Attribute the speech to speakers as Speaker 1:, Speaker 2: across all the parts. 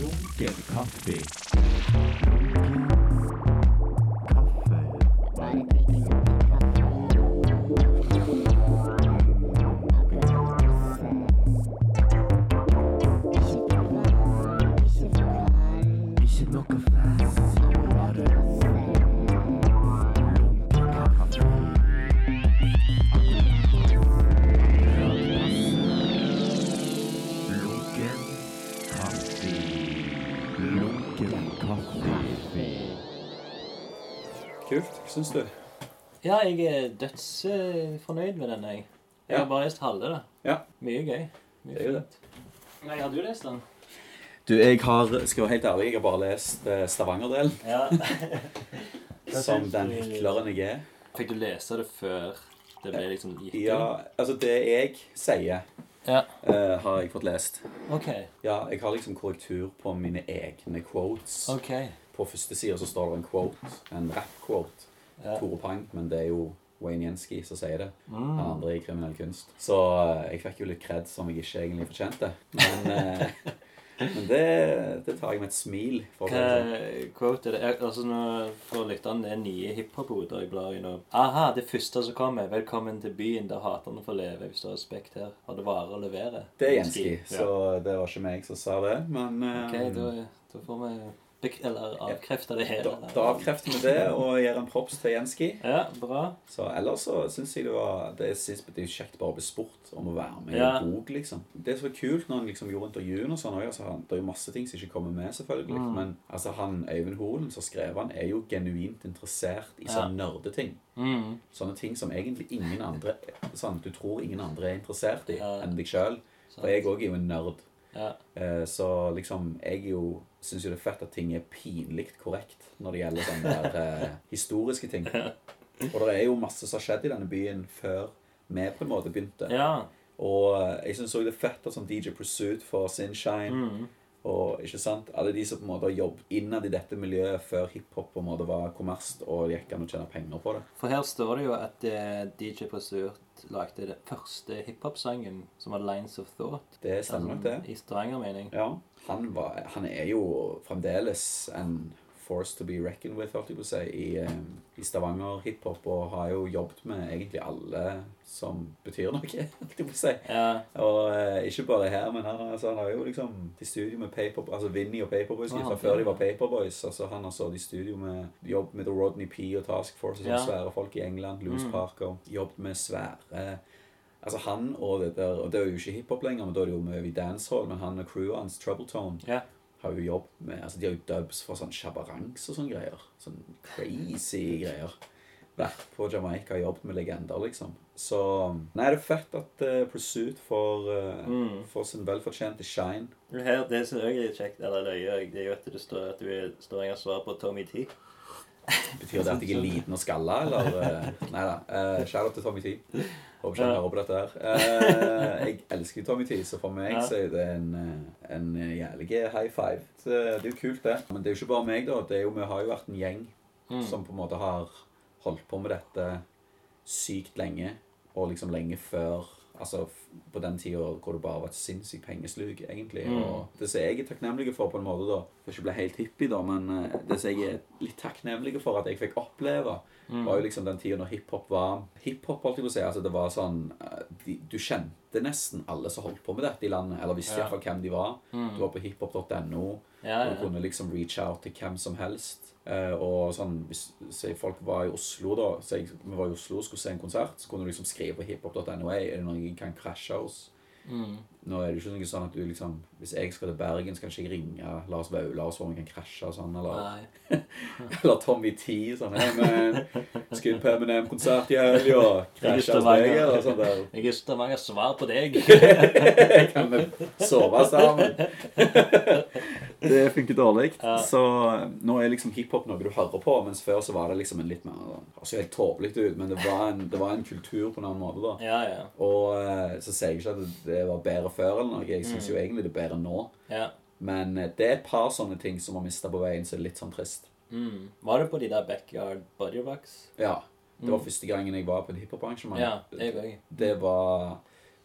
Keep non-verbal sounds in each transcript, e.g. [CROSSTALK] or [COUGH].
Speaker 1: Lunken kaffe.
Speaker 2: Bare
Speaker 3: Ja, jeg er dødsfornøyd med den, jeg. Jeg har bare lest halve da.
Speaker 4: Ja.
Speaker 3: Mye gøy. Mye
Speaker 4: Det er jo det.
Speaker 3: Nei, har du lest den?
Speaker 4: Du, jeg har, skal være helt ærlig, jeg har bare lest eh, Stavanger-delen.
Speaker 3: Ja. [LAUGHS]
Speaker 4: Som den hykleren jeg er.
Speaker 3: Fikk du lese det før det ble liksom gitt?
Speaker 4: Ja, altså det jeg sier,
Speaker 3: Ja.
Speaker 4: uh, har jeg fått lest.
Speaker 3: OK.
Speaker 4: Ja, jeg har liksom korrektur på mine egne quotes.
Speaker 3: ok.
Speaker 4: På første side så står det en quote, en rap-quote.
Speaker 3: Ja.
Speaker 4: Tore Pang, men det er jo Wayne Jensky som sier det.
Speaker 3: Mm.
Speaker 4: Han andre i kriminell kunst. Så eh, jeg fikk jo litt kred som jeg ikke egentlig fortjente. Men, eh, [LAUGHS] men det, det tar jeg med et smil. For å det sånn.
Speaker 3: Hva quote er det? Altså nå For lytterne, det er nye hiphop-hoder jeg blar i nå. Aha, det første som kommer. Velkommen til byen der haterne får leve. Hvis du har respekt her. Har du varer å levere?
Speaker 4: Det er Jensky,
Speaker 3: Ja.
Speaker 4: så det var ikke meg som sa det. Men eh,
Speaker 3: Ok, da, da får vi eller avkrefte det hele.
Speaker 4: da, da avkrefter vi det og gir en props til Jenski.
Speaker 3: Ja, bra.
Speaker 4: Så ellers så syns jeg det var Det er, er jo kjekt bare å bli spurt om å være med i
Speaker 3: Ja.
Speaker 4: en bok, liksom. Det er så kult når han liksom gjorde intervjuene og sånn òg, altså, det er jo masse ting som ikke kommer med, selvfølgelig.
Speaker 3: Mm.
Speaker 4: Men altså, han Øyvind Holen som skrev han, er jo genuint interessert i sånne nerdeting.
Speaker 3: Mm.
Speaker 4: Sånne ting som egentlig ingen andre sånn, Du tror ingen andre er interessert i
Speaker 3: Ja.
Speaker 4: enn deg sjøl. For jeg òg er jo en nerd.
Speaker 3: Ja.
Speaker 4: Eh, Så liksom, jeg er jo syns jo det er fett at ting er pinlig korrekt når det gjelder sånne der eh, historiske ting. Og det er jo masse som har skjedd i denne byen før vi på en måte begynte.
Speaker 3: ja.
Speaker 4: Og eh, jeg syns òg det er fett at sånn DJ Pursuit for Sinshine.
Speaker 3: Mm.
Speaker 4: Og ikke sant, alle de som på en måte har jobbet innad i dette miljøet før hiphop på en måte var kommersielt og det gikk an å tjene penger på det.
Speaker 3: For her står det jo at eh, DJ Pursuit lagde den første hiphop-sangen, som var 'Lines of Thought'.
Speaker 4: Det stemmer nok, det.
Speaker 3: I Stavanger, mening.
Speaker 4: Ja, han, var, han er jo fremdeles en force to be reckoned with, holdt jeg på å si, i, eh, i Stavanger hiphop, og har jo jobbet med egentlig alle som betyr noe, [LAUGHS] holdt jeg på å si.
Speaker 3: Ja.
Speaker 4: Og eh, ikke bare her, men han, altså, han har jo liksom i studio med Paper, altså Vinnie og Paperboys
Speaker 3: Ah,
Speaker 4: fra før de var Paperboys. Altså, han har stått i studio med jobb med The Rodney P og Task Force og sånne
Speaker 3: Ja.
Speaker 4: svære folk i England. Louis
Speaker 3: Mm.
Speaker 4: Parker. Jobbet med svære Altså han og det der Og det er jo ikke hiphop lenger, men da er det jo med i dancehall, men han og crewet hans, Trouble
Speaker 3: Ja.
Speaker 4: har jo jobb med Altså de har jo dubs for sånn shabarangs og sånne greier. Sånn crazy greier. Vært på Jamaica og jobbet med legender, liksom. Så Nei, det er fett at uh, Pursuit får, uh,
Speaker 3: Mm.
Speaker 4: får sin velfortjente shine.
Speaker 3: Her, det som òg er kjekt, eller løye, det er jo at det står at du er, står jeg har svar på Tommy T.
Speaker 4: Betyr det at jeg er liten og skalla, eller? Uh, nei da. Uh, Shout-out til Tommy T. Håper ikke han hører på dette her. Uh, jeg elsker Tommy T, så for meg så er det en, eh, en jævlig high five. Så det er jo kult, det. Men det er jo ikke bare meg, da. Det er jo, vi har jo vært en gjeng
Speaker 3: Mm.
Speaker 4: som på en måte har holdt på med dette sykt lenge, og liksom lenge før Altså på den tida hvor det bare var et sinnssykt pengesluk, egentlig.
Speaker 3: Mm.
Speaker 4: Og det som jeg er takknemlig for, på en måte, da For ikke å bli helt hippie, da, men eh, det som jeg er litt takknemlig for at jeg fikk oppleve,
Speaker 3: Mm.
Speaker 4: var jo liksom den tida når hiphop var Hiphop, holdt jeg på å si. Altså det var sånn eh, de, Du kjente nesten alle som holdt på med dette i landet, eller visste
Speaker 3: Ja.
Speaker 4: iallfall hvem de var.
Speaker 3: Mm.
Speaker 4: Du var på hiphop.no.
Speaker 3: Ja,
Speaker 4: ja. du kunne liksom reach out til hvem som helst. Eh, og sånn, hvis si folk var i Oslo, da så jeg, Vi var i Oslo og skulle se en konsert, så kunne du liksom skrive på hiphop.no Er det noen jeg kan krasje hos.
Speaker 3: Mm.
Speaker 4: Nå er det jo ikke noe sånn at du liksom Hvis jeg skal til Bergen, så kan ikke jeg ringe Lars Vaular så om jeg kan krasje og sånn. Eller, [LAUGHS] eller Tommy T. Sånn Hei, man. Skal inn på Eminem-konsert i helga.
Speaker 3: Er
Speaker 4: Krasje hos deg, eller sånt der.
Speaker 3: Jeg er Stavanger svar på deg. [LAUGHS]
Speaker 4: kan vi sove sammen? [LAUGHS] det funker dårlig.
Speaker 3: Ja.
Speaker 4: Så nå er liksom hiphop noe du hører på, mens før så var det liksom en litt mer Det jo helt tåpelig ut, men det var, en, det var en kultur på en annen måte, da.
Speaker 3: Ja, ja.
Speaker 4: Og eh, så sier jeg ikke at det var bedre før eller noe. Jeg syns
Speaker 3: Mm.
Speaker 4: jo egentlig det er bedre nå.
Speaker 3: ja.
Speaker 4: Men eh, det er et par sånne ting som har mista på veien, så det er litt sånn trist.
Speaker 3: Mm. Var det på de der backyard bodyrocks?
Speaker 4: Ja. Det var
Speaker 3: Mm.
Speaker 4: første gangen jeg var på et hiphop-arrangement.
Speaker 3: Ja, jeg òg.
Speaker 4: Det var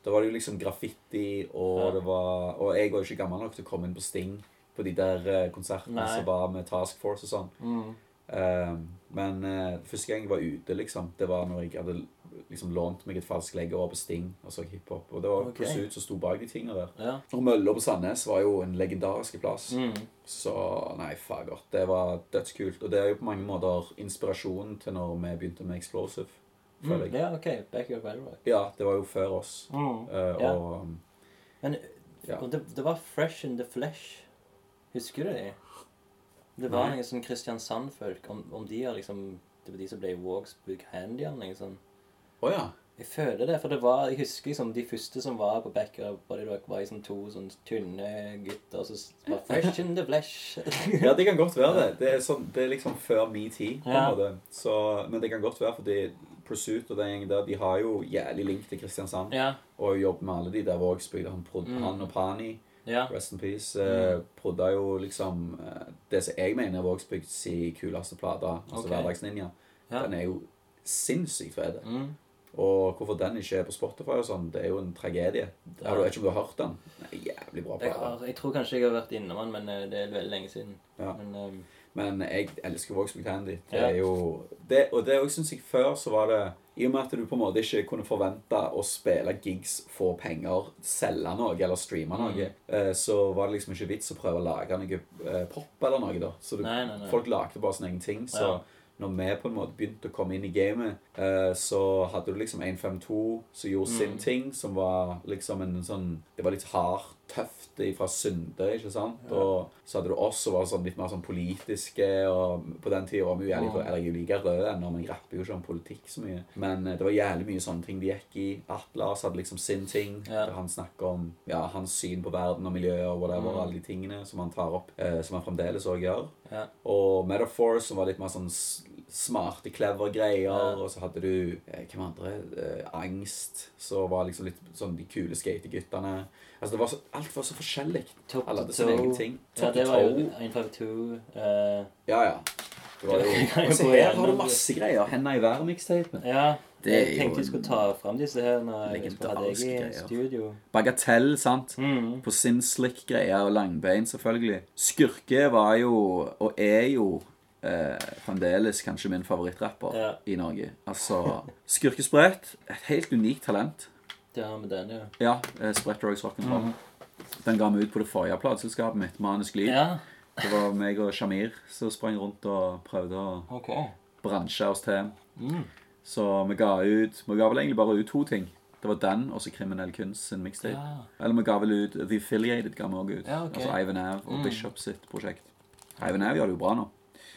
Speaker 4: Da var det jo liksom graffiti, og
Speaker 3: Ja.
Speaker 4: det var Og jeg var jo ikke gammel nok til å komme inn på Sting på de der eh, konsertene
Speaker 3: Nei.
Speaker 4: som var med Task Force og sånn.
Speaker 3: Mm.
Speaker 4: Eh, men uh, første gang jeg var ute, liksom, det var når jeg hadde liksom lånt meg et falskt legg over på Sting og så hiphop. Og det var
Speaker 3: okay.
Speaker 4: Pursuit som sto bak de tingene der.
Speaker 3: Ja.
Speaker 4: Og Mølla på Sandnes var jo en legendarisk plass.
Speaker 3: Mm.
Speaker 4: Så nei, fager. Det var dødskult. Og det er jo på mange måter inspirasjonen til når vi begynte med Explosive. Føler
Speaker 3: Mm. Ja, OK. Backyard Rock.
Speaker 4: Ja, det var jo før oss.
Speaker 3: Mm. Ja.
Speaker 4: Og
Speaker 3: Men
Speaker 4: ja.
Speaker 3: det, det var Fresh in the Flesh. Husker du det? Det var
Speaker 4: Nei.
Speaker 3: noen sånn Kristiansand-folk. Om, om de har liksom Det var de som ble Big Handy eller noe sånt.
Speaker 4: Å ja.
Speaker 3: Jeg føler det, for det var, jeg husker liksom de første som var på Backyard Body Rock, var liksom to sånn tynne gutter som var fresh in the flesh. [LAUGHS]
Speaker 4: ja, det kan godt være det. Det er, sånn, det er liksom før min tid. på en
Speaker 3: Ja.
Speaker 4: måte. Så, men det kan godt være, fordi Pursuit og den gjengen der, de har jo jævlig link til Kristiansand.
Speaker 3: ja,
Speaker 4: Og jobber med alle de der Vågsbygda. Han,
Speaker 3: Mm.
Speaker 4: han og Pani,
Speaker 3: ja.
Speaker 4: rest in peace, eh, prodda jo liksom eh, det som jeg mener er Vågsbygd si kuleste plate, altså
Speaker 3: Ok.
Speaker 4: Hverdagsninja.
Speaker 3: ja.
Speaker 4: Den er jo sinnssykt fet.
Speaker 3: Mm.
Speaker 4: Og hvorfor den ikke er på Spotify og sånn, det er jo en tragedie.
Speaker 3: Ja.
Speaker 4: Har du ikke om du har hørt den? Nei, jævlig bra
Speaker 3: Jeg, har, jeg tror kanskje jeg har vært innom den, men eh, det er veldig lenge siden.
Speaker 4: Ja.
Speaker 3: Men um...
Speaker 4: Men jeg elsker Vågsbygd Handy. Det er jo det, Og det syns jeg før så var det I og med at du på en måte ikke kunne forvente å spille gigs, få penger, selge noe eller streame noe,
Speaker 3: Mm.
Speaker 4: eh, så var det liksom ikke vits å prøve å lage noe eh, pop eller noe, da. Så du,
Speaker 3: Nei, nei, nei.
Speaker 4: folk lagde bare sine egne ting. Så
Speaker 3: Ja.
Speaker 4: når vi på en måte begynte å komme inn i gamet, eh, så hadde du liksom 152 som gjorde sin
Speaker 3: Mm.
Speaker 4: ting, som var liksom en sånn Det var litt hardt, tøft fra Sunde, ikke sant?
Speaker 3: Ja.
Speaker 4: Og så hadde du oss som var sånn litt mer sånn politiske, og på den tida var vi jo jævlig
Speaker 3: Mm.
Speaker 4: Eller jeg like røde ennå, men rapper jo ikke om politikk så mye. Men eh, det var jævlig mye sånne ting de gikk i. Atlas hadde liksom sin ting,
Speaker 3: Ja.
Speaker 4: der han snakker om ja, hans syn på verden og miljø og whatever,
Speaker 3: Mm.
Speaker 4: alle de tingene som han tar opp, eh, som han fremdeles òg gjør.
Speaker 3: ja.
Speaker 4: Og Metaphor, som var litt mer sånn smarte, clever greier.
Speaker 3: Ja.
Speaker 4: Og så hadde du eh, Hvem andre? Eh, Angst. Så var liksom litt sånn de kule skateguttene. Altså, det var så, alt var så forskjellig.
Speaker 3: Top
Speaker 4: Alle hadde sin egen ting. Top
Speaker 3: Ja,
Speaker 4: det
Speaker 3: var jo 152. uh,
Speaker 4: Ja, ja. Det var jo [LAUGHS]
Speaker 3: Jeg kan jo
Speaker 4: Og så
Speaker 3: gå
Speaker 4: her har du masse greier. Henda i været-mikstapen.
Speaker 3: ja.
Speaker 4: Det
Speaker 3: jeg tenkte jeg skulle ta fram disse her når jeg skulle ha deg i studio.
Speaker 4: Bagatell, sant?
Speaker 3: Mm.
Speaker 4: På sin slick-greier og langbein, selvfølgelig. Skurke var jo, og er jo, eh, fremdeles kanskje min favorittrapper
Speaker 3: Ja.
Speaker 4: i Norge. Altså, Skurkesprøyt, et helt unikt talent.
Speaker 3: Det med den, ja.
Speaker 4: Ja, eh, Spredt Drugs Rock'n'Roll. Den ga vi ut på det forrige plateselskapet mitt, Manisk Liv.
Speaker 3: Ja,
Speaker 4: Det var meg og Shamir som sprang rundt og prøvde å
Speaker 3: ok.
Speaker 4: bransje oss til.
Speaker 3: Mm.
Speaker 4: Så vi ga ut Vi ga vel egentlig bare ut to ting. Det var den og så Kriminell Kunst sin mixtape.
Speaker 3: Ja.
Speaker 4: Eller vi ga vel ut The Affiliated ga vi også ut.
Speaker 3: Ja, ok.
Speaker 4: Altså Ivan Av og
Speaker 3: Mm.
Speaker 4: Bishop sitt prosjekt. Ivan Av gjør det jo bra nå.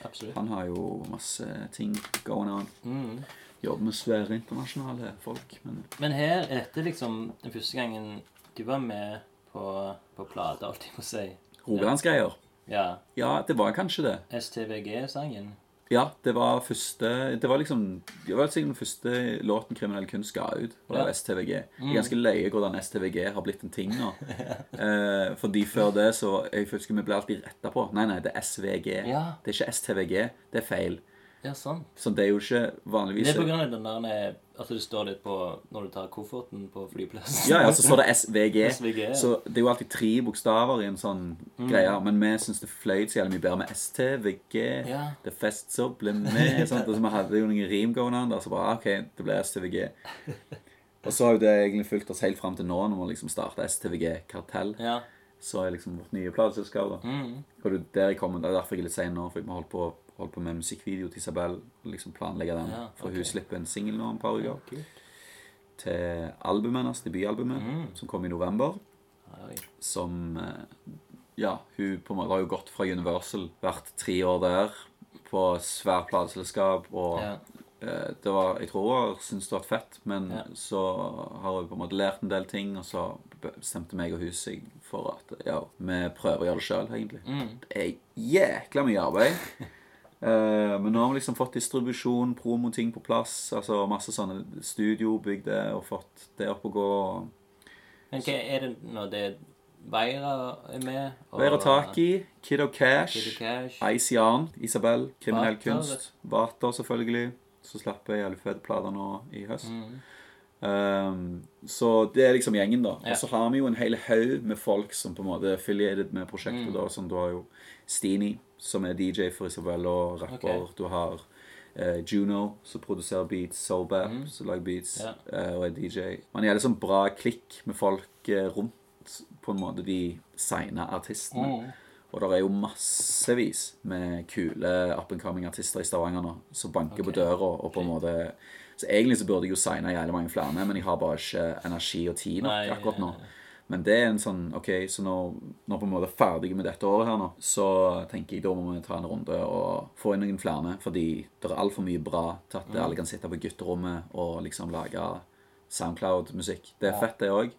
Speaker 3: Absolutt.
Speaker 4: Han har jo masse ting going on.
Speaker 3: Mm.
Speaker 4: Jobber med svære internasjonale folk. Men
Speaker 3: Men her, etter liksom den første gangen du var med på, på plate, alt jeg må si
Speaker 4: Rogalandsgreier.
Speaker 3: Ja.
Speaker 4: Ja, det var kanskje det.
Speaker 3: STVG-sangen.
Speaker 4: Ja, det var første Det var liksom Det var sikkert den første låten Kriminell Kunst ga ut. Og det var
Speaker 3: Ja.
Speaker 4: STVG. Jeg
Speaker 3: Mm.
Speaker 4: er ganske løye hvordan STVG har blitt en ting nå. [LAUGHS] eh, fordi før det så Jeg husker vi ble alltid retta på. Nei, nei, det er SVG.
Speaker 3: Ja.
Speaker 4: Det er ikke STVG. Det er feil.
Speaker 3: Ja, sant.
Speaker 4: Så det er jo ikke vanligvis
Speaker 3: Det er på grunn av den der At det står litt på når du tar kofferten på flyplassen.
Speaker 4: Ja, ja, så står det SVG.
Speaker 3: SVG, ja.
Speaker 4: Så det er jo alltid tre bokstaver i en sånn
Speaker 3: Mm.
Speaker 4: greie. Men vi syns det fløyt så jævlig mye bedre med STVG.
Speaker 3: Ja.
Speaker 4: Det fest så ble med. Sant? Og så vi hadde jo noen rim on der, så bare OK, det ble STVG. [LAUGHS] Og så har jo det egentlig fulgt oss helt fram til nå, når vi liksom starta STVG Kartell.
Speaker 3: Ja.
Speaker 4: Så er liksom vårt nye plateselskap. da.
Speaker 3: Mm.
Speaker 4: Og det, er der jeg kommer, det er derfor jeg er litt sein nå, for må holdt på, holdt på med musikkvideo til Isabel. Liksom planlegge den.
Speaker 3: Ja,
Speaker 4: For
Speaker 3: ok.
Speaker 4: hun slipper en singel nå om et par uker.
Speaker 3: Kult.
Speaker 4: Til albumet hennes, debutalbumet,
Speaker 3: Mm.
Speaker 4: som kom i november.
Speaker 3: Oi.
Speaker 4: Som eh, Ja, hun på en måte har jo gått fra Universal, vært tre år der, på svært plateselskap, og
Speaker 3: Ja.
Speaker 4: eh, det var, Jeg tror hun syntes det var fett, men
Speaker 3: Ja.
Speaker 4: så har hun på en måte lært en del ting, og så bestemte meg og hun seg for at ja, vi prøver å gjøre det sjøl, egentlig.
Speaker 3: Mm.
Speaker 4: Det er jækla mye arbeid. [LAUGHS] Eh, men nå har vi liksom fått distribusjon, promoting på plass. Altså masse sånne studiobygg bygde og fått det opp å gå.
Speaker 3: Men hva er det nå? Det Veira er med? og-
Speaker 4: Veira Taki, Kid
Speaker 3: of
Speaker 4: Cash,
Speaker 3: Cash.
Speaker 4: Ice Yarn, Isabel, Kriminell
Speaker 3: Vater,
Speaker 4: kunst, Vater selvfølgelig. Så slapp jeg alle plater nå i høst.
Speaker 3: Mm.
Speaker 4: Um, så det er liksom gjengen, da.
Speaker 3: Ja.
Speaker 4: Og så har vi jo en hel haug med folk som på en måte er affiliated med prosjektet.
Speaker 3: Mm.
Speaker 4: da, som Du har jo Steenie, som er DJ for Isabella, og rapper.
Speaker 3: Okay.
Speaker 4: Du har uh, Juno, som produserer beats. Sobap,
Speaker 3: Mm.
Speaker 4: som lager beats
Speaker 3: Ja.
Speaker 4: uh, og er DJ. Man er liksom bra klikk med folk eh, rundt på en måte de signa artistene.
Speaker 3: Mm.
Speaker 4: Og det er jo massevis med kule up and coming artister i Stavanger nå som banker på døra. og på en måte Så egentlig så burde jeg jo signe jævlig mange flere, men jeg har bare ikke energi og tid nok akkurat nå. Men det er en sånn OK, så når, når på en måte er ferdig med dette året her nå, så tenker jeg da må vi ta en runde og få inn noen flere. Fordi det er altfor mye bra til at
Speaker 3: Mm.
Speaker 4: alle kan sitte på gutterommet og liksom lage Soundcloud-musikk. Det er
Speaker 3: Ja.
Speaker 4: fett, det òg.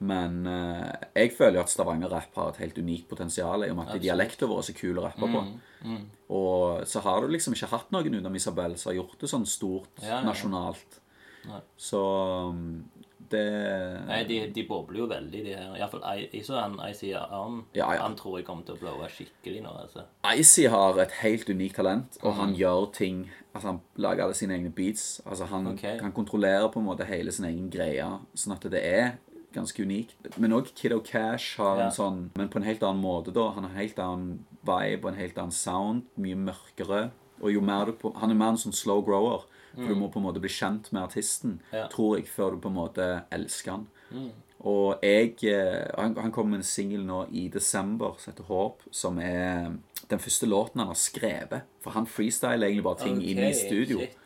Speaker 4: Men eh, jeg føler jo at Stavanger-rapp har et helt unikt potensial i og med at dialekten vår er så kul å rappe på.
Speaker 3: Mm, mm.
Speaker 4: Og så har du liksom ikke hatt noen utenom Isabel som har gjort det sånn stort
Speaker 3: Ja, ja.
Speaker 4: nasjonalt.
Speaker 3: Nei.
Speaker 4: Så um, det
Speaker 3: Nei, de, de bobler jo veldig, de her. Iallfall Icy og Icy Arm.
Speaker 4: Ja, ja.
Speaker 3: Han tror jeg kommer til å blowe skikkelig nå, altså.
Speaker 4: Icy har et helt unikt talent, og
Speaker 3: Mm.
Speaker 4: han gjør ting Altså Han lager alle sine egne beats. Altså Han
Speaker 3: okay.
Speaker 4: kan kontrollere på en måte hele sin egen greie, sånn at det er ganske unikt. Men òg Kiddo Cash har
Speaker 3: Ja.
Speaker 4: en sånn Men på en helt annen måte, da. Han har en helt annen vibe og en helt annen sound. Mye mørkere. Og jo mer du på Han er mer en sånn slow grower. For du må på en måte bli kjent med artisten,
Speaker 3: Mm. Ja.
Speaker 4: tror jeg, før du på en måte elsker han.
Speaker 3: Mm.
Speaker 4: Og jeg eh, Han, han kom med en singel nå i desember som heter Håp, som er den første låten han har skrevet. For han freestyler egentlig bare ting inn i studio.
Speaker 3: shit.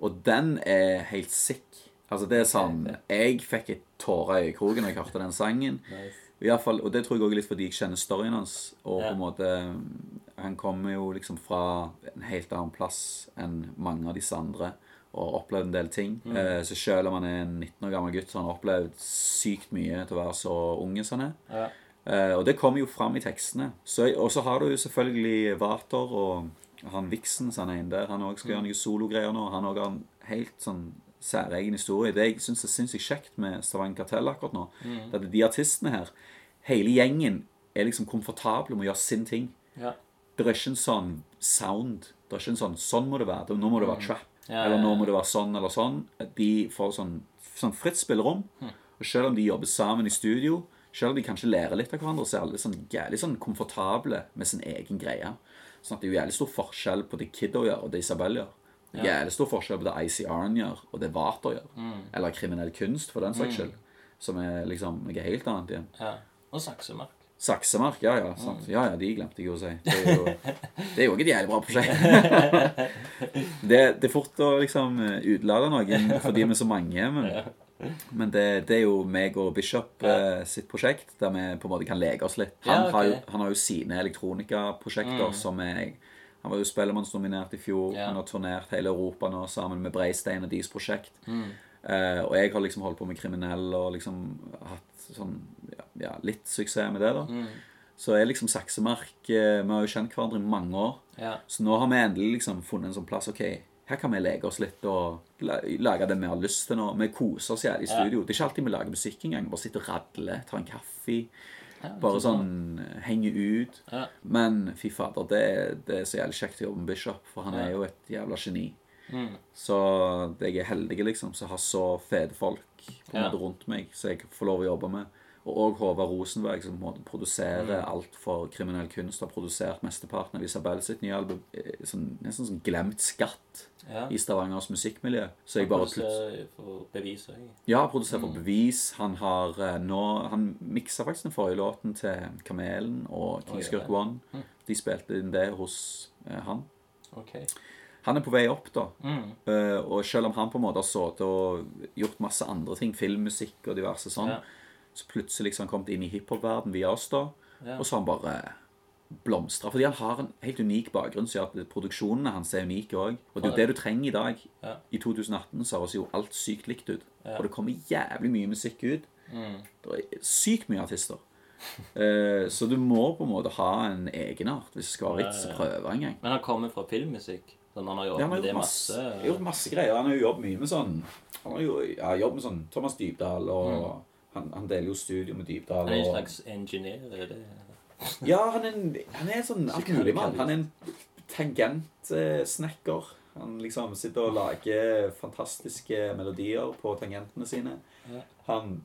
Speaker 4: Og den er helt sick. Altså det er sånn. Jeg fikk et tåre i øyekroken da jeg hørte den sangen.
Speaker 3: Nice.
Speaker 4: I hvert fall, og det tror jeg også er litt fordi jeg kjenner storyen hans. Og
Speaker 3: Ja.
Speaker 4: på en måte Han kommer jo liksom fra en helt annen plass enn mange av disse andre. Og opplevd en del ting.
Speaker 3: Mm.
Speaker 4: Eh, så selv om han er en 19 år gammel gutt, så han har opplevd sykt mye til å være så unge som han er.
Speaker 3: Ja.
Speaker 4: Eh, og det kommer jo fram i tekstene. Og så har du jo selvfølgelig Water og han Vixen som han er inne der. Han òg skal gjøre noen sologreier nå. Han òg har en helt sånn særegen historie. Det jeg syns er sinnssykt kjekt med Stavanger Kartell akkurat nå, det er at de artistene her, hele gjengen, er liksom komfortable med å gjøre sin ting.
Speaker 3: Ja.
Speaker 4: Det er ikke en sånn sound. Det er ikke en sånn Sånn må det være. Nå må det være trap.
Speaker 3: Ja,
Speaker 4: eller nå må det være sånn eller sånn. De får sånn, sånn fritt spillerom.
Speaker 3: Hm.
Speaker 4: Og selv om de jobber sammen i studio, selv om de kanskje lærer litt av hverandre, så er alle sånn jævlig sånn komfortable med sin egen greie. Sånn at det er jo jævlig stor forskjell på det Kiddo gjør, og det Isabel gjør. Er Jævlig stor forskjell på det ICR-en gjør, og det Vater gjør.
Speaker 3: Mm.
Speaker 4: Eller kriminell kunst, for den saks skyld. Som er liksom noe helt annet igjen.
Speaker 3: ja. Og saksemark.
Speaker 4: Saksemark, ja ja.
Speaker 3: Mm.
Speaker 4: Sant. Ja ja, de glemte jeg jo å si. Det er jo, [LAUGHS] det er jo også et jævlig bra prosjekt. [LAUGHS] det, det er fort å liksom utlade noen fordi vi er så mange. Men, men det, det er jo meg og Bishop eh, sitt prosjekt, der vi på en måte kan leke oss litt. Han,
Speaker 3: Ja,
Speaker 4: har, jo, han har jo sine elektronikaprosjekter som er Han var jo Spellemannsnominert i fjor.
Speaker 3: Ja.
Speaker 4: Han har turnert hele Europa nå sammen med Breistein og deres prosjekt.
Speaker 3: Mm.
Speaker 4: Eh, og jeg har liksom holdt på med kriminell og liksom hatt sånn ja, ja, litt suksess med det. da
Speaker 3: Mm.
Speaker 4: Så er liksom Saksemark eh, Vi har jo kjent hverandre i mange år.
Speaker 3: Ja.
Speaker 4: Så nå har vi endelig liksom funnet en sånn plass. Ok, her kan vi leke oss litt og lage det vi har lyst til nå. Vi koser oss jævlig i
Speaker 3: Ja.
Speaker 4: studio. Det er ikke alltid vi lager musikk engang. Bare sitter og radler, tar en kaffe.
Speaker 3: Ja,
Speaker 4: Bare sånn eh, henge ut.
Speaker 3: Ja.
Speaker 4: Men fy fader, det, det er så jævlig kjekt å jobbe med Bishop, for han
Speaker 3: Ja.
Speaker 4: er jo et jævla geni.
Speaker 3: Mm.
Speaker 4: Så jeg er heldig liksom som har så fete folk på en måte rundt meg som jeg får lov å jobbe med. Og òg Håvard Rosenberg, som på en måte produserer
Speaker 3: Mm.
Speaker 4: alt for kriminell kunst. Har produsert mesteparten av Isabel sitt nye album. eh, Sånn, nesten sånn glemt skatt
Speaker 3: Ja.
Speaker 4: i Stavangers musikkmiljø. Så jeg bare
Speaker 3: Produserer få bevis òg.
Speaker 4: Ja, produsert for
Speaker 3: Mm.
Speaker 4: Bevis. Han har eh, nå Han miksa faktisk den forrige låten til Kamelen og
Speaker 3: Kingskirk.
Speaker 4: One.
Speaker 3: Mm.
Speaker 4: De spilte inn det hos eh, han.
Speaker 3: Ok.
Speaker 4: Han er på vei opp, da.
Speaker 3: Mm.
Speaker 4: Uh, og selv om han på en måte har sittet og gjort masse andre ting, filmmusikk og diverse sånn,
Speaker 3: Ja.
Speaker 4: så plutselig liksom kommet inn i hiphop-verden via oss, da.
Speaker 3: Ja.
Speaker 4: Og så har han bare blomstra. Fordi han har en helt unik bakgrunn som gjør at produksjonene hans er unike òg. Og det er jo det du trenger i dag.
Speaker 3: Ja.
Speaker 4: I 2018 så høres jo alt sykt likt ut. Og det kommer jævlig mye musikk ut.
Speaker 3: Mm.
Speaker 4: Det er sykt mye artister. [LAUGHS] Eh, så du må på en måte ha en egenart hvis det skal være vits å prøve en gang.
Speaker 3: Men han kommer fra filmmusikk. Sånn han har jobbet med det masse.
Speaker 4: masse, gjort masse greier. Han har jo jobbet mye med sånn Han har jo ja, jobbet med sånn Thomas Dybdahl, og han, han deler jo studio med Dybdahl.
Speaker 3: Han er en
Speaker 4: Og,
Speaker 3: slags engineer. er det?
Speaker 4: ja, han er, en, han er sånn alt mulig mann. Han er en tangentsnekker. Han liksom sitter og lager fantastiske melodier på tangentene sine. Han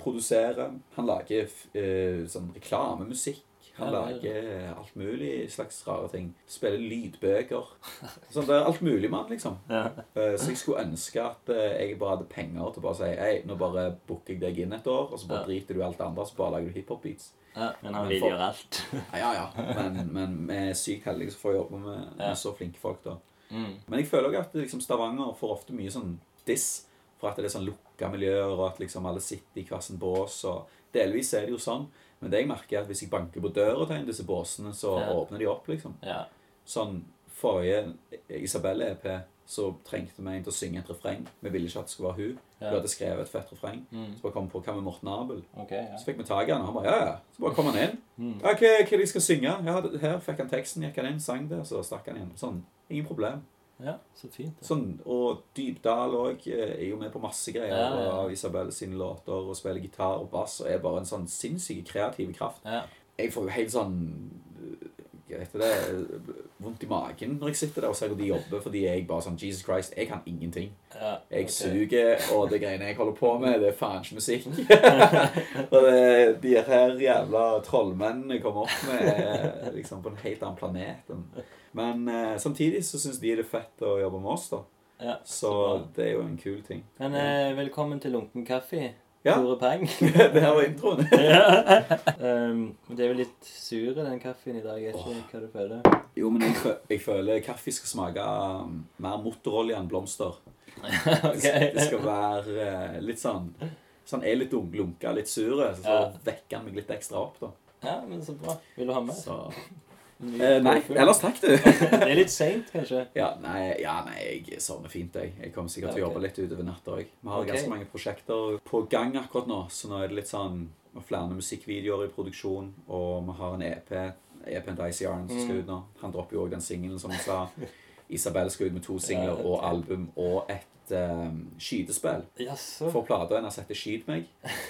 Speaker 4: produserer. Han lager eh, sånn reklamemusikk. Han lager alt mulig slags rare ting. Spiller lydbøker. [LAUGHS] Sånn, det er alt mulig mann, liksom.
Speaker 3: Ja.
Speaker 4: Eh, Så jeg skulle ønske at eh, jeg bare hadde penger til å bare si Hei, nå bare booker jeg deg inn et år, og så bare driter du alt det andre, så bare lager du hiphop-beats.
Speaker 3: ja. Men han vil
Speaker 4: for-
Speaker 3: gjøre alt. [LAUGHS]
Speaker 4: Ja, ja. Men, men vi er sykt heldige som får jobbe med, med så flinke folk, da.
Speaker 3: Mm.
Speaker 4: Men jeg føler også at liksom, Stavanger får ofte mye sånn diss for at det er sånn lukka miljøer, og at liksom alle sitter i hver sin bås. og Delvis er det jo sånn, men det jeg merker er at hvis jeg banker på døra til en av disse båsene, så
Speaker 3: Ja.
Speaker 4: åpner de opp, liksom.
Speaker 3: Ja.
Speaker 4: Sånn forrige Isabelle-EP så trengte vi en til å synge et refreng. Vi ville ikke at det skulle være hun.
Speaker 3: Ja.
Speaker 4: Hun hadde skrevet et fett refreng.
Speaker 3: Mm.
Speaker 4: Så bare kom på hva med Morten Abel.
Speaker 3: Okay, ja.
Speaker 4: Så fikk vi tak i han, og han bare ja, ja. Så bare kom han inn.
Speaker 3: Mm.
Speaker 4: Ja, hva, hva jeg skal synge? Ja, her fikk han teksten, gikk han inn, sang det, og så stakk han inn. Sånn, ingen problem.
Speaker 3: Ja, så fint. Ja.
Speaker 4: Sånn, og Dybdahl òg er jo med på masse greier
Speaker 3: Ja, ja.
Speaker 4: av Isabel sine låter, og spiller gitar og bass, og er bare en sånn sinnssyk kreativ kraft.
Speaker 3: Ja.
Speaker 4: Jeg får jo helt sånn heter det, vondt i magen når jeg sitter der og ser hvor de jobber, fordi jeg bare sånn Jesus Christ, jeg kan ingenting.
Speaker 3: ja.
Speaker 4: Jeg
Speaker 3: ok.
Speaker 4: suger, og det greiene jeg holder på med, det er faen ikke musikk. [LAUGHS] og det, de her jævla trollmennene kommer opp med, liksom på en helt annen planet. Men eh, samtidig så syns de det er fett å jobbe med oss, da.
Speaker 3: Ja,
Speaker 4: Så
Speaker 3: så
Speaker 4: det er jo en kul ting.
Speaker 3: Men eh, velkommen til Lunken kaffe.
Speaker 4: Ja.
Speaker 3: Tore Peng. [LAUGHS]
Speaker 4: det her var introen. [LAUGHS]
Speaker 3: um, det er jo litt sur den kaffen i dag. Jeg vet ikke hva du føler.
Speaker 4: Jo, men jeg, fø- jeg føler kaffe skal smake um, mer motorolje enn blomster. [LAUGHS]
Speaker 3: Ok.
Speaker 4: Det skal være eh, litt sånn Sånn er litt ung- lunka, litt sur, så
Speaker 3: Ja.
Speaker 4: vekker han meg litt ekstra opp, da.
Speaker 3: Ja, men så bra. Vil du ha mer?
Speaker 4: Så eh, Nei, ellers takk, du. [LAUGHS]
Speaker 3: Det er litt seint, kanskje.
Speaker 4: Ja, nei, ja, nei, jeg sovner fint, jeg. Jeg kommer sikkert til å jobbe litt utover natta òg. Vi har
Speaker 3: okay.
Speaker 4: ganske mange prosjekter på gang akkurat nå, så nå er det litt sånn flere musikkvideoer i produksjon, og vi har en EP, EP-en til ICR-en som skal
Speaker 3: Mm.
Speaker 4: ut nå. Han dropper jo òg den singelen, som han sa. Isabel skal ut med to singler og album og et uh, skytespill.
Speaker 3: Jaså.
Speaker 4: For plata hennes heter Skyt meg.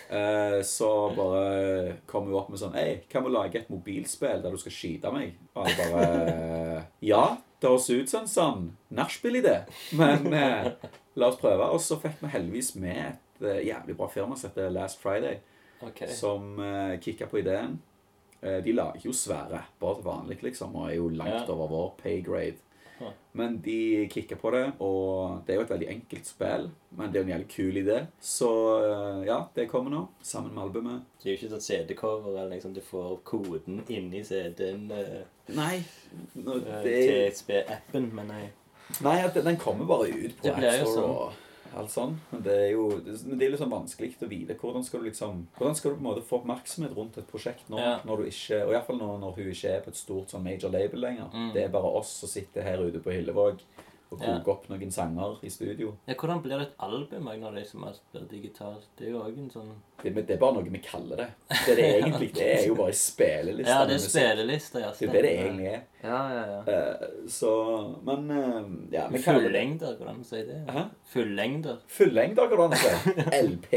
Speaker 4: Uh, så bare kom hun opp med sånn Hei, kan vi lage et mobilspill der du skal skyte meg? Og jeg bare Ja, det høres ut som en sånn nachspiel-idé. Men uh, la oss prøve. Og så fikk vi heldigvis med et eh, jævlig bra firma som heter Last Friday,
Speaker 3: okay.
Speaker 4: som uh, kicka på ideen. Eh, de lager jo svære rapper til vanlig, liksom, og er jo langt
Speaker 3: Ja.
Speaker 4: over vår pay grade.
Speaker 3: Ja.
Speaker 4: Men de kicker på det, og det er jo et veldig enkelt spill, men det er jo en jævlig kul idé. Så eh, ja, det kommer nå, sammen med albumet.
Speaker 3: Det er jo ikke sånn CD-cover eller liksom du får koden inni CD-en uh,
Speaker 4: Nei, nå, det til
Speaker 3: TSB-appen, men nei.
Speaker 4: nei den kommer bare ut på AppStore
Speaker 3: sånn.
Speaker 4: og alt sånn. Men det er jo men det er sånn vanskelig å vite hvordan skal du liksom Hvordan skal du på en måte få oppmerksomhet rundt et prosjekt nå,
Speaker 3: Ja.
Speaker 4: når du ikke Og iallfall når, når hun ikke er på et stort sånn major label lenger.
Speaker 3: Mm.
Speaker 4: Det er bare oss som sitter her ute på Hillevåg og
Speaker 3: Ja.
Speaker 4: opp noen sanger i studio.
Speaker 3: Ja, hvordan blir det et album når det liksom alt blir digitalt? Det er jo også en sånn
Speaker 4: Det, det er bare noe vi kaller det. Det det egentlig det er jo bare spilleliste.
Speaker 3: Ja, det er
Speaker 4: musikk.
Speaker 3: ja.
Speaker 4: Det er det det egentlig er.
Speaker 3: Ja, ja, ja.
Speaker 4: Eh, så Men eh, ja, vi kaller det
Speaker 3: Fullengder, hvordan man sier det?
Speaker 4: Hæ?
Speaker 3: Fullengder.
Speaker 4: Fullengder, går det an å si. [LAUGHS] LP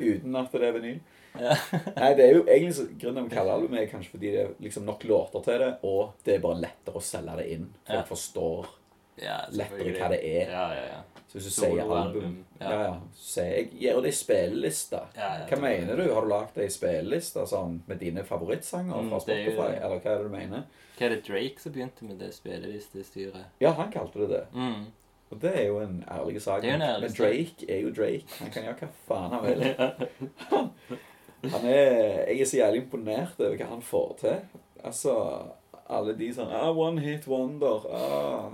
Speaker 4: uten at det er vinyl.
Speaker 3: Ja.
Speaker 4: Nei, det er jo egentlig så, Grunnen til å vi kaller albumet, er kanskje fordi det er liksom nok låter til det, og det er bare lettere å selge det inn. Folk
Speaker 3: Ja.
Speaker 4: forstår lettere hva det er.
Speaker 3: Ja, ja, ja.
Speaker 4: Så hvis du sier
Speaker 3: Soloalbum,
Speaker 4: album
Speaker 3: ja.
Speaker 4: Ja. Så sier jeg gir det i spilleliste. Hva mener du? Har du lagd ei spilleliste sånn, med dine favorittsanger
Speaker 3: Mm,
Speaker 4: fra Spotify? Eller hva er det du mener?
Speaker 3: Hva er det Drake som begynte med det spillelistestyret?
Speaker 4: Ja, han kalte det det.
Speaker 3: Mm.
Speaker 4: Og det er jo en ærlig sak. Men. Drake er jo Drake. Han kan gjøre hva faen han vil. [LAUGHS] Han er, jeg er så jævlig imponert over hva han får til. Altså, alle de sånn ah, One hit wonder. Ah.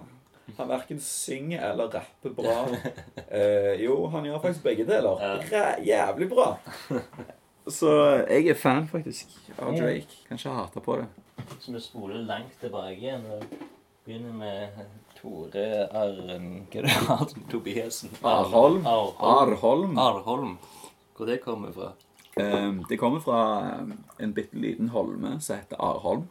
Speaker 4: Han verken synger eller rapper bra. [LAUGHS] Eh, jo, han gjør faktisk begge deler. Ræ- Jævlig bra. Så jeg er fan, faktisk, av. Drake. Kan ikke hate på det.
Speaker 3: Så vi spoler langt tilbake igjen og begynner med Tore Arn... Hva er det Tobiassen?
Speaker 4: Arholm.
Speaker 3: Arholm.
Speaker 4: Arholm.
Speaker 3: Hvor det kommer fra?
Speaker 4: Um, det kommer fra um, en bitte liten holme som heter Arholm.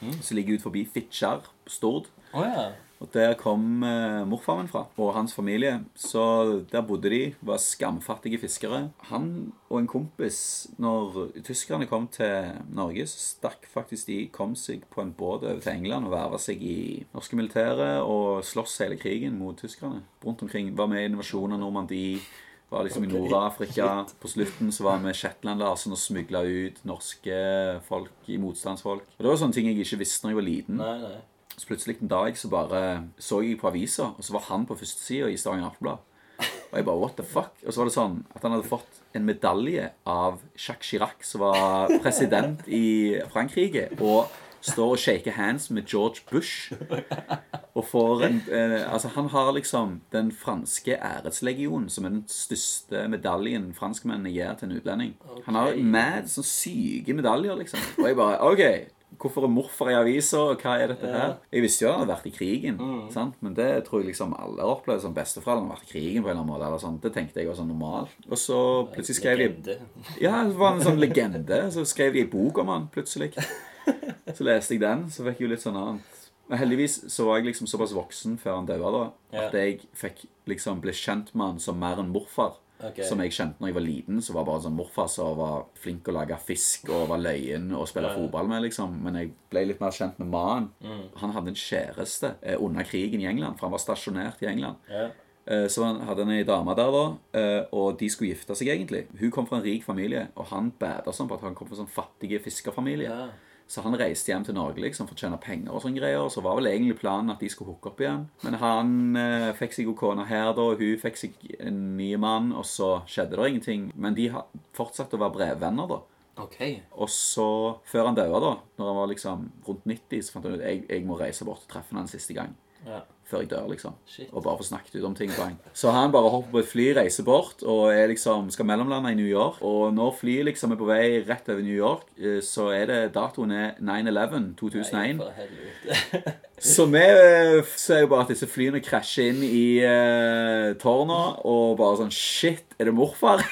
Speaker 3: Mm.
Speaker 4: Som ligger ut forbi Fitjar på Stord.
Speaker 3: Oh, ja.
Speaker 4: Og der kom eh, morfaren min fra, og hans familie. Så der bodde de, var skamfattige fiskere. Han og en kompis, når tyskerne kom til Norge, så stakk faktisk de, kom seg på en båt over til England og verva seg i norske militæret og sloss hele krigen mot tyskerne. Rundt omkring. Var med i invasjonen av Normandie. Var liksom i Nord-Afrika. På slutten så var vi Shetland-Larsen og smugla ut norske folk i motstandsfolk. Og Det var sånne ting jeg ikke visste når jeg var liten.
Speaker 3: Nei, nei.
Speaker 4: Så plutselig en dag så bare så jeg på avisa, og så var han på førstesida i Stavanger Aftenblad. Og jeg bare, what the fuck? Og så var det sånn at han hadde fått en medalje av Jacques Chirac, som var president i Frankrike, og står og shaker hands med George Bush. Og får en eh, Altså, han har liksom den franske æreslegionen, som er den største medaljen franskmennene gir til en utlending. Han har mad sånn syke medaljer, liksom. Og jeg bare OK. Hvorfor er morfar i avisa, og hva er dette her? Jeg visste jo han hadde vært i krigen, sant? men det tror jeg liksom alle har opplevd som besteforeldre har vært i krigen på en eller annen måte. Eller sånn. Det tenkte jeg var sånn normalt. Og så plutselig skrev de ja, det var en sånn legende. Så skrev de en bok om han plutselig. Så leste jeg den, så fikk jeg jo litt sånn annet. Men heldigvis så var jeg liksom såpass voksen før han døde, da, at jeg fikk liksom ble kjent med han som mer enn morfar.
Speaker 3: Ok.
Speaker 4: Som jeg kjente når jeg var liten, så var bare sånn morfar som var flink å lage fisk og var løyen og spille
Speaker 3: Ja.
Speaker 4: fotball med, liksom. Men jeg ble litt mer kjent med mannen.
Speaker 3: Mm.
Speaker 4: Han hadde en kjæreste eh, under krigen i England, for han var stasjonert i England.
Speaker 3: Ja.
Speaker 4: Eh, Så han hadde en dame der, da, eh, og de skulle gifte seg egentlig. Hun kom fra en rik familie, og han bada sånn på at han kom fra en sånn fattig fiskerfamilie.
Speaker 3: Ja.
Speaker 4: Så han reiste hjem til Norge liksom for å tjene penger og sånne greier. Så var vel egentlig planen at de skulle hooke opp igjen. Men han eh, fikk seg jo her, da. og Hun fikk seg en ny mann, og så skjedde det ingenting. Men de fortsatte å være brevvenner, da.
Speaker 3: OK.
Speaker 4: Og så, før han døde, da, når han var liksom rundt 90, så fant han ut jeg, jeg må reise bort og treffe han en siste gang.
Speaker 3: Ja.
Speaker 4: Før jeg dør, liksom.
Speaker 3: Shit.
Speaker 4: Og bare få snakket ut om ting. en. Så han bare hopper på et fly, reiser bort og er liksom, skal mellomlande i New York. Og når flyet liksom er på vei rett over New York, eh, så er det datoen er 9-11 2001.
Speaker 3: Nei.
Speaker 4: Så vi eh, ser jo bare at disse flyene krasjer inn i uh, tårna, og bare sånn Shit, er det morfar?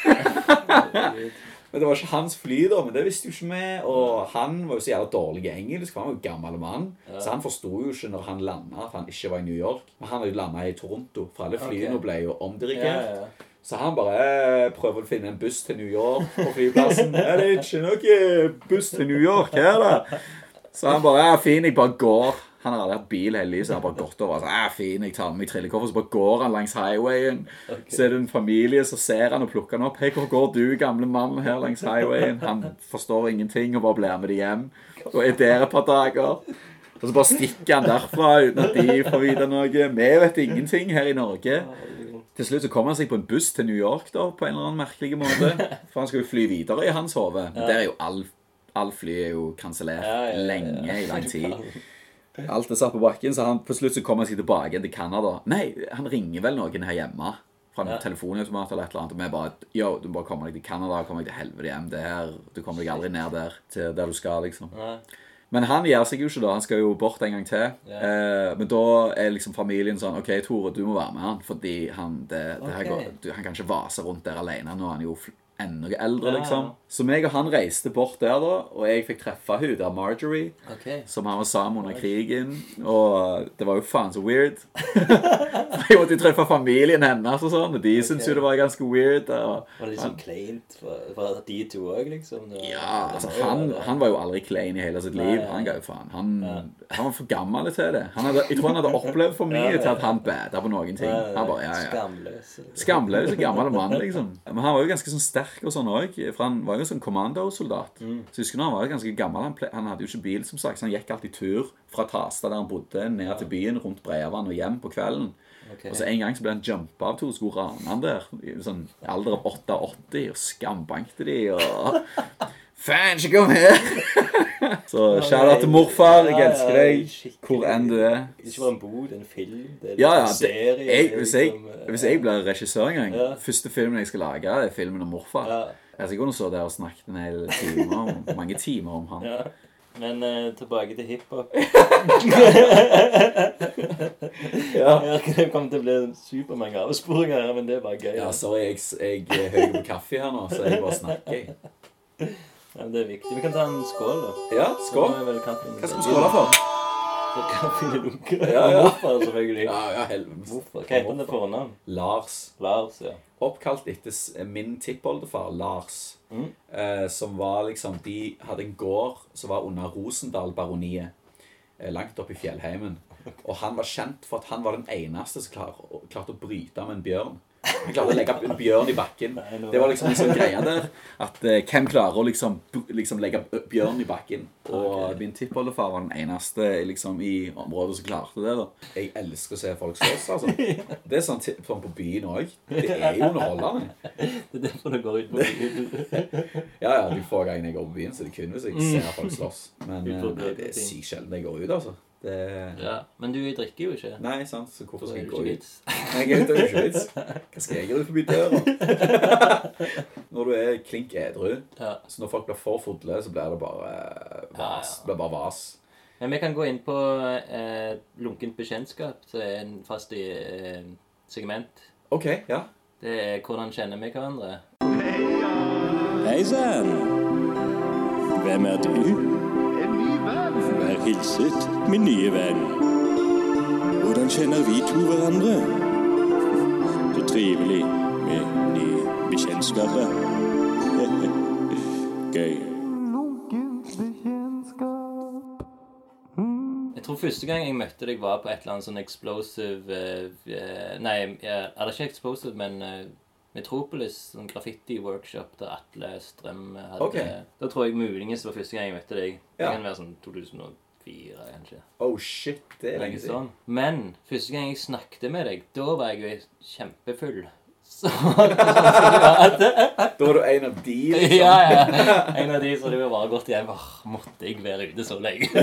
Speaker 4: Men det var ikke hans fly, da, men det visste jo ikke vi. Og han var jo så jævla dårlig i engelsk, for han var jo gammel mann. Så han forsto jo ikke når han landa, at han ikke var i New York. Men han hadde jo landa i Toronto, for alle flyene
Speaker 3: okay.
Speaker 4: ble jo omdirigert.
Speaker 3: Ja, ja.
Speaker 4: Så han bare eh, prøver å finne en buss til New York på flyplassen. Er det ikke noe buss til New York her, da? Så han bare ja, fin, jeg bare går. Han har aldri hatt bil hele livet, så han har bare gått over. Så, ja, fin, jeg tar med meg trillekoffer, så bare går han langs highwayen. Så er det en familie så ser han og plukker han opp. Hei, hvor går du, gamle mann, her langs highwayen? Han forstår ingenting og bare blir med de hjem. Og er der et par dager. Og så bare stikker han derfra uten at de får vite noe. Vi vet ingenting her i Norge. Til slutt så kommer han seg på en buss til New York da, på en eller annen merkelig måte. For han skal jo fly videre i hans hode. Men der er jo all, all fly er jo kansellert lenge i lang tid. [LAUGHS] Alt er satt på bakken, så han, på slutt så kommer han seg tilbake til Canada. Nei, han ringer vel noen her hjemme. Fra en
Speaker 3: Ja.
Speaker 4: telefonautomat eller et eller annet. Og vi bare Yo, du må bare komme deg til Canada. Komme deg til helvete hjem. Det her, du kommer deg aldri ned der. Til der du skal, liksom.
Speaker 3: Nei.
Speaker 4: Men han gjør seg jo ikke da. Han skal jo bort en gang til.
Speaker 3: Ja.
Speaker 4: Eh, men da er liksom familien sånn OK, Tore, du må være med han. Fordi han, det, det her går, du, han kan ikke vase rundt der alene. Nå er han jo enda eldre, liksom. Så meg og han reiste bort der, da. Og jeg fikk treffe hun der Marjorie,
Speaker 3: okay.
Speaker 4: som han var sammen under krigen. Og det var jo faen så weird. [LAUGHS] Jeg måtte jo treffe familien hennes og sånn. Og de syntes jo det var ganske weird. Og,
Speaker 3: Var det litt sånn kleint for, for de to òg, liksom? Det
Speaker 4: Ja, altså han, han var jo aldri klein i hele sitt liv. Han ga jo faen. Han,
Speaker 3: Ja.
Speaker 4: han var for gammel til det. Han hadde, jeg tror han hadde opplevd for [LAUGHS] mye til at han bada på noen ting. Han bare, ja, ja.
Speaker 3: Skamløs.
Speaker 4: Skamløs og gammel mann, liksom. Men han var jo ganske sånn sterk og sånn òg. For han var jo sånn kommandosoldat.
Speaker 3: Mm.
Speaker 4: Så husker når han var ganske gammel. Han, han hadde jo ikke bil, som sagt, så han gikk alltid tur fra Tasta, der han bodde, ned til byen, rundt Breiavann og hjem på kvelden.
Speaker 3: Okay.
Speaker 4: Og så En gang så ble han jumpa av to, skulle rane han der. I sånn alder av 88, og skambankte de og [LAUGHS] Faen, ikke kom her! [LAUGHS] så shout-out til morfar. Jeg elsker deg hvor enn du er.
Speaker 3: Det er ikke bare en bok, det er en film. Det er
Speaker 4: Ja, ja.
Speaker 3: en
Speaker 4: Det,
Speaker 3: serie.
Speaker 4: jeg, hvis, jeg,
Speaker 3: liksom, eh,
Speaker 4: hvis jeg blir regissør en gang,
Speaker 3: Ja.
Speaker 4: første filmen jeg skal lage, er filmen om morfar.
Speaker 3: Ja.
Speaker 4: Jeg og så der og snakket en hel time om, mange timer om han.
Speaker 3: Ja. Men eh, tilbake til hiphop. [LAUGHS]
Speaker 4: Ja.
Speaker 3: Ja, det kommer til å bli supermange avsporinger her, men det er bare gøy.
Speaker 4: Ja, sorry, jeg, jeg er høy på kaffe her nå, så jeg bare snakker. [LAUGHS]
Speaker 3: Ja, men det er viktig. Vi kan ta en skål, da.
Speaker 4: Ja, skål. Hva skal vi skåle for?
Speaker 3: For kaffen er lunken.
Speaker 4: Ja, ja.
Speaker 3: Og selvfølgelig.
Speaker 4: Ja, ja, helvete.
Speaker 3: Hvorfor? Hva heter han til fornavn?
Speaker 4: Lars.
Speaker 3: Lars, ja.
Speaker 4: Oppkalt etter min tippoldefar, Lars.
Speaker 3: Mm.
Speaker 4: Eh, som var liksom De hadde en gård som var under Rosendal-baroniet. Eh, langt oppe i fjellheimen. [LAUGHS] Og han var kjent for at han var den eneste som klar, klarte å bryte med en bjørn. Han klarte å legge en bjørn i bakken. Det var liksom en sånn greie der. At eh, hvem klarer å liksom, liksom legge bjørn i bakken? Og
Speaker 3: Ok.
Speaker 4: min tippoldefar var den eneste liksom, i området som klarte det. da Jeg elsker å se folk slåss, altså. [LAUGHS] Det er sånn, ti- sånn på byen òg. Det er jo underholdende. [LAUGHS]
Speaker 3: Det er derfor det går ut på. [LAUGHS]
Speaker 4: Ja, ja, de få gangene jeg går på byen, så er det kun hvis jeg ser folk slåss. Men
Speaker 3: Vi
Speaker 4: eh, nei,
Speaker 3: det
Speaker 4: er sykt sjelden jeg går ut, altså. Det
Speaker 3: Ja, Men du drikker jo ikke.
Speaker 4: Nei, sant, så hvorfor skal jeg gå ut? [LAUGHS] Nei, jeg er ikke vits. Hva skal jeg gjøre forbi døra? [LAUGHS] Når du er klink edru,
Speaker 3: Ja.
Speaker 4: så når folk blir for fulle, så blir det bare vas.
Speaker 3: Ja, ja.
Speaker 4: Bare vas.
Speaker 3: Men vi kan gå inn på eh, lunkent bekjentskap, som er en fast i, eh, segment.
Speaker 4: OK, ja.
Speaker 3: Det er hvordan kjenner vi hverandre.
Speaker 2: Hei sann! Hvem er du? Hilset, min nye venn. Hvordan kjenner vi to hverandre? Så trivelig med nye bekjentskaper. [LAUGHS] Gøy.
Speaker 3: Jeg tror første gang jeg møtte deg, var på et eller annet sånn explosive eh, eh, Nei, eller ikke explosive, men eh, Metropolis, sånn graffiti-workshop der Atle Strøm hadde
Speaker 4: okay.
Speaker 3: Da tror jeg muligens det var første gang jeg møtte deg. Det
Speaker 4: Ja.
Speaker 3: kan være sånn 2004, kanskje.
Speaker 4: Oh shit, det er lenge siden.
Speaker 3: sånn. Men første gang jeg snakket med deg, da var jeg jo kjempefull. [LAUGHS] Så sånn at
Speaker 4: Da var du en av de, liksom.
Speaker 3: Ja, ja. [LAUGHS] En av de som det var bare gått hjem. var, måtte jeg være ute så lenge? [LAUGHS]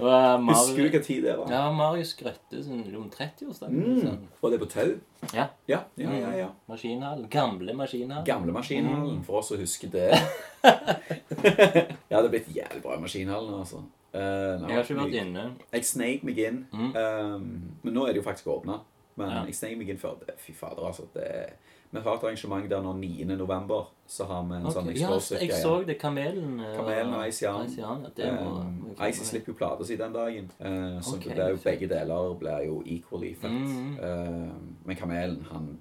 Speaker 3: Mar-
Speaker 4: Husker du hvilken tid det var?
Speaker 3: Ja, Marius Grøtte sin om 30-årsdagen.
Speaker 4: Mm.
Speaker 3: Sånn.
Speaker 4: Var det på tau?
Speaker 3: Ja.
Speaker 4: Ja, ja, ja. ja.
Speaker 3: Maskinhallen. Gamle maskinhallen.
Speaker 4: Gamle maskinhallen, for oss å huske det. ja, det er blitt jævlig bra i maskinhallen, altså. Nå-
Speaker 3: Jeg har ikke vært inne.
Speaker 4: Jeg sneik meg inn,
Speaker 3: Mm.
Speaker 4: um, men nå er det jo faktisk åpna. Men
Speaker 3: Ja.
Speaker 4: jeg sneik meg inn før det. Fy fader, altså. Det, vi har et arrangement der nå 9. november. Så har vi en
Speaker 3: okay.
Speaker 4: sånn
Speaker 3: Ja, jeg så det. Kamelen. eh,
Speaker 4: Kamelen og
Speaker 3: Ice
Speaker 4: Jan.
Speaker 3: med.
Speaker 4: slipper jo plata si den dagen. Uh, så
Speaker 3: okay,
Speaker 4: det blir jo begge deler blir jo equally fett.
Speaker 3: Mm.
Speaker 4: Uh, men Kamelen, han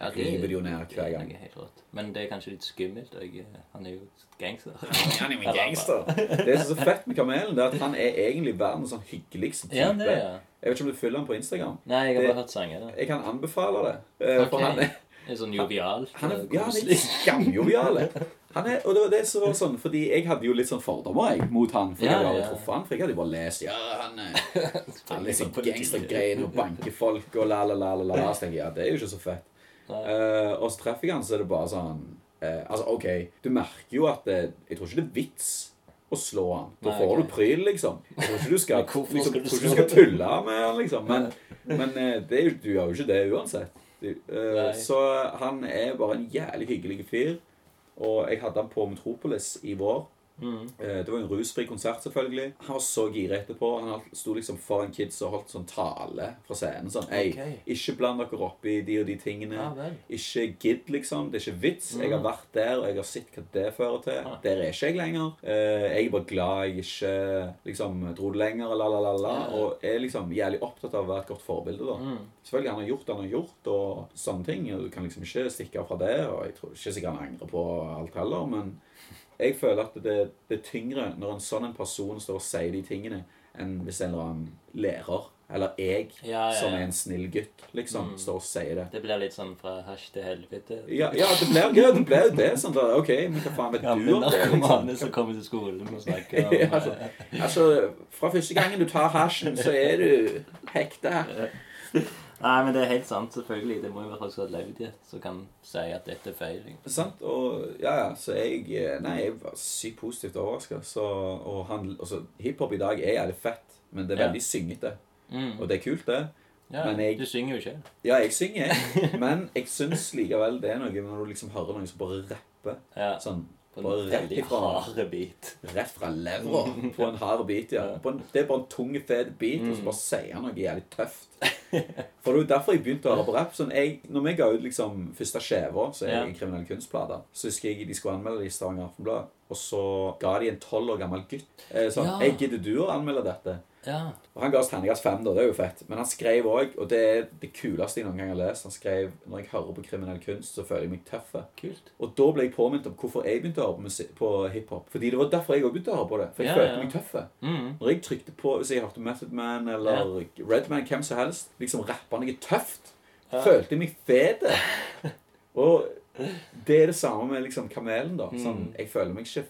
Speaker 3: Ja,
Speaker 4: river det jo ned
Speaker 3: det
Speaker 4: hver
Speaker 3: er
Speaker 4: gang.
Speaker 3: helt rått. Men det er kanskje litt skummelt. og jeg- Han er jo gangster.
Speaker 4: Han er jo en [LAUGHS] gangster. Det som er så fett med Kamelen, det er at han er egentlig verdens sånn hyggeligste type.
Speaker 3: Ja, det ja.
Speaker 4: Jeg vet ikke om du følger ham på Instagram.
Speaker 3: Nei, jeg har
Speaker 4: Det-
Speaker 3: bare hørt sanger. da.
Speaker 4: Jeg kan anbefale det. Okay. For han er
Speaker 3: Det er sånn jovial.
Speaker 4: Han er,
Speaker 3: og
Speaker 4: ja, han er skamjovial. [LAUGHS] Han er, og det var det som var sånn, fordi jeg hadde jo litt sånn fordommer jeg, mot han. For
Speaker 3: Ja,
Speaker 4: jeg hadde
Speaker 3: ja.
Speaker 4: truffet han, for jeg hadde jo bare lest Ja, han er [LAUGHS] Han er liksom
Speaker 3: Politiet.
Speaker 4: gangstergreier og banker folk og la, la, la, la, la. Så tenker jeg ja, det er jo ikke så fett. Eh, og så treffer jeg han, så er det bare sånn uh, Altså, OK, du merker jo at det, Jeg tror ikke det er vits å slå han. Da får
Speaker 3: okay.
Speaker 4: du pryl, liksom. Jeg tror ikke du skal, [LAUGHS] liksom,
Speaker 3: du
Speaker 4: skal tulle med han, liksom. Men, [LAUGHS] men eh, det du gjør jo ikke det uansett. Du,
Speaker 3: uh,
Speaker 4: så han er bare en jævlig hyggelig fyr. Og jeg hadde han på Metropolis i vår.
Speaker 3: Mm.
Speaker 4: Eh, Det var en rusfri konsert, selvfølgelig. Han var så gira etterpå. Han sto liksom foran kids og holdt sånn tale fra scenen. Sånn Ei,
Speaker 3: okay.
Speaker 4: ikke bland dere opp i de og de tingene.
Speaker 3: Ja.
Speaker 4: Ikke gidd, liksom. Det er ikke vits. Jeg har vært der, og jeg har sett hva det fører til.
Speaker 3: Ah.
Speaker 4: Der er ikke jeg lenger. Eh, Jeg er bare glad jeg ikke liksom dro det lenger, la, la, la, la. Og er liksom jævlig opptatt av å være et godt forbilde, da.
Speaker 3: Mm.
Speaker 4: Selvfølgelig, han har gjort det han har gjort, og sånne ting. Du kan liksom ikke stikke av fra det. Og jeg tror ikke sikkert han angrer på alt heller, men jeg føler at det, det er tyngre når en sånn en person står og sier de tingene, enn hvis en eller annen lærer, eller jeg,
Speaker 3: Ja, ja,
Speaker 4: som er en snill gutt, liksom,
Speaker 3: Mm.
Speaker 4: står og sier det.
Speaker 3: Det blir litt sånn fra hasj til helvete.
Speaker 4: Ja, ja det blir jo det blir jo det. Sånn da, OK, men hva faen vet du om det? liksom?
Speaker 3: som kommer til skolen og snakker om [LAUGHS]
Speaker 4: Ja, altså, altså, fra første gangen du tar hasjen, så er du hekta.
Speaker 3: Nei, men det er helt sant, selvfølgelig. Det må jo være folk som har levd i det, som kan si at dette er feil. er
Speaker 4: Sant? Og ja, ja, så jeg eh, Nei, jeg var sykt positivt overraska. Og han, altså, hiphop i dag er jævlig fett, men det er
Speaker 3: Ja.
Speaker 4: veldig syngete.
Speaker 3: Mm.
Speaker 4: Og det er kult, det.
Speaker 3: Ja,
Speaker 4: men jeg-
Speaker 3: Du synger jo ikke.
Speaker 4: Ja, jeg synger, jeg. [LAUGHS] Men jeg syns likevel det er noe når du liksom hører noen som bare rapper
Speaker 3: Ja,
Speaker 4: sånn
Speaker 3: på en
Speaker 4: rett
Speaker 3: veldig
Speaker 4: ifra
Speaker 3: hard bit.
Speaker 4: Rett fra levra på en hard bit, ja.
Speaker 3: Ja.
Speaker 4: På en, det er bare en tung, fet beat, og så
Speaker 3: Mm.
Speaker 4: bare sier han noe jævlig tøft. [LAUGHS] For det er jo derfor jeg begynte å høre på rap. Sånn, jeg, når vi ga ut liksom første skiva, så er
Speaker 3: Ja.
Speaker 4: jeg en kriminell kunstplate, så husker jeg de skulle anmelde det i Stavanger Aftenblad. Og så ga de en tolv år gammel gutt sånn
Speaker 3: Ja.
Speaker 4: Jeg gidder du å anmelde dette?
Speaker 3: Ja.
Speaker 4: Og Han ga oss terningkast fem, da. Det er jo fett. Men han skrev òg, og det er det kuleste jeg noen gang har lest Han skrev når jeg hører på kriminell kunst, så føler jeg meg tøff. Og da ble jeg påminnet om hvorfor jeg begynte å høre på, på hiphop. Fordi det var derfor jeg òg begynte å høre på det. For jeg
Speaker 3: Ja,
Speaker 4: følte
Speaker 3: ja.
Speaker 4: meg tøff.
Speaker 3: Mm.
Speaker 4: Når jeg trykte på Hvis jeg hørte Method Man eller Redman, hvem som helst, liksom rappa noe tøft,
Speaker 3: Ja.
Speaker 4: følte jeg meg fet. Og det er det samme med liksom Kamelen, da. Sånn,
Speaker 3: Mm.
Speaker 4: jeg føler meg ikke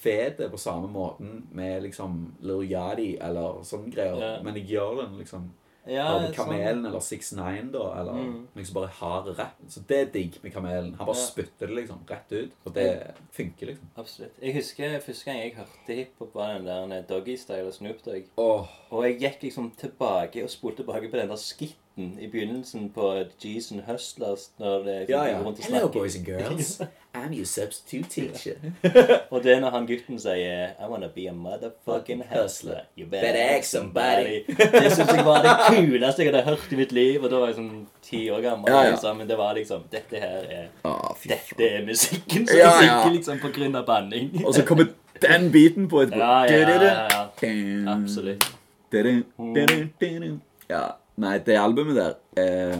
Speaker 4: fet på samme måten med liksom Lil Yadi eller sånne greier,
Speaker 3: Ja.
Speaker 4: men jeg gjør den liksom
Speaker 3: Ja,
Speaker 4: med
Speaker 3: sånn.
Speaker 4: Kamelen eller 6ix9ine, da. Eller
Speaker 3: Mm.
Speaker 4: liksom bare hard rapp. Så det er digg med Kamelen. Han bare
Speaker 3: Ja.
Speaker 4: spytter det liksom rett ut. Og det funker, liksom.
Speaker 3: Absolutt. Jeg husker første gang jeg hørte hiphop, var den der Doggy Style og Snoop Dogg.
Speaker 4: Oh.
Speaker 3: Og jeg gikk liksom tilbake og spolte tilbake på den der skitten i begynnelsen på G's and Hustlers. Når det
Speaker 4: ja, ja.
Speaker 3: rundt og
Speaker 4: Hello, boys and girls. [LAUGHS] I'm your substitute teacher. [LAUGHS]
Speaker 3: Og det er når han gutten sier I wanna be a motherfucking hustler. You better
Speaker 4: Better
Speaker 3: ask
Speaker 4: somebody.
Speaker 3: Det syns jeg var det [LAUGHS] kuleste jeg hadde hørt i mitt liv. Og da var jeg sånn ti år gammel.
Speaker 4: Ja, ja.
Speaker 3: Liksom. Men det var liksom Dette her er
Speaker 4: oh,
Speaker 3: Dette er musikken som
Speaker 4: Ja, ja.
Speaker 3: sikker liksom på grunn av banning.
Speaker 4: Og så kommer den biten på et
Speaker 3: Ja, ja, ja, ja. Absolutt.
Speaker 4: dun. Ja, nei, det albumet der eh,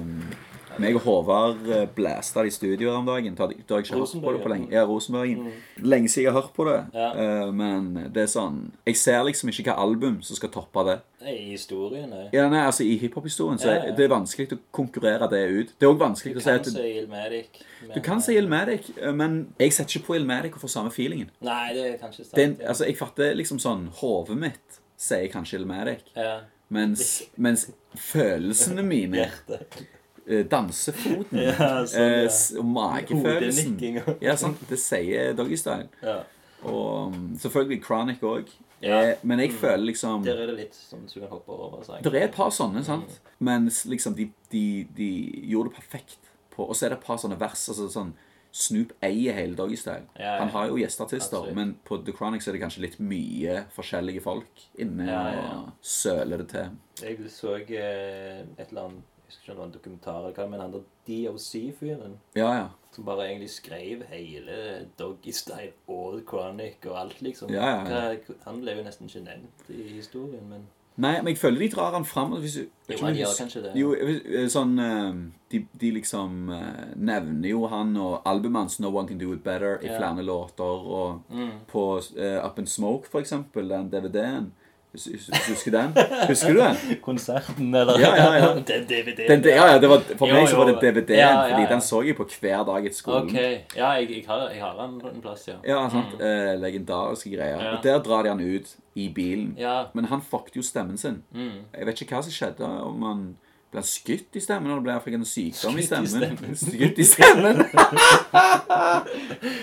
Speaker 4: meg og Håvard eh, blæsta det i studioet om dagen. Da jeg ikke hørt på det på lenge. Ja, Rosenborgen. Lenge siden jeg har hørt på det.
Speaker 3: Ja.
Speaker 4: Eh, men det er sånn Jeg ser liksom ikke hva album som skal toppe det.
Speaker 3: I historien nei.
Speaker 4: Ja, nei, altså I hiphop-historien så er det er vanskelig å konkurrere det ut. Det er òg vanskelig
Speaker 3: Du
Speaker 4: å si
Speaker 3: kan si Ilmatic.
Speaker 4: Du kan si Ilmatic, eh, men jeg setter ikke på Ilmatic og får samme feelingen.
Speaker 3: Nei, det er kanskje sant.
Speaker 4: En, altså, jeg fatter liksom sånn Hodet mitt sier kanskje Ilmatic,
Speaker 3: ja.
Speaker 4: mens, mens følelsene mine [LAUGHS] eh, Dansefoten
Speaker 3: Ja, sånn,
Speaker 4: eh,
Speaker 3: ja.
Speaker 4: magefølelsen Ja, sant. Det sier Doggystyle.
Speaker 3: Ja.
Speaker 4: Og um, selvfølgelig Chronic òg.
Speaker 3: Ja.
Speaker 4: Men jeg føler liksom
Speaker 3: Der er det litt sånn som du kan hoppe over. Så
Speaker 4: Det er et par sånne, sant? Men liksom de, de, de gjorde det perfekt på Og så er det et par sånne vers. altså sånn Snoop eier hele Doggystyle.
Speaker 3: Ja, ja.
Speaker 4: Han har jo gjesteartister,
Speaker 3: Absolutt.
Speaker 4: men på The Chronics er det kanskje litt mye forskjellige folk inne
Speaker 3: Ja, ja, ja.
Speaker 4: og søler det til.
Speaker 3: Jeg så eh, et eller annet Jeg husker ikke om det var en dokumentar eller hva, men han der DOC-fyren
Speaker 4: Ja, ja.
Speaker 3: som bare egentlig skrev hele Doggystyle og og Chronic og alt, liksom.
Speaker 4: Ja, ja, ja.
Speaker 3: Han ble jo nesten ikke nevnt i historien, men
Speaker 4: Nei, men jeg føler de drar han fram. Hvis,
Speaker 3: Jo, han gjør kanskje det.
Speaker 4: Jo, sånn eh, de, de liksom eh, nevner jo han og albumet hans 'No One Can Do It Better' i
Speaker 3: Ja.
Speaker 4: flere låter. Og på uh, Up in Smoke, for eksempel, den DVD-en. Husker den? Husker du den? [LAUGHS]
Speaker 3: Konserten, eller
Speaker 4: Ja, ja, ja. [LAUGHS]
Speaker 3: Den DVD-en.
Speaker 4: ja, ja, det var, for
Speaker 3: Jo,
Speaker 4: meg så var det DVD-en,
Speaker 3: Ja, ja,
Speaker 4: fordi den så jeg på hver dag etter skolen.
Speaker 3: Ok. Ja, jeg, jeg, har, jeg har han en plass, ja.
Speaker 4: Ja, sant? Eh, legendariske greier. Og der drar de han ut i bilen.
Speaker 3: Ja.
Speaker 4: Men han fucket jo stemmen sin.
Speaker 3: Mm.
Speaker 4: Jeg vet ikke hva som skjedde. Om han ble han skutt i stemmen, eller ble han fikk en sykdom i stemmen. Skutt i stemmen! [LAUGHS]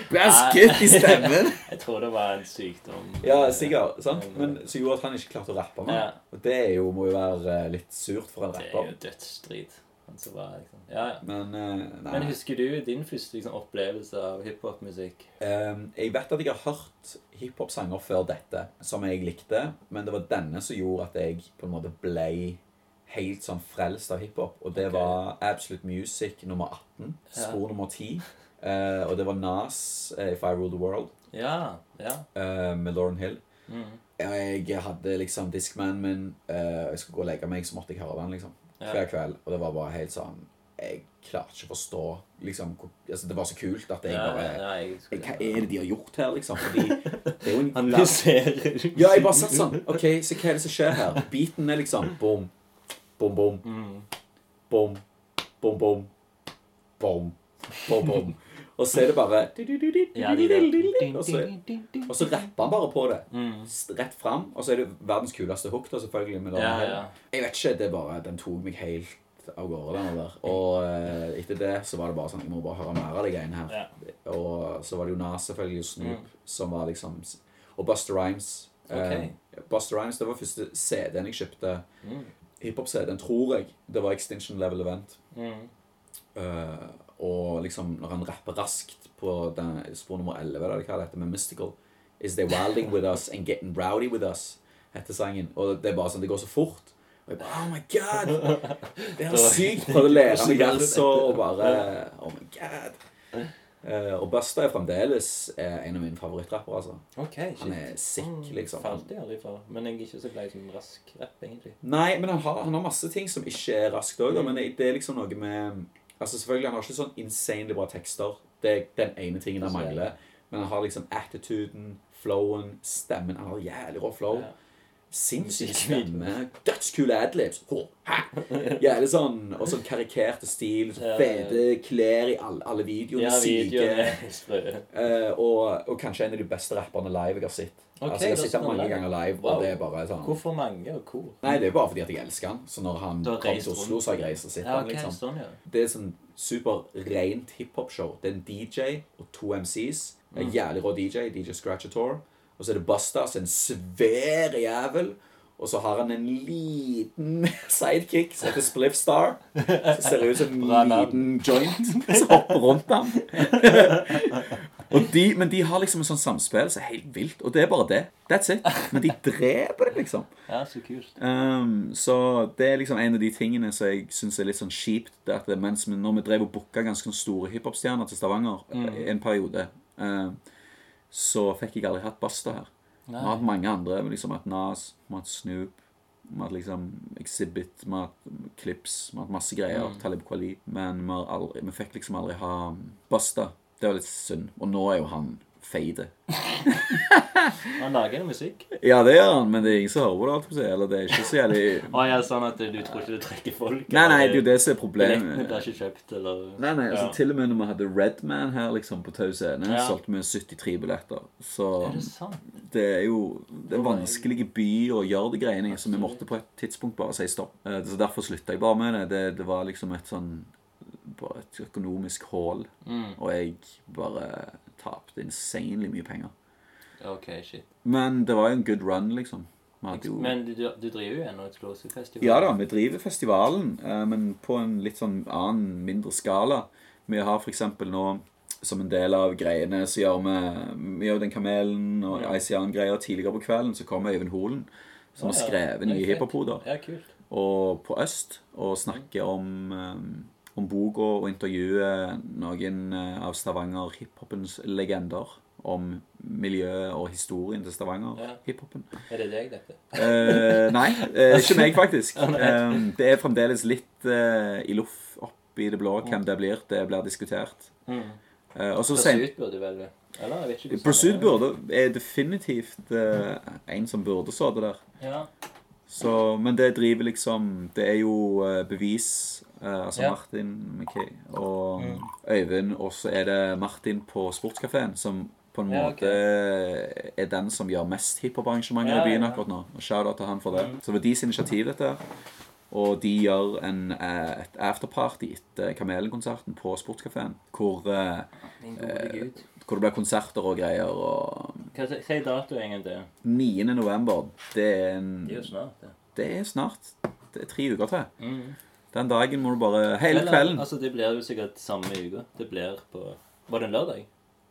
Speaker 4: Blir han skutt i stemmen? [LAUGHS]
Speaker 3: Jeg tror det var en sykdom.
Speaker 4: Ja, sikkert. sant? Men så gjorde at han ikke klarte å rappe mer. Og det er jo, må jo være eh, litt surt for en
Speaker 3: Det er jo dødsstrid. Han var, liksom. Ja, ja.
Speaker 4: Men uh, nei.
Speaker 3: Men husker du din første liksom, opplevelse av hiphop-musikk?
Speaker 4: Ehm, jeg vet at jeg har hørt hiphop-sanger før dette som jeg likte, men det var denne som gjorde at jeg på en måte ble helt sånn frelst av hiphop. Og det
Speaker 3: okay.
Speaker 4: var Absolute Music nummer 18.
Speaker 3: Ja.
Speaker 4: Spor nummer 10. Uh, og det var Nas, uh, If I Rule The World,
Speaker 3: Ja, ja.
Speaker 4: Uh, med Lauren Hill.
Speaker 3: Mm.
Speaker 4: Jeg hadde liksom Discman min. eh, jeg skulle gå og legge meg, så måtte jeg høre den liksom
Speaker 3: Ja.
Speaker 4: hver kveld. Og det var bare helt sånn Jeg klarte ikke å forstå liksom hvor, altså, Det var så kult at jeg
Speaker 3: Ja,
Speaker 4: bare
Speaker 3: ja, jeg skulle-
Speaker 4: Hva er det de har gjort her, liksom? Fordi det er jo en
Speaker 3: Analyserer.
Speaker 4: Ja, jeg bare satt sånn OK, så hva er det som skjer her? Beaten er liksom bom, bom, bom,
Speaker 3: Mm.
Speaker 4: bom, bom, bom, bom, bom, bom. Og så er det bare
Speaker 3: Ja, de.
Speaker 4: Og så, og så rapper han bare på det.
Speaker 3: Mm.
Speaker 4: Rett fram. Og så er det verdens kuleste hook, da, selvfølgelig. Med
Speaker 3: Ja, ja.
Speaker 4: Jeg vet ikke, det er bare Den tok meg helt av gårde, den der. Og eh, etter det så var det bare sånn Jeg må bare høre mer av de greiene her. Og så var det jo Nas, selvfølgelig, og Snoop,
Speaker 3: Mm.
Speaker 4: som var liksom Og Buster Rhymes.
Speaker 3: Okay.
Speaker 4: Eh, Buster Rhymes, det var første CD-en jeg kjøpte.
Speaker 3: Mm.
Speaker 4: Hiphop-CD-en, tror jeg. Det var Extinction Level Event.
Speaker 3: Mm.
Speaker 4: Uh, og liksom når han rapper raskt på den, spor nummer 11, eller hva det heter, med Mystical Is they wilding with us and getting rowdy with us, heter sangen. Og det er bare sånn, det går så fort. Og jeg bare Oh my god! Det er [LAUGHS] sykt! Prøvde å lære meg [LAUGHS] verset og bare Oh my god. Eh, og Busta er fremdeles eh, en av mine favorittrappere. altså.
Speaker 3: Ok, shit.
Speaker 4: Han er sick, liksom.
Speaker 3: Falt jeg aldri for. Men jeg er ikke så glad i sånn rask rapp, egentlig.
Speaker 4: Nei, men han har, han har masse ting som ikke er raskt òg, men det, er liksom noe med Altså Selvfølgelig, han har ikke sånn insanely bra tekster. Det er den ene tingen han mangler. Men han har liksom attituden, flowen, stemmen. Han har jævlig rå flow.
Speaker 3: Ja.
Speaker 4: Sinnssyk
Speaker 3: Musikkvideo.
Speaker 4: stemme. Dødskule adlibs. Jævlig sånn Og sånn karikerte stil. Så
Speaker 3: ja.
Speaker 4: fete klær i alle, alle videoene.
Speaker 3: Ja,
Speaker 4: syke.
Speaker 3: videoen sprø. [LAUGHS]
Speaker 4: Eh, og, og kanskje en av de beste rapperne live jeg har sett.
Speaker 3: Okay,
Speaker 4: altså, jeg har sett ham mange ganger live,
Speaker 3: Wow.
Speaker 4: og det er bare sånn
Speaker 3: Hvorfor mange, og hvor?
Speaker 4: Nei, det er bare fordi at jeg elsker han. Så når han kom til Oslo, så har jeg reist og sett
Speaker 3: Ja, okay,
Speaker 4: liksom.
Speaker 3: sånn, ja.
Speaker 4: Det er sånn super rent hiphop-show. Det er en DJ og to MCs.
Speaker 3: Mm.
Speaker 4: En jævlig rå DJ, DJ Scratchator. Og så er det Bastas, så er en svær jævel. Og så har han en liten [LAUGHS] sidekick som heter Spliff Star. Som ser ut som en liten joint som hopper rundt ham. [LAUGHS] de, men de har liksom en sånn samspill som er helt vilt. Og det er bare det. That's it. Men de dreper det, liksom.
Speaker 3: Ja, så kult.
Speaker 4: Um, så det er liksom en av de tingene som jeg syns er litt sånn kjipt. Det at det, mens vi, når vi drev og booka ganske store hiphop-stjerner til Stavanger mm. en periode, um, så fikk jeg aldri hatt Basta her. Vi har hatt mange andre. Vi liksom hatt Nas, vi har hatt Snoop, vi har hatt liksom Exhibit, vi har hatt Clips, vi har hatt masse greier. Talib Kweli. Men vi, aldri, vi fikk liksom aldri ha Basta. Det var litt synd. Og nå er jo han feide.
Speaker 3: Han lager noe musikk.
Speaker 4: Ja, det gjør han, men det er ingen som hører på det. si. Eller det er ikke så jævlig
Speaker 3: Å ja, sånn at du tror ikke det trekker folk?
Speaker 4: Nei, nei, det er jo det som er
Speaker 3: problemet.
Speaker 4: problemet.
Speaker 3: er ikke kjøpt, eller
Speaker 4: Nei, nei, altså
Speaker 3: Ja.
Speaker 4: Til og med når vi hadde Redman her liksom på Tau Scene,
Speaker 3: Ja.
Speaker 4: solgte vi 73 billetter. Så
Speaker 3: Er det sant?
Speaker 4: det er jo Det er vanskelig by å gjøre de greiene i, så vi måtte på et tidspunkt bare si stopp. Eh, Så derfor slutta jeg bare med det. Det, det var liksom et sånn Bare et økonomisk hull.
Speaker 3: Mm.
Speaker 4: Og jeg bare tapte insanely mye penger.
Speaker 3: Ok, shit.
Speaker 4: Men det var jo en good run, liksom. Jo
Speaker 3: Men du, du driver jo ennå Explosive Festival?
Speaker 4: Ja da, vi driver festivalen, eh, men på en litt sånn annen, mindre skala. Vi har f.eks. nå som en del av greiene så gjør vi Vi gjør den Kamelen og ICN-greier. Tidligere på kvelden så kommer Øyvind Holen, som
Speaker 3: Å,
Speaker 4: har skrevet
Speaker 3: er
Speaker 4: nye
Speaker 3: fett.
Speaker 4: hiphop-hoder.
Speaker 3: Ja, kult.
Speaker 4: Og på Øst, og snakker om um, om boka og intervjuer noen eh, av Stavanger hiphopens legender. Om miljøet og historien til
Speaker 3: Ja.
Speaker 4: Stavanger-hiphopen.
Speaker 3: Er det deg, dette?
Speaker 4: Eh, nei, eh, [LAUGHS] ikke meg faktisk. Eh, det er fremdeles litt eh, i loff opp i det blå hvem det blir. Det blir diskutert.
Speaker 3: Mm.
Speaker 4: Eh,
Speaker 3: Pursuit burde vel Eller, jeg vet ikke.
Speaker 4: Pursuit
Speaker 3: er.
Speaker 4: burde er definitivt en som burde så det der.
Speaker 3: Ja.
Speaker 4: Så, men det driver liksom Det er jo bevis. Eh, altså
Speaker 3: Ja.
Speaker 4: Martin McKay og
Speaker 3: Mm.
Speaker 4: Øyvind. Og så er det Martin på Sportskafeen som på en
Speaker 3: Ja,
Speaker 4: måte er den som gjør mest hiphop-arrangementer
Speaker 3: Ja,
Speaker 4: i byen akkurat nå. Og shout-out til han for det.
Speaker 3: Mm.
Speaker 4: Så det var deres initiativ, dette. Og de gjør en, eh, et afterparty etter Kamelen-konserten på Sportskafeen. Hvor, eh,
Speaker 3: Min
Speaker 4: hvor det blir konserter og greier. Og
Speaker 3: Hva sier datoen dato en gang til.
Speaker 4: 9. november, det er en
Speaker 3: Det er jo snart, det.
Speaker 4: det er snart. Det er tre uker til.
Speaker 3: Mm.
Speaker 4: Den dagen må du bare Hele
Speaker 3: Eller,
Speaker 4: kvelden.
Speaker 3: Altså, det blir jo sikkert samme uke. Det blir på Var det en lørdag?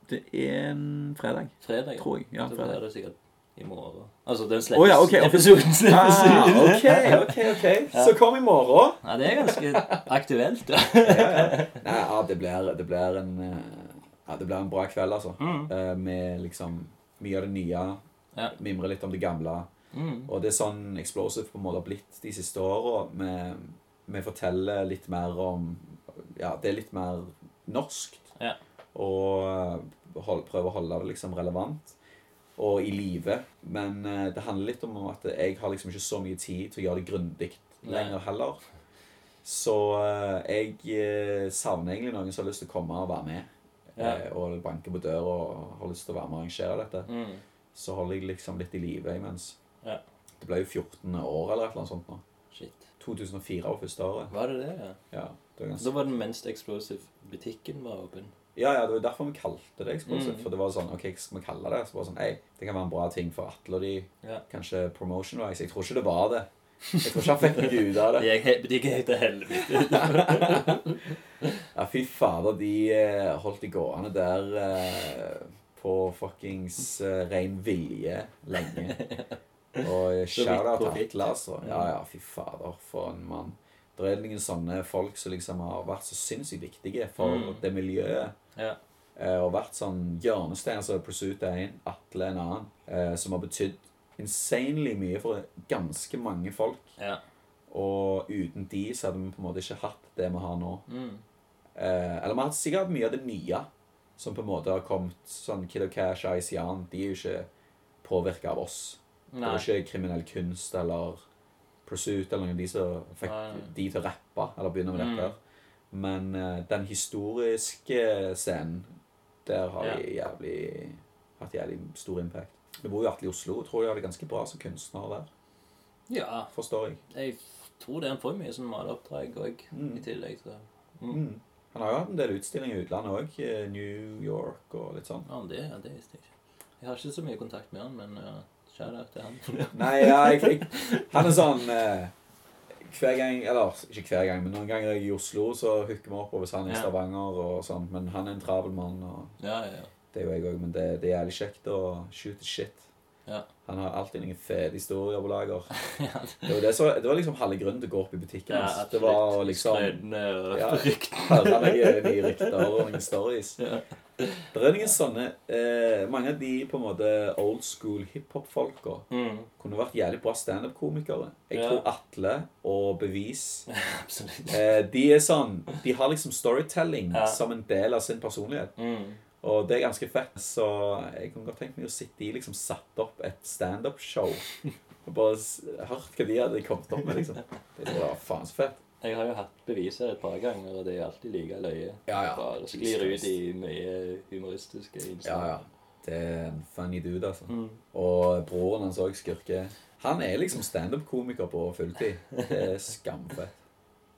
Speaker 4: Det er en fredag,
Speaker 3: Fredag?
Speaker 4: tror jeg. Ja,
Speaker 3: blir
Speaker 4: fredag.
Speaker 3: det sikkert i morgen. Altså, den
Speaker 4: Å
Speaker 3: Oh,
Speaker 4: ja, okay, okay.
Speaker 3: Episoden slippes
Speaker 4: Ah,
Speaker 3: OK,
Speaker 4: ok, ok, [LAUGHS] ok. Så kom i morgen.
Speaker 3: Ja, det er ganske aktuelt. [LAUGHS] Ja.
Speaker 4: Nei, ja, det blir, det blir en Ja, det blir en bra kveld, altså.
Speaker 3: Mm.
Speaker 4: Eh, Med liksom mye av det nye.
Speaker 3: Ja.
Speaker 4: Mimre litt om det gamle.
Speaker 3: Mm.
Speaker 4: Og det er sånn Explosive på en måte har blitt de siste åra. Vi, forteller litt mer om Ja, det er litt mer norskt.
Speaker 3: Ja.
Speaker 4: Og hold, prøver å holde det liksom relevant og i live. Men eh, det handler litt om at jeg har liksom ikke så mye tid til å gjøre det grundig lenger heller. Så eh, jeg eh, savner egentlig noen som har lyst til å komme og være med.
Speaker 3: Ja.
Speaker 4: eh, Og banke på døra og har lyst til å være med og arrangere dette
Speaker 3: Mm.
Speaker 4: så holder jeg liksom litt i live imens.
Speaker 3: Ja.
Speaker 4: Det ble jo 14 år eller et eller annet sånt nå.
Speaker 3: Shit.
Speaker 4: 2004 var første året.
Speaker 3: Var det det, ja?
Speaker 4: Ja, det var
Speaker 3: Da var den mens Explosive-butikken var åpen.
Speaker 4: ja, ja, det var derfor vi kalte det Explosive.
Speaker 3: Mm.
Speaker 4: For det var sånn, ok, hva skal vi kalle det? Så var det sånn, ei, det kan være en bra ting for Atle og de,
Speaker 3: Ja.
Speaker 4: kanskje promotion-wise. Jeg tror ikke det var det. Jeg tror ikke han fikk noe ut av det. [LAUGHS]
Speaker 3: Det Butikken het helvete. [LAUGHS]
Speaker 4: Ja, fy fader, de eh, holdt de gående der eh, på fuckings eh, ren vilje lenge. [LAUGHS] Og [LAUGHS] shout-out til Hitler, altså. Ja, ja, fy fader, for en mann. Det er noen sånne folk som liksom har vært så sinnssykt viktige for
Speaker 3: Mm.
Speaker 4: det miljøet.
Speaker 3: Ja.
Speaker 4: eh, Og vært sånn hjørnestein. Så Pursuit er en, Atle en annen. eh, Som har betydd insanely mye for ganske mange folk.
Speaker 3: ja.
Speaker 4: Og uten de så hadde vi på en måte ikke hatt det vi har nå.
Speaker 3: Mm.
Speaker 4: Eh, eller vi har sikkert hatt mye av det nye som på en måte har kommet. Sånn Kid og Cash, Ice Jan, de er jo ikke påvirka av oss. Det var ikke kriminell kunst eller Pursuit eller noen av de som fikk
Speaker 3: Nei.
Speaker 4: de til å rappe eller begynne med
Speaker 3: Mm.
Speaker 4: dette. Men uh, den historiske scenen, der har
Speaker 3: Ja.
Speaker 4: de jævlig hatt jævlig stor impact. Vi bor jo Atle i Oslo. Tror du har det ganske bra som kunstner der.
Speaker 3: Ja.
Speaker 4: Forstår jeg.
Speaker 3: Jeg tror det er en for mye sånn maleoppdrag òg,
Speaker 4: Mm.
Speaker 3: i tillegg. Så.
Speaker 4: Mm. Han har jo hatt en del utstillinger i utlandet òg. New York og litt sånn.
Speaker 3: Ja, det, ja, det visste jeg ikke. Jeg har ikke så mye kontakt med han, men uh, shout-out til han.
Speaker 4: Nei, ja, jeg, jeg, han er sånn eh, Hver gang, eller ikke hver gang, men noen ganger jeg er i Oslo, så hooker vi opp hvis han er i
Speaker 3: Ja.
Speaker 4: Stavanger og sånn. Men han er en travel mann, og
Speaker 3: ja, ja.
Speaker 4: det er jo jeg òg. Men det, det er jævlig kjekt å shoot the shit.
Speaker 3: Ja.
Speaker 4: Han har alltid noen fete historier på lager. [LAUGHS]
Speaker 3: ja,
Speaker 4: Det var, det, så, det var liksom halve grunnen til å gå opp i butikken.
Speaker 3: ja
Speaker 4: hans. det var liksom
Speaker 3: og
Speaker 4: Ja. høre nye rykter og noen stories.
Speaker 3: Ja.
Speaker 4: Det er noen sånne eh, Mange av de på en måte old school hiphop-folka
Speaker 3: Mm,
Speaker 4: kunne vært jævlig bra standup-komikere. Jeg tror Atle og Bevis [LAUGHS] eh, De er sånn De har liksom storytelling som en del av sin personlighet.
Speaker 3: Mm.
Speaker 4: Og det er ganske fett. Så jeg kunne godt tenkt meg å sitte i liksom satt opp et standup-show. Og bare hørt hva de hadde kommet opp med, liksom. Det var faen så fett.
Speaker 3: Jeg har jo hatt beviser et par ganger, og det er alltid like løye.
Speaker 4: Ja, ja.
Speaker 3: Det sklir ut i mye humoristiske innslag.
Speaker 4: Ja, ja. Det er en funny dude, altså.
Speaker 3: Mm.
Speaker 4: Og broren hans òg, Skurke. Han er liksom standup-komiker på fulltid. Det er skamfett.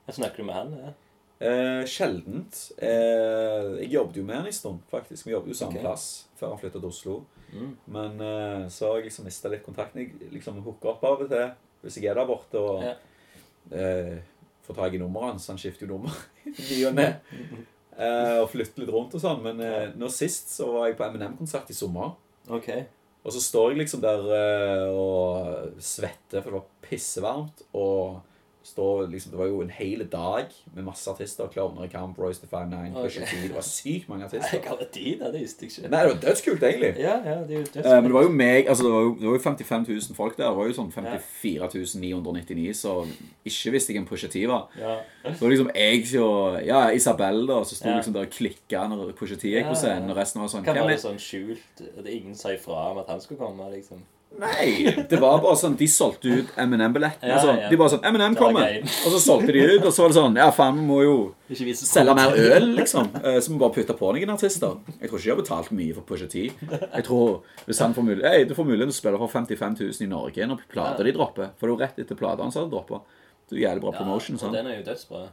Speaker 3: Jeg snakker du med han? Ja?
Speaker 4: Eh, sjeldent. Eh, jeg jobbet jo med han en stund, faktisk. Vi jobbet jo samme
Speaker 3: okay.
Speaker 4: plass før han flyttet til Oslo.
Speaker 3: Mm.
Speaker 4: Men eh, så har jeg liksom mista litt kontakten. Jeg liksom hooker opp av og til hvis jeg er der borte og
Speaker 3: Ja.
Speaker 4: eh, får tak i nummeret hans. Han skifter jo nummer [LAUGHS] i og ne. [LAUGHS] Eh, og flytter litt rundt og sånn. Men eh, nå sist så var jeg på MNM-konsert i sommer.
Speaker 3: Okay.
Speaker 4: Og så står jeg liksom der og svetter, for det var pissevarmt. Og står liksom, Det var jo en hel dag med masse artister. Klovner i kamp, Royce the 59,
Speaker 3: Ok.
Speaker 4: okay. T. Det var sykt mange [LAUGHS] artister.
Speaker 3: Jeg hadde de da? Det visste jeg ikke.
Speaker 4: Nei, det var dødskult, egentlig.
Speaker 3: Ja, ja, det er jo
Speaker 4: Eh, men det var jo meg, altså det var jo, det var jo 55 000 folk der. Det var jo sånn
Speaker 3: Ja.
Speaker 4: 54 999, så ikke visste jeg hvem Pusha T var.
Speaker 3: Ja.
Speaker 4: Det var liksom jeg og ja, Isabel da, så sto
Speaker 3: Ja.
Speaker 4: liksom der og klikka når Pusha T gikk på scenen, og resten var sånn
Speaker 3: Hva
Speaker 4: være
Speaker 3: var det sånn skjult? At ingen sa ifra om at han skulle komme, liksom?
Speaker 4: Nei, det var bare sånn De solgte ut M&M-billettene.
Speaker 3: Ja,
Speaker 4: sånn.
Speaker 3: ja.
Speaker 4: De bare sånn
Speaker 3: M&M
Speaker 4: kommer! Og så solgte de ut, og så var det sånn Ja, faen, vi må jo selge mer øl, liksom. Eh, Så vi bare putte på noen artister. Jeg tror ikke de har betalt mye for Pusha T. Jeg tror hvis han får mulighet Hey, du får muligheten til å spille for 55 000 i Norge når plata de dropper. For det er jo rett etter plata hans hadde droppa. Jævlig bra promotion.
Speaker 3: Ja, og den er jo dødsbra.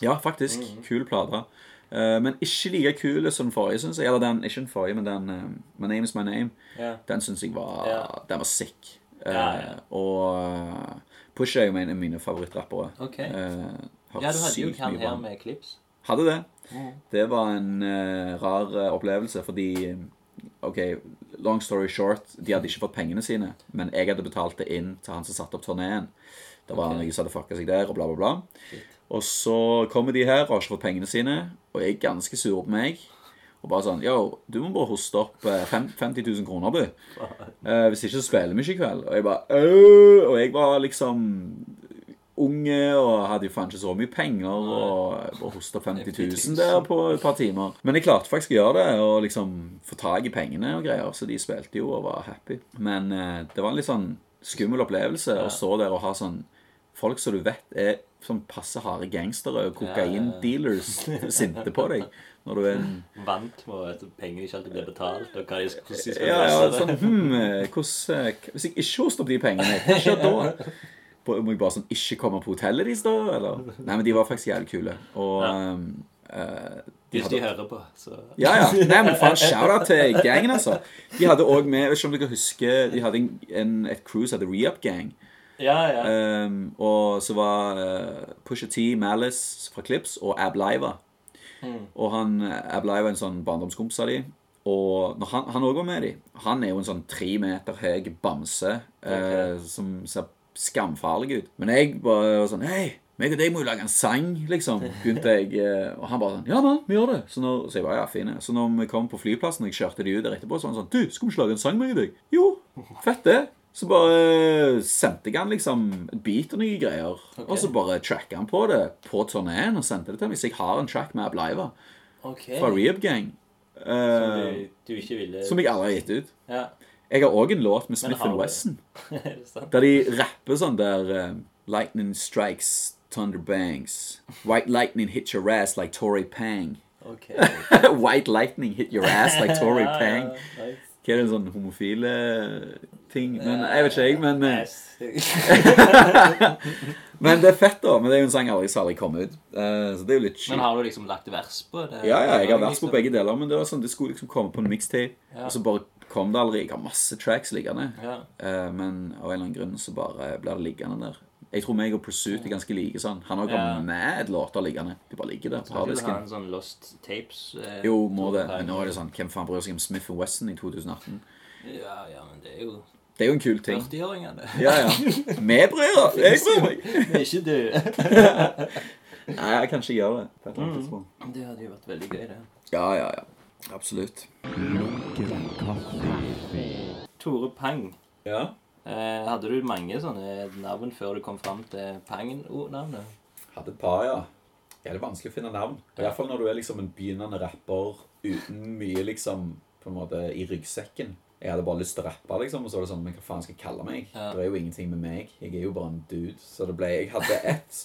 Speaker 4: Ja, faktisk.
Speaker 3: Mm.
Speaker 4: Kul plate. Eh, men ikke like kul som den forrige, syns jeg. Eller den, ikke den forrige, men den uh, My Name Is My Name.
Speaker 3: Yeah.
Speaker 4: Den syns jeg var
Speaker 3: yeah.
Speaker 4: Den var sick. Uh,
Speaker 3: Ja, ja.
Speaker 4: Og Pusha er jo en av mine favorittrappere. Okay. Uh,
Speaker 3: Ja, du hadde jo han her med klips.
Speaker 4: Hadde det.
Speaker 3: Mm.
Speaker 4: Det var en eh, rar eh, opplevelse, fordi OK, long story short, de hadde ikke fått pengene sine, men jeg hadde betalt det inn til han som satte opp turneen. Det var
Speaker 3: okay.
Speaker 4: noen som hadde fucka seg der, og bla, bla, bla.
Speaker 3: Shit.
Speaker 4: Og så kommer de her og har ikke fått pengene sine, og jeg er ganske sur på meg. Og bare sånn Yo, du må bare hoste opp eh, fem, 50 000 kroner, du. Eh, hvis ikke så spiller vi ikke i kveld. Og jeg bare «Åh!» Og jeg var liksom unge og hadde jo faen ikke så mye penger og bare hosta 50 000 der på et par timer. Men jeg klarte faktisk å gjøre det og liksom få tak i pengene og greier, så de spilte jo og var happy. Men eh, det var en litt sånn skummel opplevelse å stå der og ha sånn folk som du vet er sånn passe harde gangstere og kokaindealers [LAUGHS] sinte på deg når du er en
Speaker 3: Vant med at pengene ikke alltid blir betalt, og hva de skal, hvordan de skal
Speaker 4: Ja, ja, sånn, hmm, eh, hvordan, Hvis jeg ikke hoster opp de pengene, hva skjer da? Må jeg bare sånn ikke komme på hotellet deres da, eller? Nei, men de var faktisk jævlig kule. Og
Speaker 3: Ja.
Speaker 4: de
Speaker 3: Hvis de
Speaker 4: hadde,
Speaker 3: hører på, så
Speaker 4: ja, ja. Nei, men faen, shout-out til gangen, altså. De hadde òg med Jeg vet ikke om dere husker De hadde en, en, et crew som heter Re-Up Gang.
Speaker 3: Ja, ja.
Speaker 4: Um, og så var uh, Pusha T, Malice fra Clips og Ab Liva.
Speaker 3: Mm.
Speaker 4: Og han, Ab Liva er en sånn barndomskompis av de. Og når han, han også var med de Han er jo en sånn tre meter høy bamse eh, som ser skamfarlig ut. Men jeg bare var sånn Hei, meg og deg må jo lage en sang, liksom. Begynte jeg, eh, Og han bare sånn Ja, da, vi gjør det. Så, når, så jeg bare, ja, fine. Så når vi kom på flyplassen og jeg kjørte de ut der etterpå, så var han sånn Du, skal vi ikke lage en sang, meg og deg? Jo, fett det. Så bare sendte jeg han liksom et beat og noen greier. Og så bare tracka han på det på turneen og sendte det til meg. Så jeg har en track med Abliva
Speaker 3: okay.
Speaker 4: fra Rehab Gang.
Speaker 3: Som
Speaker 4: eh,
Speaker 3: du, du ikke ville
Speaker 4: som jeg aldri har gitt ut.
Speaker 3: Ja.
Speaker 4: Jeg har òg en låt med Smith Wesson. [LAUGHS]
Speaker 3: Er?
Speaker 4: Der de rapper sånn der eh, Lightning strikes, thunder bangs. White lightning hit your ass like Tory Pang.
Speaker 3: Okay. [LAUGHS]
Speaker 4: White lightning hit your ass like Tory [LAUGHS]
Speaker 3: Ja, ja,
Speaker 4: Pang.
Speaker 3: nice.
Speaker 4: Hva er det, en sånn homofile ting? Men jeg vet ikke, jeg. Men, eh, [LAUGHS] [LAUGHS] men det er fett, da. Men det er jo en sang aldri særlig kom ut. Eh, så det er jo litt
Speaker 3: Men har du liksom lagt vers på det?
Speaker 4: Ja, ja, jeg har vers på begge deler, men det var sånn, det skulle liksom komme på en mixtape.
Speaker 3: Ja.
Speaker 4: Og så bare kom det aldri. Jeg har masse tracks liggende.
Speaker 3: Ja.
Speaker 4: Eh, men av en eller annen grunn så bare blir det liggende der. Jeg tror meg og Pursuit er ganske like sånn. Han har
Speaker 3: Ja.
Speaker 4: kommet med låter liggende. De bare ligger der på
Speaker 3: Har du ha
Speaker 4: harddisken.
Speaker 3: en sånn Lost Tapes? eh,
Speaker 4: Jo, må det. Men nå er det sånn, hvem faen bryr seg om Smith Wesson i 2018?
Speaker 3: Ja, ja, men det er jo
Speaker 4: Det er jo en kul ting.
Speaker 3: 40-åringene.
Speaker 4: Ja, ja. Vi bryr oss! Jeg bryr meg! [LAUGHS]
Speaker 3: Er ikke du. [LAUGHS]
Speaker 4: Nei, jeg kan ikke gjøre det. på et eller
Speaker 3: Mm. Det hadde jo vært veldig gøy, det.
Speaker 4: Ja, ja, ja. Absolutt.
Speaker 3: Tore Pang.
Speaker 4: Ja.
Speaker 3: Eh, hadde du mange sånne navn før du kom fram til Pang-navnet?
Speaker 4: Hadde et par, ja. Det er vanskelig å finne navn. I hvert fall når du er liksom en begynnende rapper uten mye liksom på en måte i ryggsekken. Jeg hadde bare lyst til å rappe, liksom, og så var det sånn Men hva faen skal jeg kalle meg?
Speaker 3: Ja.
Speaker 4: Det er jo ingenting med meg. Jeg er jo bare en dude. Så det ble Jeg hadde ett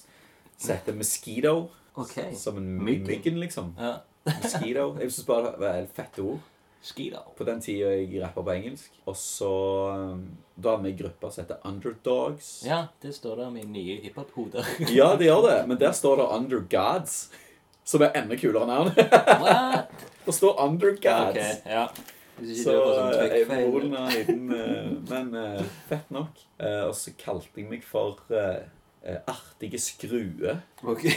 Speaker 4: som heter Mosquito.
Speaker 3: Okay.
Speaker 4: Som en
Speaker 3: Myggen.
Speaker 4: liksom.
Speaker 3: Ja.
Speaker 4: Mosquito. Jeg syns bare det var helt fette ord.
Speaker 3: Skido.
Speaker 4: På den tida jeg rappa på engelsk. Og så um, Da hadde vi en gruppe som heter Underdogs.
Speaker 3: Ja, det står der med nye hiphop-hoder. [LAUGHS]
Speaker 4: Ja, det gjør det, men der står det Under Gods. Som er enda kulere navn. [LAUGHS]
Speaker 3: What?
Speaker 4: Det står Under Gods.
Speaker 3: Ok, ja.
Speaker 4: Så
Speaker 3: sånn
Speaker 4: eh, jeg har en liten eh, Men eh, fett nok. Og så kalte jeg meg for Artige Skrue.
Speaker 3: Ok. [LAUGHS]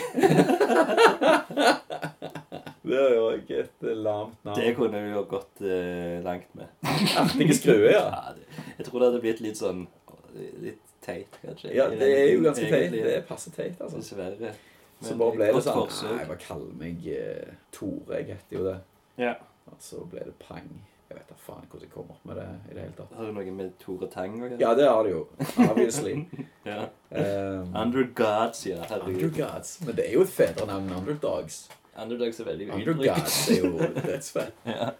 Speaker 4: Det er jo ikke et eh, lamt navn.
Speaker 3: Det kunne vi jo gått eh, langt med. [LAUGHS]
Speaker 4: Artige skruer, ja.
Speaker 3: Ja, det, jeg tror det hadde blitt litt sånn Litt teit, kanskje.
Speaker 4: Ja, det er jo ganske teit. Det er passe teit, altså.
Speaker 3: Dessverre.
Speaker 4: Så bare ble det sånn
Speaker 3: forsøk.
Speaker 4: Nei, jeg bare kall meg eh, Tore. Jeg heter jo det.
Speaker 3: Ja.
Speaker 4: Og så ble det Pang. Jeg vet da faen hvordan jeg kom opp med det i det hele tatt.
Speaker 3: Har du noe med Tore Tang å gjøre?
Speaker 4: Ja, det har det jo. Obviously. [LAUGHS]
Speaker 3: Ja.
Speaker 4: Um,
Speaker 3: Under Gods, ja. Herregud.
Speaker 4: Undergods. Men det er jo et federe navn enn Underdogs.
Speaker 3: Underdogs er veldig
Speaker 4: Undergods er jo dødsfett. [LAUGHS]
Speaker 3: Ja.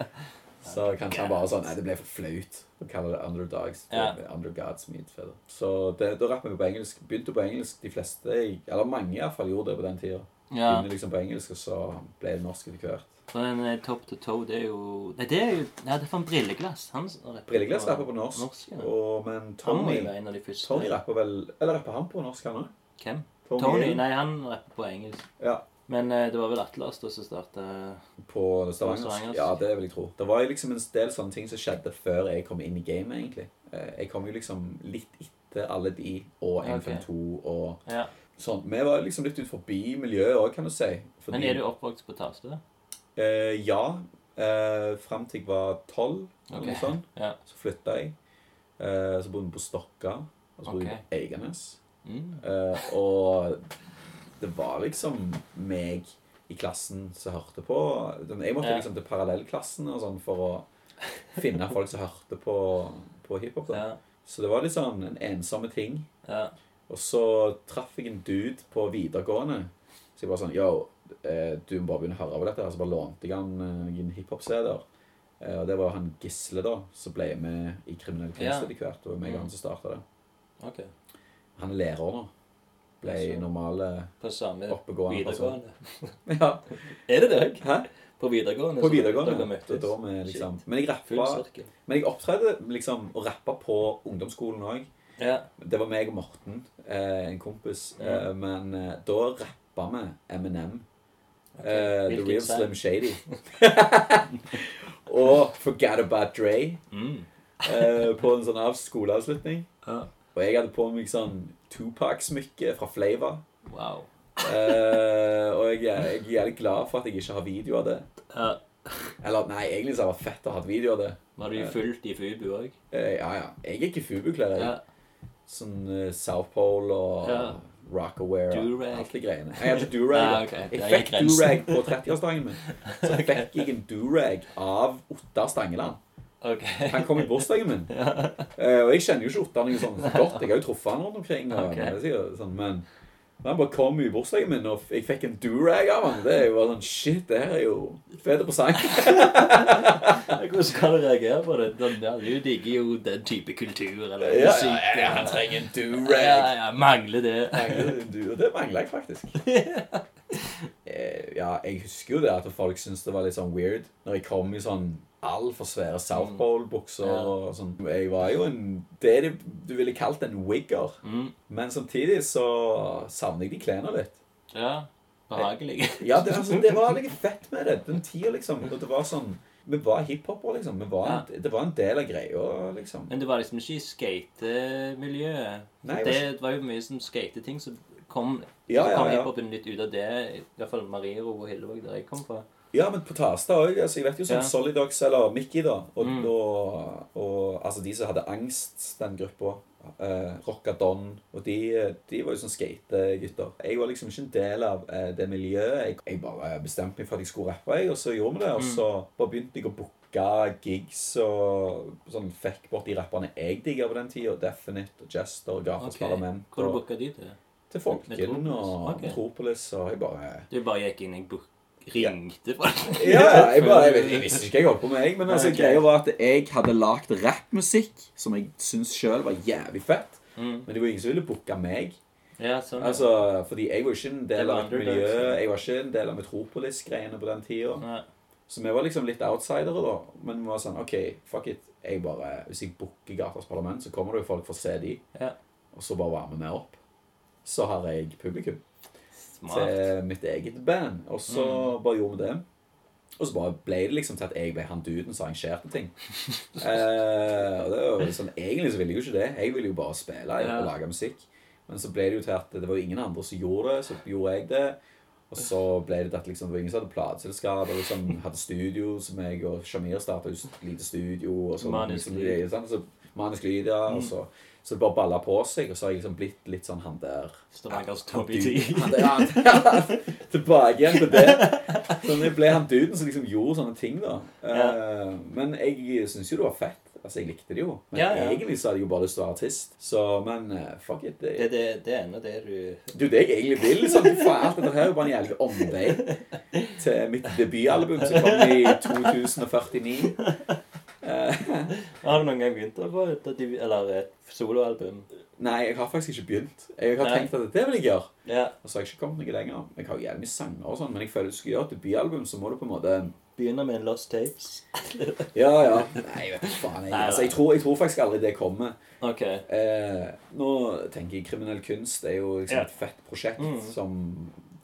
Speaker 4: Så kanskje han bare sånn Nei, det ble for flaut å kalle det Underdogs. Det
Speaker 3: Ja.
Speaker 4: Undergods mye. Så det, da rapper vi på engelsk. Begynte på engelsk. De fleste, eller mange iallfall, gjorde det på den tida.
Speaker 3: ja.
Speaker 4: Begynte liksom på engelsk, og så ble det norsk etter hvert.
Speaker 3: Så en eh, top to toe, det er jo Nei, det er jo Nei, det er for en brilleglass. Han rapper
Speaker 4: Brilleglass rapper på norsk.
Speaker 3: norsk ja.
Speaker 4: Og, men Tony
Speaker 3: jo en av de første.
Speaker 4: Tony rapper vel Eller rapper han på norsk, han òg?
Speaker 3: Hvem?
Speaker 4: Tony,
Speaker 3: Tony? Nei, han rapper på engelsk.
Speaker 4: Ja.
Speaker 3: Men eh, det var vel Atlas da som starta
Speaker 4: På stavangersk. Ja, det vil jeg tro. Det var liksom en del sånne ting som skjedde før jeg kom inn i gamet, egentlig. Eh, Jeg kom jo liksom litt etter alle de og
Speaker 3: Ok.
Speaker 4: 152 og
Speaker 3: Ja.
Speaker 4: sånn. Vi var liksom litt ut forbi miljøet òg, kan du si. Fordi-
Speaker 3: Men er du oppvokst på Tasta?
Speaker 4: Eh, ja. Eh, Fram til jeg var tolv, eller noe sånt.
Speaker 3: Ja.
Speaker 4: Så flytta jeg. Eh, så bodde vi på Stokka. Og så bodde jeg
Speaker 3: okay.
Speaker 4: på Eiganes.
Speaker 3: Mm.
Speaker 4: Eh, og det var liksom meg i klassen som hørte på. Jeg måtte liksom til parallellklassen og sånn for å finne folk som hørte på, på hiphop.
Speaker 3: Ja.
Speaker 4: Så det var litt sånn en ensomme ting.
Speaker 3: ja.
Speaker 4: Og så traff jeg en dude på videregående. Så jeg bare sånn Yo, eh, du må bare begynne å høre på dette. Så bare lånte jeg han eh, noen hiphop-CD-er. Eh, Og det var han Gisle, da, som ble med i Kriminell kunst etter hvert. Og meg og han som starta det.
Speaker 3: Okay.
Speaker 4: Han er lærer nå. Ble normale
Speaker 3: På samme
Speaker 4: Oppegående person.
Speaker 3: videregående. [LAUGHS]
Speaker 4: Ja.
Speaker 3: Er det deg?
Speaker 4: Hæ?
Speaker 3: På videregående?
Speaker 4: På videregående.
Speaker 3: Dere
Speaker 4: ja.
Speaker 3: møttes?
Speaker 4: Da vi liksom
Speaker 3: Shit.
Speaker 4: Men jeg rappa. Men jeg opptredde liksom og rappa på ungdomsskolen òg.
Speaker 3: Ja.
Speaker 4: Det var meg og Morten, eh, en kompis. Eh, men eh, da rappa vi Eminem.
Speaker 3: Okay.
Speaker 4: Eh, The Real? Slim Shady. [LAUGHS] og Forget About Dre
Speaker 3: Mm.
Speaker 4: eh, på en sånn av skoleavslutning.
Speaker 3: Ja.
Speaker 4: Og jeg hadde på meg sånn Tupac-smykke fra Flava.
Speaker 3: Wow.
Speaker 4: Uh, og jeg, jeg er jævlig glad for at jeg ikke har video av det.
Speaker 3: Uh.
Speaker 4: Eller nei, egentlig så har det vært fett å ha video av det.
Speaker 3: Var du fullt i Fubu òg?
Speaker 4: Eh, ja, ja. Jeg gikk i Fubu-klær.
Speaker 3: Ja.
Speaker 4: Sånn eh, South Pole og
Speaker 3: Ja.
Speaker 4: Rockaware og alt det greiene. Jeg hadde ikke durag.
Speaker 3: Ah.
Speaker 4: Jeg fikk durag på 30-årsdagen min. [LAUGHS] Så fikk jeg en durag av Ottar Stangeland.
Speaker 3: Ok.
Speaker 4: Han kom i bursdagen min. [LAUGHS] Eh, og jeg kjenner jo ikke Ottar noe sånn godt. Jeg har jo truffet han rundt omkring. Og,
Speaker 3: okay.
Speaker 4: det er sånn, men han bare kom i bursdagen min, og jeg fikk en durag av han. Det er jo sånn Shit, det her er jo fete presang. [LAUGHS]
Speaker 3: Hvordan skal du reagere på det? Den- Ja, du digger jo den type kultur eller
Speaker 4: Ja, ja,
Speaker 3: musikk.
Speaker 4: ja, han trenger en durag.
Speaker 3: ja, mangler det.
Speaker 4: Mangler, det mangler jeg faktisk. [LAUGHS] Eh, ja, jeg husker jo det at folk syntes det var litt sånn weird når jeg kom i sånn altfor svære South Pole-bukser
Speaker 3: Ja.
Speaker 4: og sånn. Jeg var jo en Det de, du ville kalt en wigger.
Speaker 3: Mm.
Speaker 4: Men samtidig så savner jeg de klærne litt.
Speaker 3: Ja. Behagelig.
Speaker 4: Ja, det, altså, det var litt fett med det. Den tida, liksom. Og det var sånn Vi var hiphopere, liksom. Vi var en, det var en del av greia, liksom.
Speaker 3: Men det var liksom ikke i skatemiljøet.
Speaker 4: Det
Speaker 3: det var jo mye sånn skateting som kom,
Speaker 4: Ja,
Speaker 3: så
Speaker 4: ja,
Speaker 3: kom
Speaker 4: ja.
Speaker 3: hiphopen litt ut av det. I hvert fall Mariero og Hillevåg, der jeg kom fra.
Speaker 4: Ja, men på Tasta òg. Altså, jeg vet jo sånn
Speaker 3: Ja.
Speaker 4: Solidox eller Mickey, da. Og,
Speaker 3: Mm.
Speaker 4: og, og altså de som hadde angst, den gruppa. Eh, Rockadon. Og de, de var jo sånn skategutter. Jeg var liksom ikke en del av eh, det miljøet. Jeg, jeg bare bestemte meg for at jeg skulle rappe, og så gjorde vi det. Og
Speaker 3: Mm.
Speaker 4: så bare begynte jeg å booke gigs og sånn fikk bort de rapperne jeg digga på den tida. Definite og Jester og Gatas
Speaker 3: okay.
Speaker 4: Parlament.
Speaker 3: Hvor booka de til?
Speaker 4: til Folken og
Speaker 3: okay.
Speaker 4: Metropolis. Og jeg bare
Speaker 3: Du bare gikk inn, jeg book, ringte folk?
Speaker 4: Ja, jeg, bare, jeg, jeg [LAUGHS] visste ikke hva jeg holdt på med, jeg. Men altså,
Speaker 3: okay.
Speaker 4: greia var at jeg hadde lagd rappmusikk som jeg syntes sjøl var jævlig fett.
Speaker 3: Mm.
Speaker 4: Men det var ingen som ville booke meg.
Speaker 3: Ja, sånn. ja.
Speaker 4: Altså, fordi jeg var ikke en del av et miljø. Jeg var ikke en del av Metropolis-greiene på den tida. Så vi var liksom litt outsidere, da. Men vi var sånn OK, fuck it. Jeg bare, Hvis jeg booker Gatas Parlament, så kommer det jo folk for å se de.
Speaker 3: Ja.
Speaker 4: Og så bare være med meg opp. Så har jeg publikum
Speaker 3: Smart.
Speaker 4: til mitt eget band. Og så bare gjorde vi det. Og så bare ble det liksom til at jeg ble han duden som arrangerte ting. [LAUGHS] eh, og det var sånn, Egentlig så ville jeg jo ikke det. Jeg ville jo bare spille
Speaker 3: Ja.
Speaker 4: og lage musikk. Men så ble det jo til at det var jo ingen andre som gjorde det, så gjorde jeg det. Og så ble det til at liksom, det var ingen som hadde plateselskap og liksom hadde studio, som jeg og Shamir starta et lite studio. og så liksom, Så, Manisk Lyd, ja. Og så, så det bare balla på seg, og så har jeg liksom blitt litt sånn han der
Speaker 3: Stavangers Toby T.
Speaker 4: ja, Tilbake igjen til det. Sånn, jeg ble han duden som liksom gjorde sånne ting, da. Eh, men jeg syns jo det var fett. Altså, jeg likte det jo. Men
Speaker 3: Ja, ja.
Speaker 4: egentlig så hadde jeg jo bare lyst til å være artist. Så, men eh, fuck it. Det,
Speaker 3: Det, det, det er ennå det du
Speaker 4: er det jeg egentlig vil. Liksom. Faen, alt dette her er jo bare en jævlig omvei til mitt debutalbum som kom i [LAUGHS] 2049. [LAUGHS]
Speaker 3: Har du noen gang begynt å få et, eller et soloalbum?
Speaker 4: Nei, jeg har faktisk ikke begynt. Jeg har
Speaker 3: Nei.
Speaker 4: tenkt at det vil jeg gjøre.
Speaker 3: Ja.
Speaker 4: Og så har jeg ikke kommet noe lenger. Jeg har jo jævlig mye sanger og sånn, men jeg føler at du skal gjøre et debutalbum, så må du på en måte
Speaker 3: Begynne med en Lost Tapes. [LAUGHS]
Speaker 4: Ja, ja. Nei, vet du faen. Jeg, altså, jeg, tror, jeg tror faktisk aldri det kommer.
Speaker 3: Ok.
Speaker 4: Eh, nå tenker jeg kriminell kunst er jo liksom et fett prosjekt
Speaker 3: Mm.
Speaker 4: som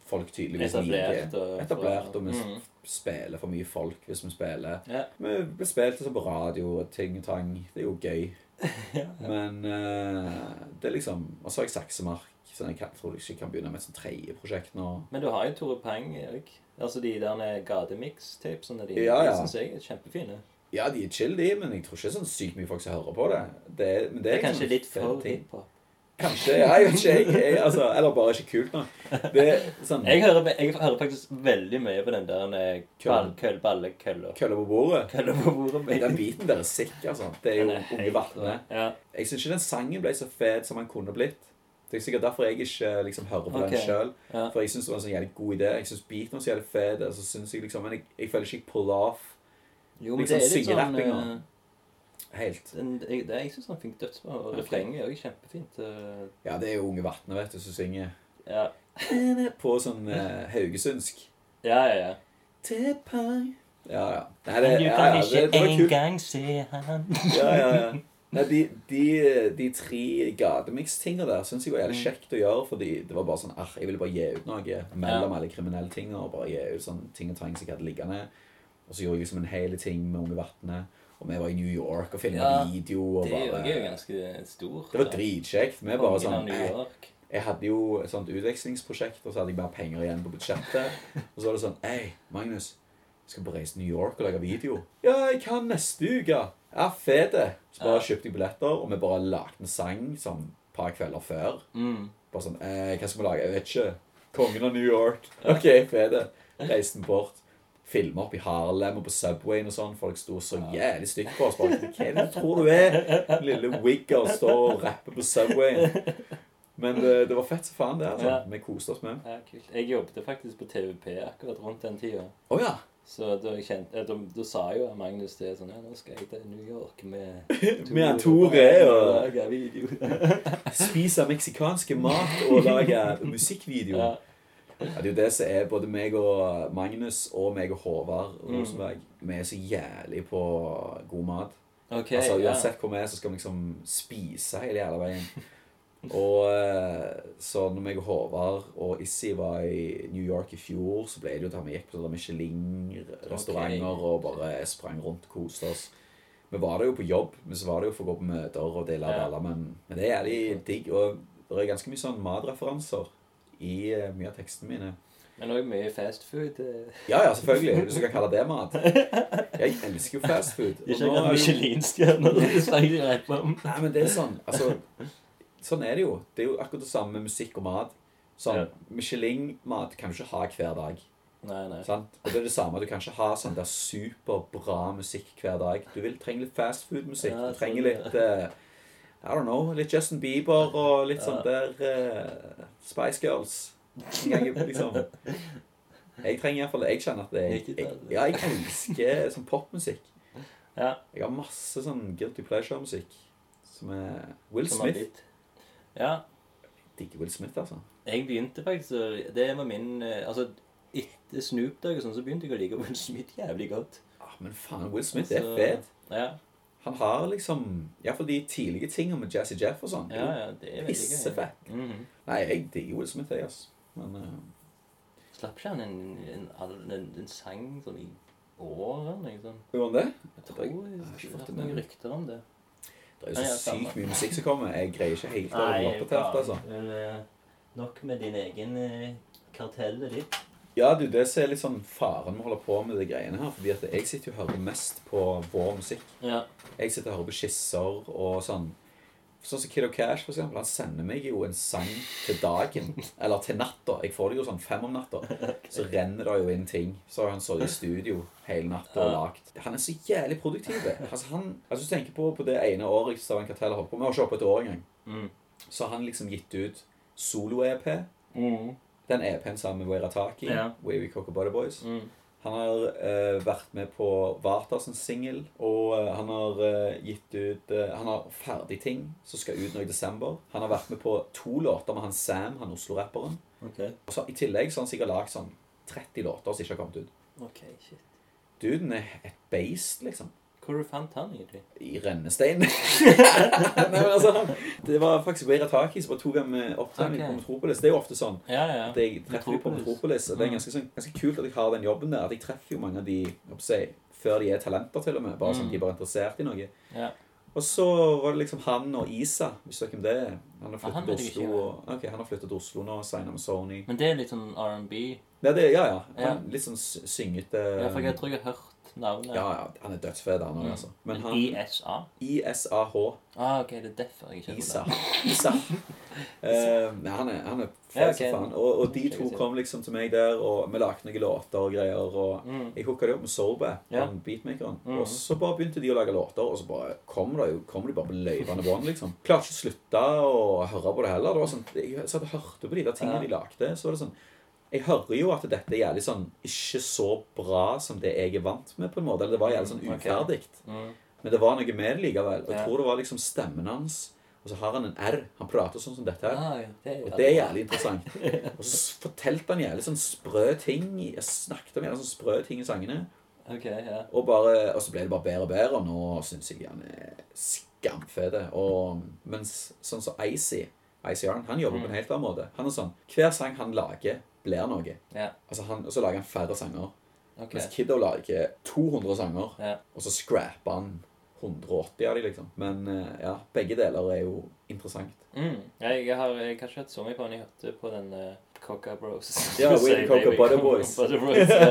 Speaker 4: folk tydeligvis
Speaker 3: Etablert
Speaker 4: liker.
Speaker 3: og
Speaker 4: Etablert, og vi
Speaker 3: Mm.
Speaker 4: Spiller for mye folk hvis vi spiller.
Speaker 3: Ja.
Speaker 4: Vi blir spilt liksom på radio og ting og tang. Det er jo gøy. [LAUGHS] Men uh, det er liksom Og så har jeg saksemark, så jeg kan, tror jeg ikke kan begynne med et sånt tredje prosjekt nå.
Speaker 3: Men du har jo Tore Pang, Erik. Altså de der gatemix-tapesene dine.
Speaker 4: Ja, ja.
Speaker 3: Syns jeg er kjempefine.
Speaker 4: Ja, de er chill, de, men jeg tror ikke sånn sykt mye folk som hører på det. Det, er- men det
Speaker 3: Det
Speaker 4: er,
Speaker 3: er kanskje
Speaker 4: liksom,
Speaker 3: litt for hiphop.
Speaker 4: Kanskje. Ja, jeg vet ikke. Jeg, jeg, altså, eller bare ikke kult nok. Det sånn
Speaker 3: Jeg hører, jeg hører faktisk veldig mye på den der eh, ball, køll, ballekølla.
Speaker 4: Kølle på bordet.
Speaker 3: Kølle på bordet.
Speaker 4: Men Den biten der er sick, altså. Det er jo Unge Vatne.
Speaker 3: Ja.
Speaker 4: Jeg syns ikke den sangen ble så fet som den kunne blitt. Det er sikkert derfor jeg ikke liksom hører på
Speaker 3: okay.
Speaker 4: den sjøl.
Speaker 3: Ja.
Speaker 4: For jeg syns det var en sånn jævlig god idé. Jeg syns beaten var så jævlig fet. Så synes jeg liksom, Men jeg, jeg føler ikke jeg pull off
Speaker 3: Jo,
Speaker 4: Liksom
Speaker 3: det er sånn
Speaker 4: syngerappinga.
Speaker 3: Eh,
Speaker 4: helt.
Speaker 3: den, jeg, det, Jeg syns han fikk dødsbra. Og
Speaker 4: Ok.
Speaker 3: refrenget er òg kjempefint. eh,
Speaker 4: Ja, det er jo Unge Vatne, vet du, som synger
Speaker 3: Ja,
Speaker 4: på sånn uh, haugesundsk.
Speaker 3: ja, ja. ja.
Speaker 4: Tepai. Ja, ja. Nei, det,
Speaker 3: du
Speaker 4: ja,
Speaker 3: kan
Speaker 4: ja,
Speaker 3: ikke
Speaker 4: det, det var kult.
Speaker 3: engang se han
Speaker 4: Ja, ja, ja. Nei, de, de, de tre gatemix-tinga der syns jeg var jævlig
Speaker 3: Mm.
Speaker 4: kjekt å gjøre. Fordi det var bare sånn ah, Jeg ville bare gi ut noe mellom alle kriminelle tinga. Og bare gi ut sånn ting og tang som jeg hadde liggende. Og så gjorde jeg liksom en hel ting med Unge Vatne. Og vi var i New York og filma
Speaker 3: Ja,
Speaker 4: video. Og
Speaker 3: Det er jo ganske stort.
Speaker 4: det var dritkjekt. Vi bare sånn
Speaker 3: New York.
Speaker 4: Jeg hadde jo et sånt utvekslingsprosjekt, og så hadde jeg bare penger igjen på budsjettet. [LAUGHS] Og så var det sånn Hei, Magnus. Skal på reise til New York og lage video. Ja, jeg kan neste uke. Ja, fete. Så bare
Speaker 3: Ja.
Speaker 4: kjøpte jeg billetter, og vi bare lagde en sang sånn et par kvelder før.
Speaker 3: Mm.
Speaker 4: Bare sånn eh, Hva skal vi lage? Jeg vet ikke. Kongen av New York. OK, fete. Reiste bort. Filmer opp i Harlem og på Subwayen og sånn. Folk sto så jævlig stygt på oss. Bare, Hva er det du tror du er? Lille wigger står og rapper på Subwayen. Men det, det var fett som faen, det. altså.
Speaker 3: Ja.
Speaker 4: Vi koste oss med.
Speaker 3: Ja, kult. Jeg jobbet faktisk på TVP akkurat rundt den tida.
Speaker 4: Oh, ja.
Speaker 3: Så da, kjente, da, da sa jo Magnus det sånn Ja, nå skal jeg til New York med [LAUGHS]
Speaker 4: Med han Tore og
Speaker 3: lage video. [LAUGHS]
Speaker 4: spise meksikanske mat og lage musikkvideo.
Speaker 3: Ja.
Speaker 4: Ja, det er jo det som er både meg og Magnus og meg og Håvard
Speaker 3: Mm.
Speaker 4: Vi er så jævlig på god mat.
Speaker 3: Okay,
Speaker 4: altså
Speaker 3: ja.
Speaker 4: Uansett hvor vi er, så skal vi liksom spise hele jævla veien. Og eh, så når meg og Håvard og Issi var i New York i fjor, så ble det jo da vi gikk på Michelin-restauranter
Speaker 3: okay.
Speaker 4: og bare sprang rundt og koste oss. Vi var der jo på jobb, men så var det jo for å gå på møter og dele av
Speaker 3: Ja.
Speaker 4: alle. Men, men det er jævlig digg. Og det er ganske mye sånn matreferanser i eh, mye av tekstene mine.
Speaker 3: Men òg mye fast food. eh.
Speaker 4: Ja, ja, selvfølgelig. Hvis du kan kalle det mat. Jeg elsker jo fast food. [LAUGHS]
Speaker 3: Ikke engang
Speaker 4: er
Speaker 3: om.
Speaker 4: Nei, men det er sånn Altså, sånn er det jo. Det er jo akkurat det samme med musikk og mat. Sånn,
Speaker 3: Ja.
Speaker 4: Michelin-mat kan du ikke ha hver dag.
Speaker 3: Nei, nei.
Speaker 4: Sant? Og det er det samme. Du kan ikke ha sånn der superbra musikk hver dag. Du vil trenge litt fast food-musikk. Du trenger litt eh, I don't know. Litt Justin Bieber og litt sånn der uh, Spice Girls. Jeg, liksom Jeg trenger iallfall Jeg kjenner at jeg,
Speaker 3: er
Speaker 4: jeg,
Speaker 3: det.
Speaker 4: Ja, jeg elsker sånn popmusikk. Jeg har masse sånn guilty pleasure-musikk som er Will Smith.
Speaker 3: Ja,
Speaker 4: Digger Will Smith, altså.
Speaker 3: jeg begynte faktisk Det var min eh, Altså, etter Snoop Dogg og sånn, så begynte jeg å like Will Smith jævlig godt.
Speaker 4: Ah, men faen, Will Smith er
Speaker 3: Altså,
Speaker 4: fet.
Speaker 3: Ja,
Speaker 4: Han har liksom Iallfall de tidlige tingene med Jazzy Jeff og sånn.
Speaker 3: ja, ja det er.
Speaker 4: Pissefett.
Speaker 3: Mhm.
Speaker 4: Nei, jeg digger Will Smith, jeg, altså. Men uh...
Speaker 3: Slapp ikke han en, en, en, en, sang sånn i året? Liksom?
Speaker 4: Gjorde han det?
Speaker 3: Jeg tror jeg
Speaker 4: har
Speaker 3: har
Speaker 4: ikke fått
Speaker 3: noen rykter om det.
Speaker 4: Det er jo så sykt mye musikk som kommer. Jeg greier ikke helt å holde oppdatert, altså.
Speaker 3: Men, uh, nok med din egen kartell, kartellet ditt.
Speaker 4: Ja, du, det som er litt sånn faren med å holde på med de greiene her. Fordi at jeg sitter jo og hører mest på vår musikk.
Speaker 3: Ja.
Speaker 4: Jeg sitter og hører på skisser og sånn. Sånn som Kid O' Cash, for eksempel. Han sender meg jo en sang til dagen. [LAUGHS] Eller til natta. Jeg får det jo sånn fem om natta. [LAUGHS] Så renner det jo inn ting. Så har han sittet i studio hele natta og lagt Han er så jævlig produktiv. Altså, han, altså, du tenker på, på det ene året Stavanger Kartell holdt på med, har ikke holdt på et år engang.
Speaker 3: Mm.
Speaker 4: Så har han liksom gitt ut solo-EP.
Speaker 3: Mm.
Speaker 4: Den EP-en sammen med Wairataki.
Speaker 3: Ja.
Speaker 4: Wavy Cocker Body Boys.
Speaker 3: Mm.
Speaker 4: Han har uh, vært med på Vartas singel, og uh, han har uh, gitt ut Han har ferdig ting som skal ut nå i desember. Han har vært med på to låter med han Sam, han Oslo-rapperen.
Speaker 3: Okay.
Speaker 4: Og så I tillegg så har han sikkert lagd sånn 30 låter som ikke har kommet ut.
Speaker 3: Ok, shit.
Speaker 4: Duden er et beist, liksom.
Speaker 3: Hvor fant han egentlig?
Speaker 4: I rennestein. [LAUGHS] Nei, men altså, det var faktisk Wairataki som bare tok ham opptrening
Speaker 3: okay.
Speaker 4: på Metropolis. Det er jo ofte sånn.
Speaker 3: Ja, ja.
Speaker 4: At jeg treffer jo på
Speaker 3: Metropolis.
Speaker 4: Og det er
Speaker 3: Mm.
Speaker 4: ganske, sånn, ganske kult at jeg har den jobben der. At jeg treffer jo mange av de si, før de er talenter, til og med. Bare sånn
Speaker 3: Mm.
Speaker 4: de er interessert i noe.
Speaker 3: ja.
Speaker 4: Og så var det liksom han og Isa, hvis vet hvem det. Han har
Speaker 3: Ah,
Speaker 4: flyttet
Speaker 3: vet
Speaker 4: til Oslo. Og, okay, han har flyttet til Oslo nå og signet med Sony.
Speaker 3: Men det er litt sånn R&B.
Speaker 4: Ja, det, ja, ja. Han, litt sånn sy- syngete
Speaker 3: Ja, for jeg tror jeg har hørt navnet.
Speaker 4: ja, ja, han er dødsfet, han òg,
Speaker 3: Mm.
Speaker 4: altså. Men
Speaker 3: Men
Speaker 4: han
Speaker 3: ISA?
Speaker 4: ISAH.
Speaker 3: Ah, ok, det er derfor jeg ikke
Speaker 4: Isa. [LAUGHS] Isa. Nei, han er, han er
Speaker 3: Ja, okay.
Speaker 4: faen. Og, og de to kom liksom til meg der, og vi lagde noen låter og greier. Og
Speaker 3: Mm.
Speaker 4: jeg hooka det opp med Sorbe,
Speaker 3: Ja.
Speaker 4: han beatmakeren.
Speaker 3: Mm.
Speaker 4: Og så bare begynte de å lage låter, og så bare kom, det kom de bare på løyvende bånd, liksom. Klarte ikke å slutte å høre på det heller. Det var sånn, jeg satt og hørte på de der tingene
Speaker 3: Ja.
Speaker 4: de lagde, så var det sånn jeg hører jo at dette er jævlig sånn ikke så bra som det jeg er vant med, på en måte. Eller det var jævlig sånn uferdig. Okay.
Speaker 3: Mm.
Speaker 4: Men det var noe med det likevel. Og jeg tror det var liksom stemmen hans. Og så har han en R. Han prater sånn som dette her.
Speaker 3: Ah, det
Speaker 4: Og det er jævlig interessant. Og så fortalte han jævlig sånn sprø ting. Jeg snakket om jævlig sånn sprø ting i sangene.
Speaker 3: Ok, ja.
Speaker 4: Og, bare, og så ble det bare bedre og bedre. Og nå syns jeg han er skamfete. Og mens sånn som Icy Icy Arn, han jobber på en helt annen måte. Han er sånn Hver sang han lager, blir noe.
Speaker 3: Ja,
Speaker 4: Altså han, og så lager han færre sanger.
Speaker 3: Okay.
Speaker 4: Mens Kiddo lager 200 sanger.
Speaker 3: Ja.
Speaker 4: Og så scrapper han 180 av dem, liksom. Men eh, ja, begge deler er jo interessant.
Speaker 3: Mm. Jeg, har, jeg har ikke hørt så mye på den. Jeg hørte på den uh, Coca Bros.
Speaker 4: Ja, [LAUGHS] Wave Coca Butter Boys.
Speaker 3: Butter Boys. Ja,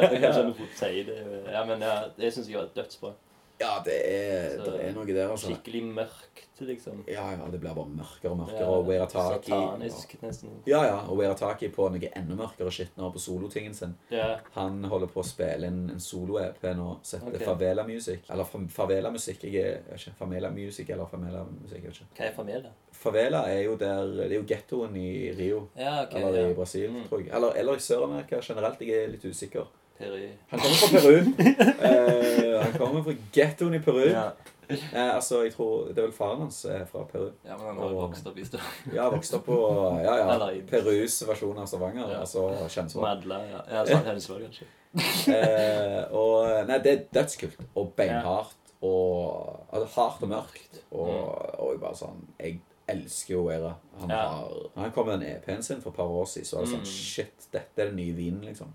Speaker 3: jeg [LAUGHS] det. Ja, men ja, det syns jeg var dødsbra.
Speaker 4: Ja, det er, det er noe der, altså.
Speaker 3: Skikkelig mørkt, liksom.
Speaker 4: Ja, ja, det blir bare mørkere og mørkere.
Speaker 3: Ja,
Speaker 4: og Werataki
Speaker 3: Satanisk, nesten.
Speaker 4: Ja, ja, og Werataki på noe enda mørkere skitt nå på solotingen sin.
Speaker 3: Ja.
Speaker 4: Han holder på å spille inn en solo-EP nå som heter
Speaker 3: okay.
Speaker 4: Favela Music. Eller Favela Musikk. Jeg er ikke. Famela Music eller Famela Musikk. Jeg vet ikke.
Speaker 3: Hva er Famela?
Speaker 4: Favela er jo der Det er jo gettoen i Rio.
Speaker 3: Ja, ok.
Speaker 4: Eller i. Brasil,
Speaker 3: Mm.
Speaker 4: tror jeg. Eller, eller i Sør-Amerika generelt. Jeg er litt usikker.
Speaker 3: Peri.
Speaker 4: Han kommer fra Peru. uh, han kommer fra gettoen i Peru.
Speaker 3: Ja.
Speaker 4: Uh, altså, jeg tror Det er vel faren hans er fra Peru.
Speaker 3: ja, men han har og, vokst opp i Stavanger.
Speaker 4: Ja, vokst opp på ja, ja,
Speaker 3: Eller
Speaker 4: Perus versjon av Stavanger.
Speaker 3: Ja.
Speaker 4: Altså Kjensvoll.
Speaker 3: Madla, ja. Ja, sant, Hønsvoll, kanskje.
Speaker 4: uh, og Nei, det er dødskult. Og beinhardt. Og altså, hardt og mørkt. Og, og jeg bare sånn Jeg elsker jo Era. Han,
Speaker 3: Mm. Ja.
Speaker 4: har, han kom med den EP-en sin for et par år siden, så var det sånn
Speaker 3: Mm.
Speaker 4: Shit, dette er den nye vinen, liksom.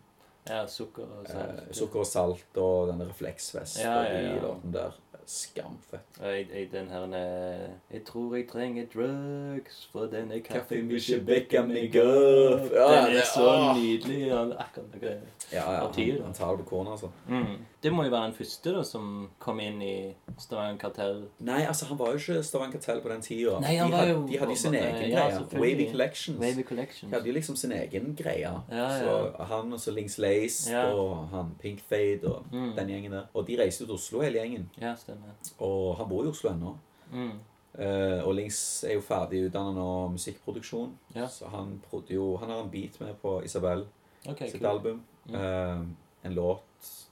Speaker 3: Ja, sukker og
Speaker 4: Eh,
Speaker 3: salt.
Speaker 4: sukker og salt og denne refleksvest
Speaker 3: Ja,
Speaker 4: ja,
Speaker 3: ja,
Speaker 4: de
Speaker 3: ja.
Speaker 4: låtene der. Skamfett.
Speaker 3: Og Jeg, jeg, den her eh, Jeg tror jeg trenger drugs, for denne kaffen vil ikke vekke meg opp.
Speaker 4: Ja,
Speaker 3: Den er så nydelig. Ja, akkurat noe.
Speaker 4: Ja, ja. Han, han tar det på kornet, altså.
Speaker 3: Mm. Det må jo være den første da som kom inn i Stavanger Kartell.
Speaker 4: Nei, altså, han var jo ikke Stavanger Kartell på den tida. De, had- de hadde jo sin egen greie. Wavy Collections.
Speaker 3: Wavy Collections.
Speaker 4: De hadde jo liksom sin egen greie.
Speaker 3: Ja, ja.
Speaker 4: Så han og så Lings Lace og han Pink Fade og
Speaker 3: Mm.
Speaker 4: den gjengen der. Og de reiste jo til Oslo, hele gjengen.
Speaker 3: Ja, stemmer.
Speaker 4: Og han bor i Oslo ennå.
Speaker 3: Mm.
Speaker 4: Uh, og Lings er jo ferdig utdannet nå musikkproduksjon.
Speaker 3: Ja.
Speaker 4: Så han jo Han har en beat med på Isabel
Speaker 3: okay,
Speaker 4: sitt
Speaker 3: cool.
Speaker 4: album.
Speaker 3: Mm.
Speaker 4: Uh, en låt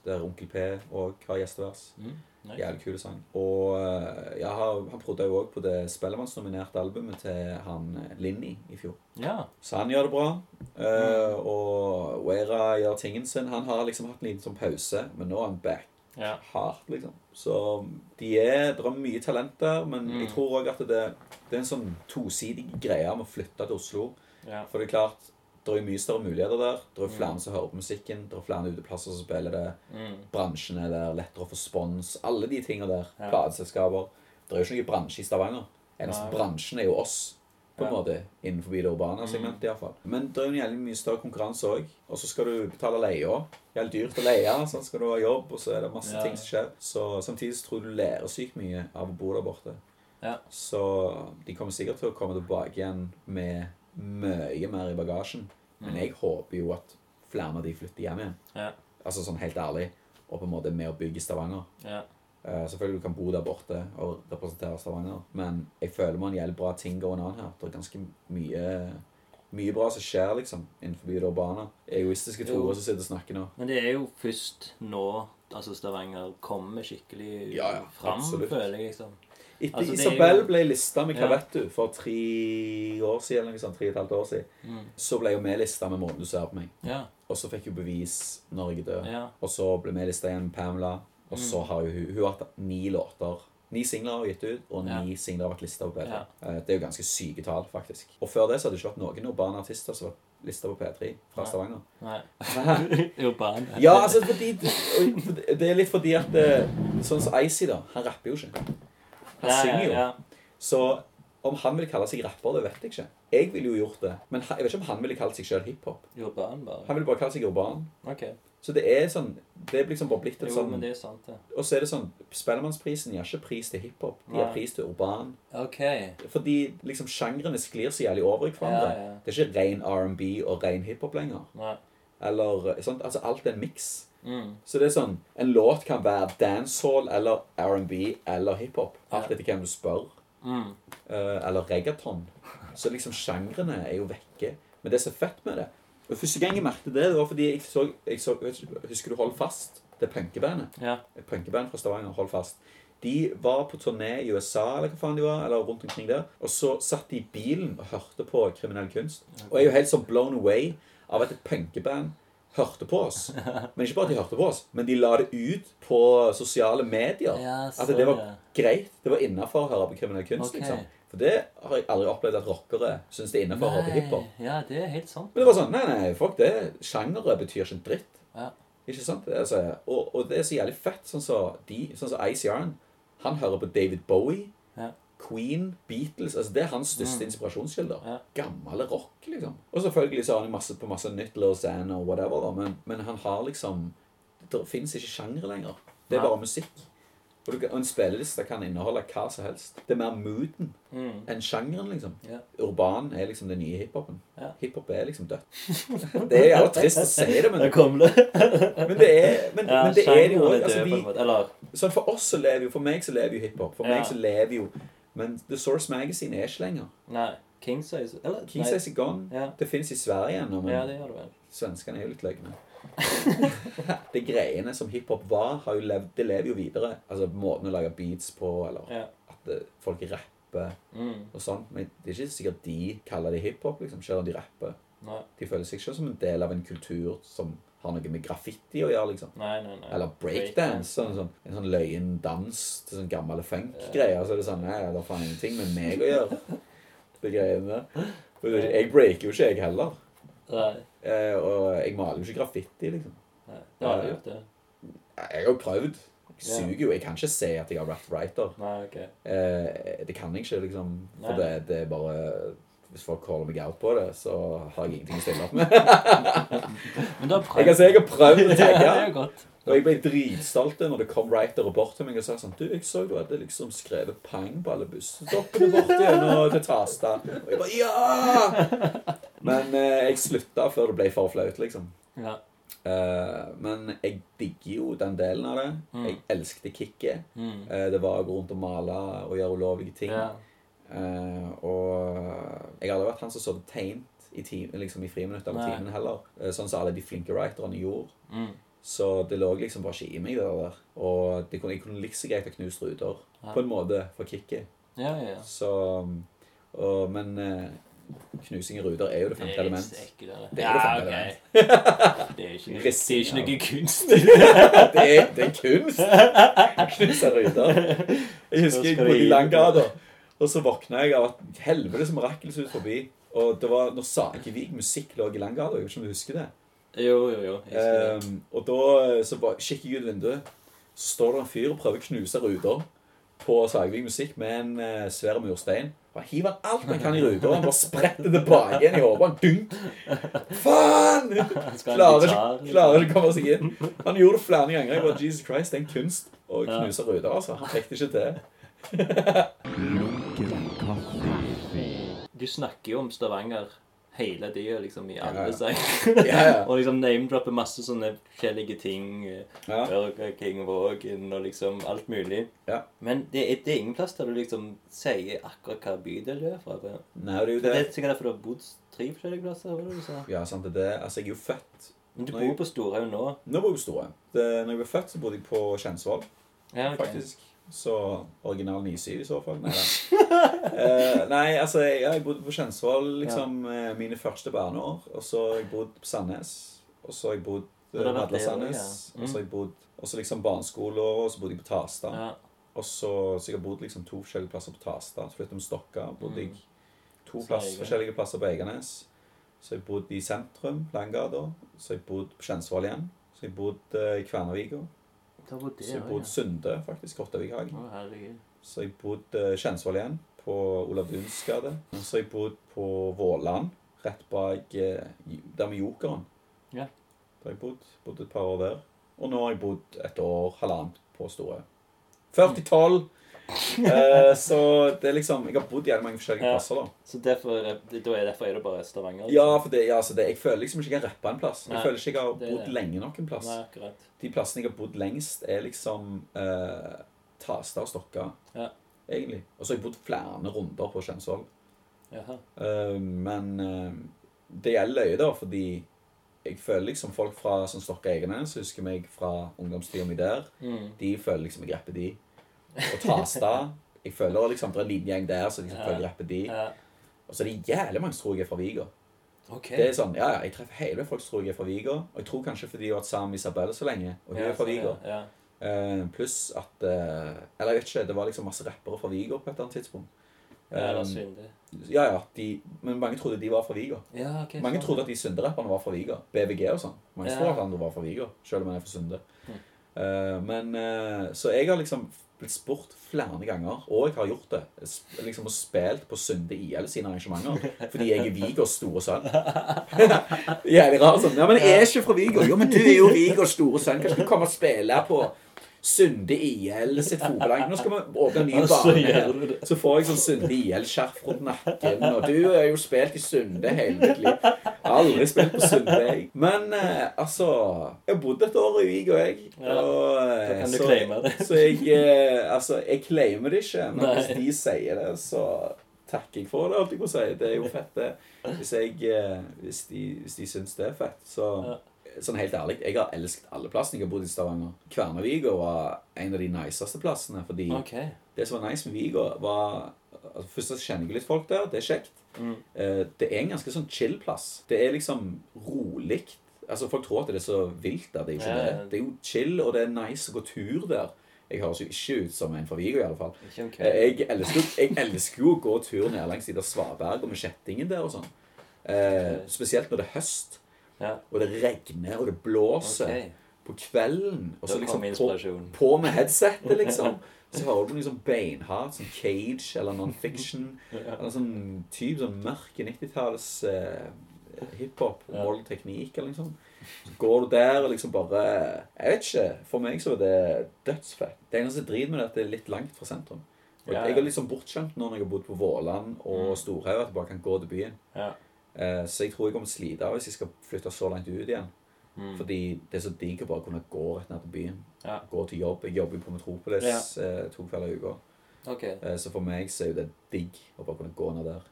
Speaker 4: der Onkel P òg har gjestevers.
Speaker 3: Mm. Nice.
Speaker 4: Jævlig kul sang. Og eh, jeg har, han prodde jo òg på det Spellemannsnominerte albumet til han eh, Linni i fjor.
Speaker 3: Ja.
Speaker 4: Så han gjør det bra. Uh,
Speaker 3: Mm.
Speaker 4: og Weira gjør tingen sin. Han har liksom hatt en liten sånn pause, men nå er han back
Speaker 3: Ja.
Speaker 4: hardt, liksom. Så de er, det er mye talent der, men
Speaker 3: Mm.
Speaker 4: jeg tror òg at det, det er en sånn tosidig greie med å flytte til Oslo.
Speaker 3: ja.
Speaker 4: For det er klart, det er mye større muligheter der. Det er
Speaker 3: Mm.
Speaker 4: flere som hører på musikken. Det er flere uteplasser som spiller det.
Speaker 3: Mm.
Speaker 4: Bransjen er der, lettere å få spons. Alle de tingene der.
Speaker 3: Ja.
Speaker 4: Plateselskaper. Det er jo ikke noen bransje i Stavanger. Eneste
Speaker 3: Nei.
Speaker 4: bransjen er jo oss, på en
Speaker 3: Ja.
Speaker 4: måte. Innenfor det urbane
Speaker 3: Mm.
Speaker 4: segmentet, iallfall. Men det er jo en jævlig mye større konkurranse òg. Og så skal du betale leia. Jævlig dyrt å leie. Så skal du ha jobb, og så er det masse
Speaker 3: Ja.
Speaker 4: ting som skjer. Så samtidig så tror jeg du lærer sykt mye av å bo der borte.
Speaker 3: Ja.
Speaker 4: Så de kommer sikkert til å komme tilbake igjen med mye mer i bagasjen. Men
Speaker 3: Mm.
Speaker 4: jeg håper jo at flere av de flytter hjem igjen.
Speaker 3: Ja.
Speaker 4: Altså sånn helt ærlig. Og på en måte med å bygge Stavanger.
Speaker 3: Ja.
Speaker 4: Uh, selvfølgelig du kan bo der borte og representere Stavanger, men jeg føler man gjelder bra ting going on her. Det er ganske mye mye bra som skjer liksom innenfor det urbane. Egoistiske toer som sitter og snakker nå.
Speaker 3: Men det er jo først nå altså Stavanger kommer skikkelig
Speaker 4: Ja, ja,
Speaker 3: fram,
Speaker 4: absolutt.
Speaker 3: føler jeg. liksom.
Speaker 4: Etter
Speaker 3: Altså,
Speaker 4: Isabel
Speaker 3: jo-
Speaker 4: ble lista med Hva
Speaker 3: Ja.
Speaker 4: vet du for tre år siden, eller noe sånt, tre og et halvt år siden,
Speaker 3: Mm.
Speaker 4: så ble jo vi lista med måten du ser på meg.
Speaker 3: Ja.
Speaker 4: Og så fikk hun bevis når jeg døde. død.
Speaker 3: ja.
Speaker 4: Og så ble vi lista igjen med Pamela. Og så
Speaker 3: Mm.
Speaker 4: har jo hun, hun har hatt ni låter. Ni singler har gitt ut, og ni singler har vært lista på P3.
Speaker 3: Ja.
Speaker 4: Eh, Det er jo ganske syke tall, faktisk. Og før det så hadde det ikke vært noen urbane artister som var lista på P3 fra. Stavanger.
Speaker 3: Nei. [LAUGHS] [LAUGHS] Urban.
Speaker 4: Ja, altså fordi Det er litt fordi at eh, Sånn som Icy, da. Han rapper jo ikke. Han
Speaker 3: Ja,
Speaker 4: synger jo.
Speaker 3: Ja.
Speaker 4: Så om han vil kalle seg rapper, det vet jeg ikke. Jeg ville jo gjort det. Men jeg vet ikke om han ville kalt seg sjøl hiphop.
Speaker 3: Urban, bare.
Speaker 4: Han ville bare kalle seg urban.
Speaker 3: Ok.
Speaker 4: Så det er sånn Det er liksom bare blitt et sånn
Speaker 3: men det er sant, det.
Speaker 4: Og så er det sånn Spellemannsprisen gir ikke pris til hiphop. De gir pris til urban.
Speaker 3: Ok.
Speaker 4: Fordi liksom sjangrene sklir så jævlig over i hverandre.
Speaker 3: Ja, ja.
Speaker 4: Det er ikke ren R&B og ren hiphop lenger.
Speaker 3: Nei.
Speaker 4: Eller sånt. Altså alt er en miks.
Speaker 3: Mm.
Speaker 4: Så det er sånn En låt kan være dancehall eller R&B eller hiphop. Alt etter hvem du spør.
Speaker 3: Mm.
Speaker 4: Uh, eller reggaeton. Så liksom sjangrene er jo vekke. Men det er fett med det og Første gang jeg merket det, det var fordi jeg så, jeg så Husker du Hold Fast? Det punkebandet.
Speaker 3: Ja.
Speaker 4: Et punkeband fra Stavanger. Hold fast. De var på turné i USA eller hva faen de var, eller rundt omkring der. Og så satt de i bilen og hørte på kriminell kunst. Og jeg er jo helt sånn blown away av at et punkeband hørte på oss. Men ikke bare at de hørte på oss, men de la det ut på sosiale medier.
Speaker 3: Ja,
Speaker 4: At det var greit. Det var innafor å høre på kriminell kunst.
Speaker 3: Okay.
Speaker 4: liksom. For det har jeg aldri opplevd at rockere syns det er innafor å høre på hiphop.
Speaker 3: Ja, det er helt sant.
Speaker 4: Men det var sånn Nei, nei, fuck det. Sjangere betyr ikke en dritt.
Speaker 3: Ja.
Speaker 4: Ikke sant? Altså, og, og det er så jævlig fett, sånn som de, sånn så Ice Yarn. Han hører på David Bowie. Queen, Beatles altså Det er hans største
Speaker 3: Mm.
Speaker 4: inspirasjonskilder.
Speaker 3: Ja.
Speaker 4: Gammel rock, liksom. Og selvfølgelig så har han masse på masse nytt Xan og whatever, da, men, men han har liksom Det fins ikke sjanger lenger. Det er bare musikk. Og, kan, og en spilleliste kan inneholde hva som helst. Det er mer mooden
Speaker 3: Mm.
Speaker 4: enn sjangeren, liksom.
Speaker 3: Ja.
Speaker 4: Urban er liksom den nye hiphopen.
Speaker 3: Ja.
Speaker 4: Hiphop er liksom dødt. [LAUGHS] Det er jo trist å si det, men,
Speaker 3: Der kom det. [LAUGHS]
Speaker 4: men det er men,
Speaker 3: Ja,
Speaker 4: men det er jo Altså.
Speaker 3: Eller
Speaker 4: Sånn for oss så lever jo For meg så lever jo hiphop. For
Speaker 3: Ja.
Speaker 4: meg så lever jo Men The Source Magazine er ikke lenger.
Speaker 3: Nei. King size Eller
Speaker 4: King
Speaker 3: nei.
Speaker 4: Size er gone.
Speaker 3: Ja.
Speaker 4: Det fins i Sverige ennå, men
Speaker 3: ja, det gjør det vel.
Speaker 4: svenskene er jo litt løgne. [LAUGHS] de greiene som hiphop var, har jo levd, det lever jo videre. Altså måten å lage beats på, eller
Speaker 3: Ja.
Speaker 4: at eh, folk rapper
Speaker 3: Mm.
Speaker 4: og sånn. Men det er ikke sikkert de kaller det hiphop, liksom, selv om de rapper.
Speaker 3: Nei.
Speaker 4: De føler seg ikke som en del av en kultur som har noe med graffiti å gjøre, liksom.
Speaker 3: Nei, nei, nei.
Speaker 4: Eller breakdance. Sånn, sånn, en sånn løyen dans til sånn gammel funk-greier. Så er det sånn Nei, det har faen ingenting med meg å gjøre. [LAUGHS] Det greiene. Jeg breaker jo ikke, jeg heller.
Speaker 3: Nei.
Speaker 4: Eh, og jeg maler jo ikke graffiti, liksom.
Speaker 3: nei. Det har
Speaker 4: du
Speaker 3: jeg gjort, det.
Speaker 4: Jeg har prøvd. Jeg suger jo. Jeg kan ikke se at jeg har rap writer.
Speaker 3: Nei, ok.
Speaker 4: Eh, det kan jeg ikke, liksom. For det, det er bare Hvis folk holder meg out på det, så har jeg ingenting å stille opp med. [LAUGHS]
Speaker 3: Men.
Speaker 4: Jeg kan si jeg har prøvd å [LAUGHS] tagge. Og jeg ble dritstolt når det kom writere bort til meg og sa sånn Du, jeg så du hadde liksom skrevet pang på alle busstoppene borti gjennom til Tasta. Og jeg bare Ja! Men eh, jeg slutta før det ble for flaut, liksom.
Speaker 3: Ja.
Speaker 4: Uh, men jeg digger jo den delen av det.
Speaker 3: Mm.
Speaker 4: Jeg elsket kicket.
Speaker 3: Mm.
Speaker 4: Uh, det var å gå rundt og male og gjøre ulovlige ting.
Speaker 3: Ja.
Speaker 4: Eh, og jeg har aldri vært han som så det tegnet i, time, liksom i friminutter med timen heller. Eh, sånn som alle de flinke writerne gjorde.
Speaker 3: Mm.
Speaker 4: Så det lå liksom bare ikke i meg, det der. Og det kunne, jeg kunne like så greit ha knust ruter.
Speaker 3: Ja.
Speaker 4: På en måte, for kicket.
Speaker 3: Ja, ja, ja.
Speaker 4: Så og, Men eh, knusing i ruter er jo det femte element. Det er det
Speaker 3: Ja,
Speaker 4: femte
Speaker 3: ok.
Speaker 4: element. [LAUGHS]
Speaker 3: Det er ikke noe, det er ikke noe kunst. [LAUGHS]
Speaker 4: Det er, det er kunst! [LAUGHS] Knuse ruter. Jeg husker jeg bodde i Langgata, og så våkna jeg av at helvetes mirakel ut forbi. Og det var når Sakevik musikk lå i Langgata. Jeg vet ikke om du husker det?
Speaker 3: Jo, jo, jo. Jeg husker det.
Speaker 4: Ehm, og da så bare kikker jeg ut vinduet, så står det en fyr og prøver å knuse ruter på Sagvik Musikk med en uh, svær murstein. Han hiver alt han kan i ruta, og han bare spretter tilbake igjen i hodet. Han dunk! Faen! [LAUGHS] Klarer ikke, klarer ikke å komme seg inn. Han gjorde det flere ganger. Jeg bare, Jesus Christ, det er en kunst å knuse ruter. altså. Han fikk det ikke til.
Speaker 3: Du snakker jo om Stavanger hele tida, liksom, i alle
Speaker 4: Ja, ja. Ja, [LAUGHS]
Speaker 3: og liksom name-dropper masse sånne forskjellige ting. eh,
Speaker 4: Ja.
Speaker 3: Burger King Vågen og liksom alt mulig.
Speaker 4: Ja.
Speaker 3: Men det er, det er ingen plass der du liksom sier akkurat hva bydel du er fra. Det
Speaker 4: Nei, det er jo
Speaker 3: det
Speaker 4: det.
Speaker 3: er sikkert derfor du har bodd tre forskjellige plasser. Var det du sa?
Speaker 4: Ja, sant, det er det. Altså, jeg er jo født
Speaker 3: Men du
Speaker 4: bor
Speaker 3: bor på Storhaug nå?
Speaker 4: Nå bor jeg på Storhaug. Når jeg ble født, så bodde jeg på Kjensvoll.
Speaker 3: Ja, okay.
Speaker 4: faktisk. Så original 97 i så fall. Nei. [LAUGHS] Eh, nei altså, jeg, jeg bodde på Kjensvoll liksom ja. mine første barneår. Og så har jeg bodd på Sandnes. Og så har jeg bodd
Speaker 3: på
Speaker 4: uh,
Speaker 3: har vært
Speaker 4: Madla Sandnes.
Speaker 3: ja. Mm.
Speaker 4: Og så har jeg bodd og så liksom barneskoleåret, og så bodde jeg på Tasta.
Speaker 3: Ja.
Speaker 4: Og så, så jeg har bodd liksom to forskjellige plasser på Tasta. Så flyttet vi Stokka. bodde jeg to plass, forskjellige plasser på Egernes. Så har jeg bodd i sentrum, Langgata. Så har jeg bodd på Kjensvoll igjen. Så har jeg bodd uh, i Kværnervika.
Speaker 3: Bodde det,
Speaker 4: Så jeg jeg
Speaker 3: ja.
Speaker 4: Sunde, faktisk. Kortavikhagen.
Speaker 3: Å, herregud.
Speaker 4: Så jeg bodd uh, Kjensvoll igjen, på Olav Duns gate. Så jeg bodd på Våland, rett bak eh, der med Jokeren.
Speaker 3: Ja.
Speaker 4: Der jeg bodde. Bodd et par år der. Og nå har jeg bodd et år, halvannet, på Store. 40-12! Eh, så det er liksom Jeg har bodd i jævlig mange forskjellige
Speaker 3: Ja.
Speaker 4: plasser, da.
Speaker 3: Så derfor, er- da er derfor er det bare Stavanger? liksom?
Speaker 4: Ja, for det, ja, så det, jeg føler liksom ikke jeg har rappa en plass. Jeg
Speaker 3: Nei,
Speaker 4: føler ikke jeg har bodd
Speaker 3: det.
Speaker 4: lenge nok en plass.
Speaker 3: Nei, akkurat.
Speaker 4: De plassene jeg har bodd lengst, er liksom uh, Tasta og Stokka,
Speaker 3: Ja.
Speaker 4: egentlig. Og så har jeg bodd flere runder på Kjensvoll. Eh, men eh, det gjelder løye, da, fordi jeg føler liksom folk fra sånn Stokka Egenes husker meg fra ungdomstida mi der.
Speaker 3: Mm.
Speaker 4: De føler liksom jeg rapper de. Og Tasta Jeg føler liksom det er en liten gjeng der som liksom
Speaker 3: Ja.
Speaker 4: føler rapper de.
Speaker 3: Ja.
Speaker 4: Og så er det jævlig mange som tror jeg er fra Viga.
Speaker 3: Okay.
Speaker 4: Det er sånn, ja, ja, Jeg treffer hele folk som tror jeg er fra Viga. Og jeg tror kanskje fordi jeg har vært sammen med Isabel så lenge. Og hun
Speaker 3: Ja,
Speaker 4: er fra Viga.
Speaker 3: Ja. ja.
Speaker 4: Eh, pluss at uh, Eller jeg vet ikke, det var liksom masse rappere fra Viga på et eller annet tidspunkt.
Speaker 3: Ja, eller
Speaker 4: Eh, ja, ja, de, Men mange trodde de var fra Viga.
Speaker 3: Ja, okay,
Speaker 4: Mange trodde at de Sunde-rapperne var fra Viga. BVG og sånn. Mange
Speaker 3: Ja.
Speaker 4: tror at andre var fra Viga, selv om han er fra Sunde.
Speaker 3: Mm.
Speaker 4: Uh, men Så jeg har liksom blitt spurt flere ganger, og jeg har gjort det, liksom og spilt på Sunde IL sine arrangementer, fordi jeg er Vigås store sønn. [LAUGHS] Jævlig rart sånn. Ja, men jeg er ikke fra Vigå. Jo, men du er jo Vigås store sønn. Kanskje du kommer og spille på Sunde IL sitt fotballag. Nå skal vi åpne en ny bane. her. Så får jeg sånn Sunde IL-skjerf rundt nakken. Og du har jo spilt i Sunde hele mitt liv. Aldri spilt på Sunde, jeg. Men eh, altså Jeg har bodd et år i Vigå, jeg. Og, eh,
Speaker 3: kan du
Speaker 4: så,
Speaker 3: claime det.
Speaker 4: Så jeg eh, Altså, jeg claimer det ikke. Men hvis de sier det, så takker jeg for det. Alt jeg må si. Det er jo fett, det. Hvis, jeg, eh, hvis, de, hvis de syns det er fett, så. Sånn helt ærlig, jeg har elsket alle plassene jeg har bodd i Stavanger. Kværnervika var en av de niceste plassene. Fordi
Speaker 3: okay.
Speaker 4: det som var nice med Viga, var altså Først så kjenner jeg litt folk der. Det er kjekt.
Speaker 3: Mm.
Speaker 4: Eh, det er en ganske sånn chill plass. Det er liksom rolig. Altså, folk tror at det er så vilt der. Det er jo ikke
Speaker 3: Ja, ja.
Speaker 4: det. Det er jo chill, og det er nice å gå tur der. Jeg høres jo ikke ut som en fra Vigo, i alle fall.
Speaker 3: Okay. ok.
Speaker 4: Eh, Jeg elsker, jeg elsker jo å gå tur ned langs Svaberg og med kjettingen der og sånn. Eh, spesielt når det er høst,
Speaker 3: Ja.
Speaker 4: og det regner, og det blåser
Speaker 3: Okay.
Speaker 4: på kvelden. Og så liksom på, på med headsetet, liksom. Så hører du liksom beinhardt sånn Cage eller non-fiction. [LAUGHS] Eller sånn type sånn mørke 90-talls eh, hiphop,
Speaker 3: Ja.
Speaker 4: mold teknikk eller noe sånt. Så går du der og liksom bare Jeg vet ikke. For meg så er det dødsfett. Det eneste drit med det er at det er litt langt fra sentrum. Og
Speaker 3: Ja, ja.
Speaker 4: Jeg er liksom sånn bortskjemt nå når jeg har bodd på Våland og
Speaker 3: Mm.
Speaker 4: Storhaug, at jeg bare kan gå til byen.
Speaker 3: Ja.
Speaker 4: Eh, så jeg tror jeg kommer til å slite hvis jeg skal flytte så langt ut igjen.
Speaker 3: Mm.
Speaker 4: Fordi det er så digg å bare kunne gå rett ned til byen.
Speaker 3: Ja.
Speaker 4: Gå til jobb. Jeg jobber jo på Metropolis ja. to kvelder i uka.
Speaker 3: Ok.
Speaker 4: Eh, så for meg så er jo det digg å bare kunne gå ned der.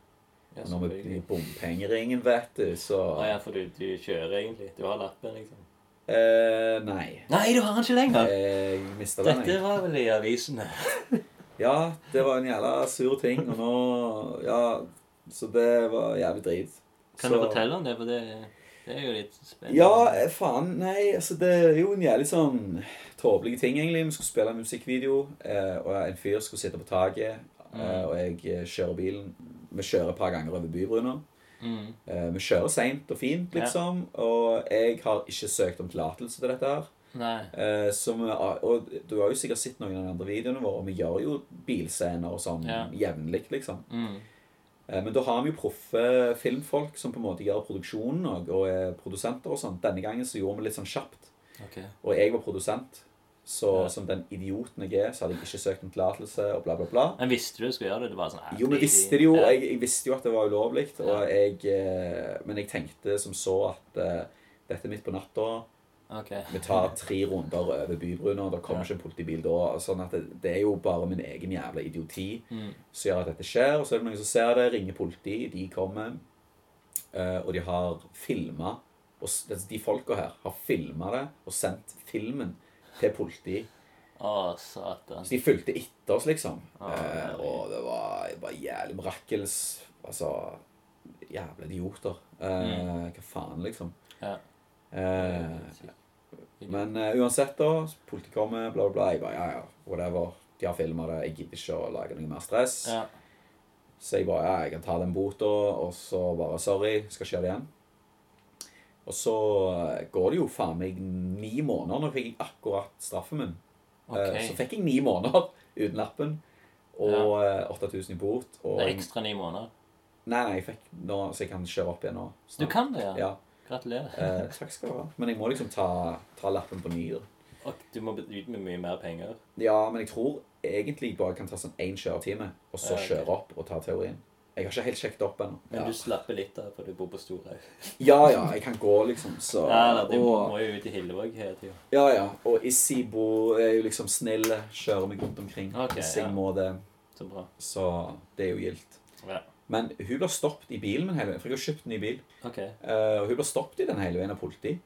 Speaker 3: Ja,
Speaker 4: når vi blir bompengeringen, vet du, så
Speaker 3: ah, ja, for du, du kjører egentlig. Du har lappen, liksom.
Speaker 4: eh, Nei.
Speaker 3: Nei, du har den ikke lenger!
Speaker 4: Jeg mista den,
Speaker 3: Dette var vel i avisene. [LAUGHS]
Speaker 4: Ja, det var en jævla sur ting, og nå Ja, så det var jævlig drit.
Speaker 3: Kan
Speaker 4: så,
Speaker 3: du fortelle om det? For det, det er jo litt spennende.
Speaker 4: Ja, faen. Nei, altså det er jo en jævlig sånn tåpelig ting, egentlig. Vi skulle spille en musikkvideo, eh, og en fyr skulle sitte på taket, eh, og jeg eh, kjører bilen. Vi kjører et par ganger over bybrua.
Speaker 3: Mm.
Speaker 4: Vi kjører seint og fint,
Speaker 3: Ja.
Speaker 4: liksom. Og jeg har ikke søkt om tillatelse til dette her.
Speaker 3: Nei.
Speaker 4: Vi, og du har jo sikkert sett noen av de andre videoene våre, vi gjør jo bilscener og sånn
Speaker 3: Ja.
Speaker 4: jevnlig, liksom.
Speaker 3: Mm.
Speaker 4: Eh, Men da har vi jo proffe filmfolk som på en måte gjør produksjonen og, og er produsenter og sånn. Denne gangen så gjorde vi litt sånn kjapt.
Speaker 3: Okay.
Speaker 4: Og jeg var produsent. Så
Speaker 3: Ja.
Speaker 4: som den idioten jeg er, så hadde jeg ikke søkt om tillatelse og bla, bla, bla.
Speaker 3: Men visste du du skulle gjøre det? Det var sånn
Speaker 4: Jo, vi visste det jo. Jeg, jeg visste jo at det var ulovlig.
Speaker 3: Ja.
Speaker 4: eh, men jeg tenkte som så at uh, dette er midt på natta.
Speaker 3: Ok.
Speaker 4: Vi tar tre runder over bybrua, og det kommer
Speaker 3: Ja.
Speaker 4: ikke en politibil da. Sånn at det, det er jo bare min egen jævla idioti
Speaker 3: Mm.
Speaker 4: som gjør at dette skjer. Og så er det noen som ser det, ringer politi, de kommer. Uh, og de har filma De folka her har filma det og sendt filmen til politi.
Speaker 3: Å, satan.
Speaker 4: Så de fulgte etter oss, liksom.
Speaker 3: Å,
Speaker 4: eh, og det var bare jævlig mirakels Altså Jævla idioter. Eh, Hva faen, liksom.
Speaker 3: Mm. Ja.
Speaker 4: Eh, men eh, uansett, da. Politiet kommer, bla, bla, bla. Jeg bare ja, ja, whatever. De har filma det. Jeg gidder ikke å lage noe mer stress.
Speaker 3: Ja.
Speaker 4: Så jeg bare ja, jeg kan ta den bota, og så bare sorry, skal gjøre det igjen. Og så eh, går det jo faen meg ni måneder. Nå fikk jeg akkurat straffen min.
Speaker 3: Okay.
Speaker 4: Så fikk jeg ni måneder uten lappen. Og ja. 8000 i bot. Og
Speaker 3: Det er ekstra ni måneder.
Speaker 4: Nei, nei, jeg fikk nå, så jeg kan kjøre opp igjen nå.
Speaker 3: Du kan det, ja?
Speaker 4: Ja.
Speaker 3: Gratulerer.
Speaker 4: Eh, takk skal du ha. Men jeg må liksom ta, ta lappen på ny. da.
Speaker 3: Og du må ut med mye mer penger.
Speaker 4: Ja, men jeg tror egentlig bare kan ta sånn én kjøretime, og så
Speaker 3: Ja, okay.
Speaker 4: kjøre opp og ta teorien. Jeg har ikke helt sjekket opp ennå.
Speaker 3: Men
Speaker 4: Ja.
Speaker 3: du slapper litt av, for du bor på Storhaug.
Speaker 4: ja, ja, jeg kan gå, liksom. Så
Speaker 3: Ja, da, du
Speaker 4: og,
Speaker 3: må jo ut i Hillevåg hele tida.
Speaker 4: Ja, ja. Og Isibo er jo liksom snill, kjører meg rundt omkring Okay, jeg
Speaker 3: ja. Så bra.
Speaker 4: Så det er jo gildt.
Speaker 3: Ja.
Speaker 4: Men hun blir stoppet i bilen min hele veien, for jeg har kjøpt en ny bil.
Speaker 3: Okay.
Speaker 4: Uh, og hun blir stoppet i den hele veien av politi.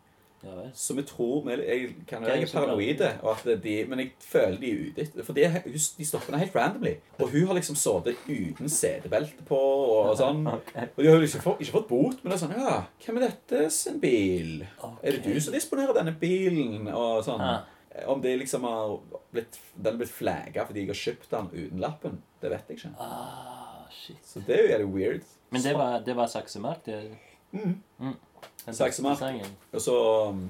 Speaker 3: Ja vel.
Speaker 4: Så vi tror vi- Jeg kan være jeg paranoide, de, men jeg føler de er ute etter For er- de stopper henne helt randomly. Og hun har liksom sittet uten setebelte på og [LAUGHS] sånn.
Speaker 3: okay.
Speaker 4: Og de har jo ikke, fått, ikke fått bot, men det er sånn Ja, hvem er dette sin bil? Er det du som disponerer denne bilen? Og sånn.
Speaker 3: Ja.
Speaker 4: Om det liksom har blitt Den har blitt flagga fordi jeg har kjøpt den uten lappen, det vet jeg ikke.
Speaker 3: Ah, shit.
Speaker 4: Så det er jo jævlig weird.
Speaker 3: Men det var, det var saksemark, det? Mm. Mm.
Speaker 4: Saksemark. Og så um,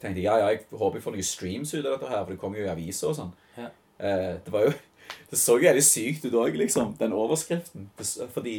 Speaker 4: tenkte jeg ja, ja, jeg håper jeg får noen streams ut av dette her, for det kommer jo i aviser og sånn.
Speaker 3: Ja.
Speaker 4: Eh, det var jo [LAUGHS] Det så jo jævlig sykt ut òg, liksom, den overskriften. Det, fordi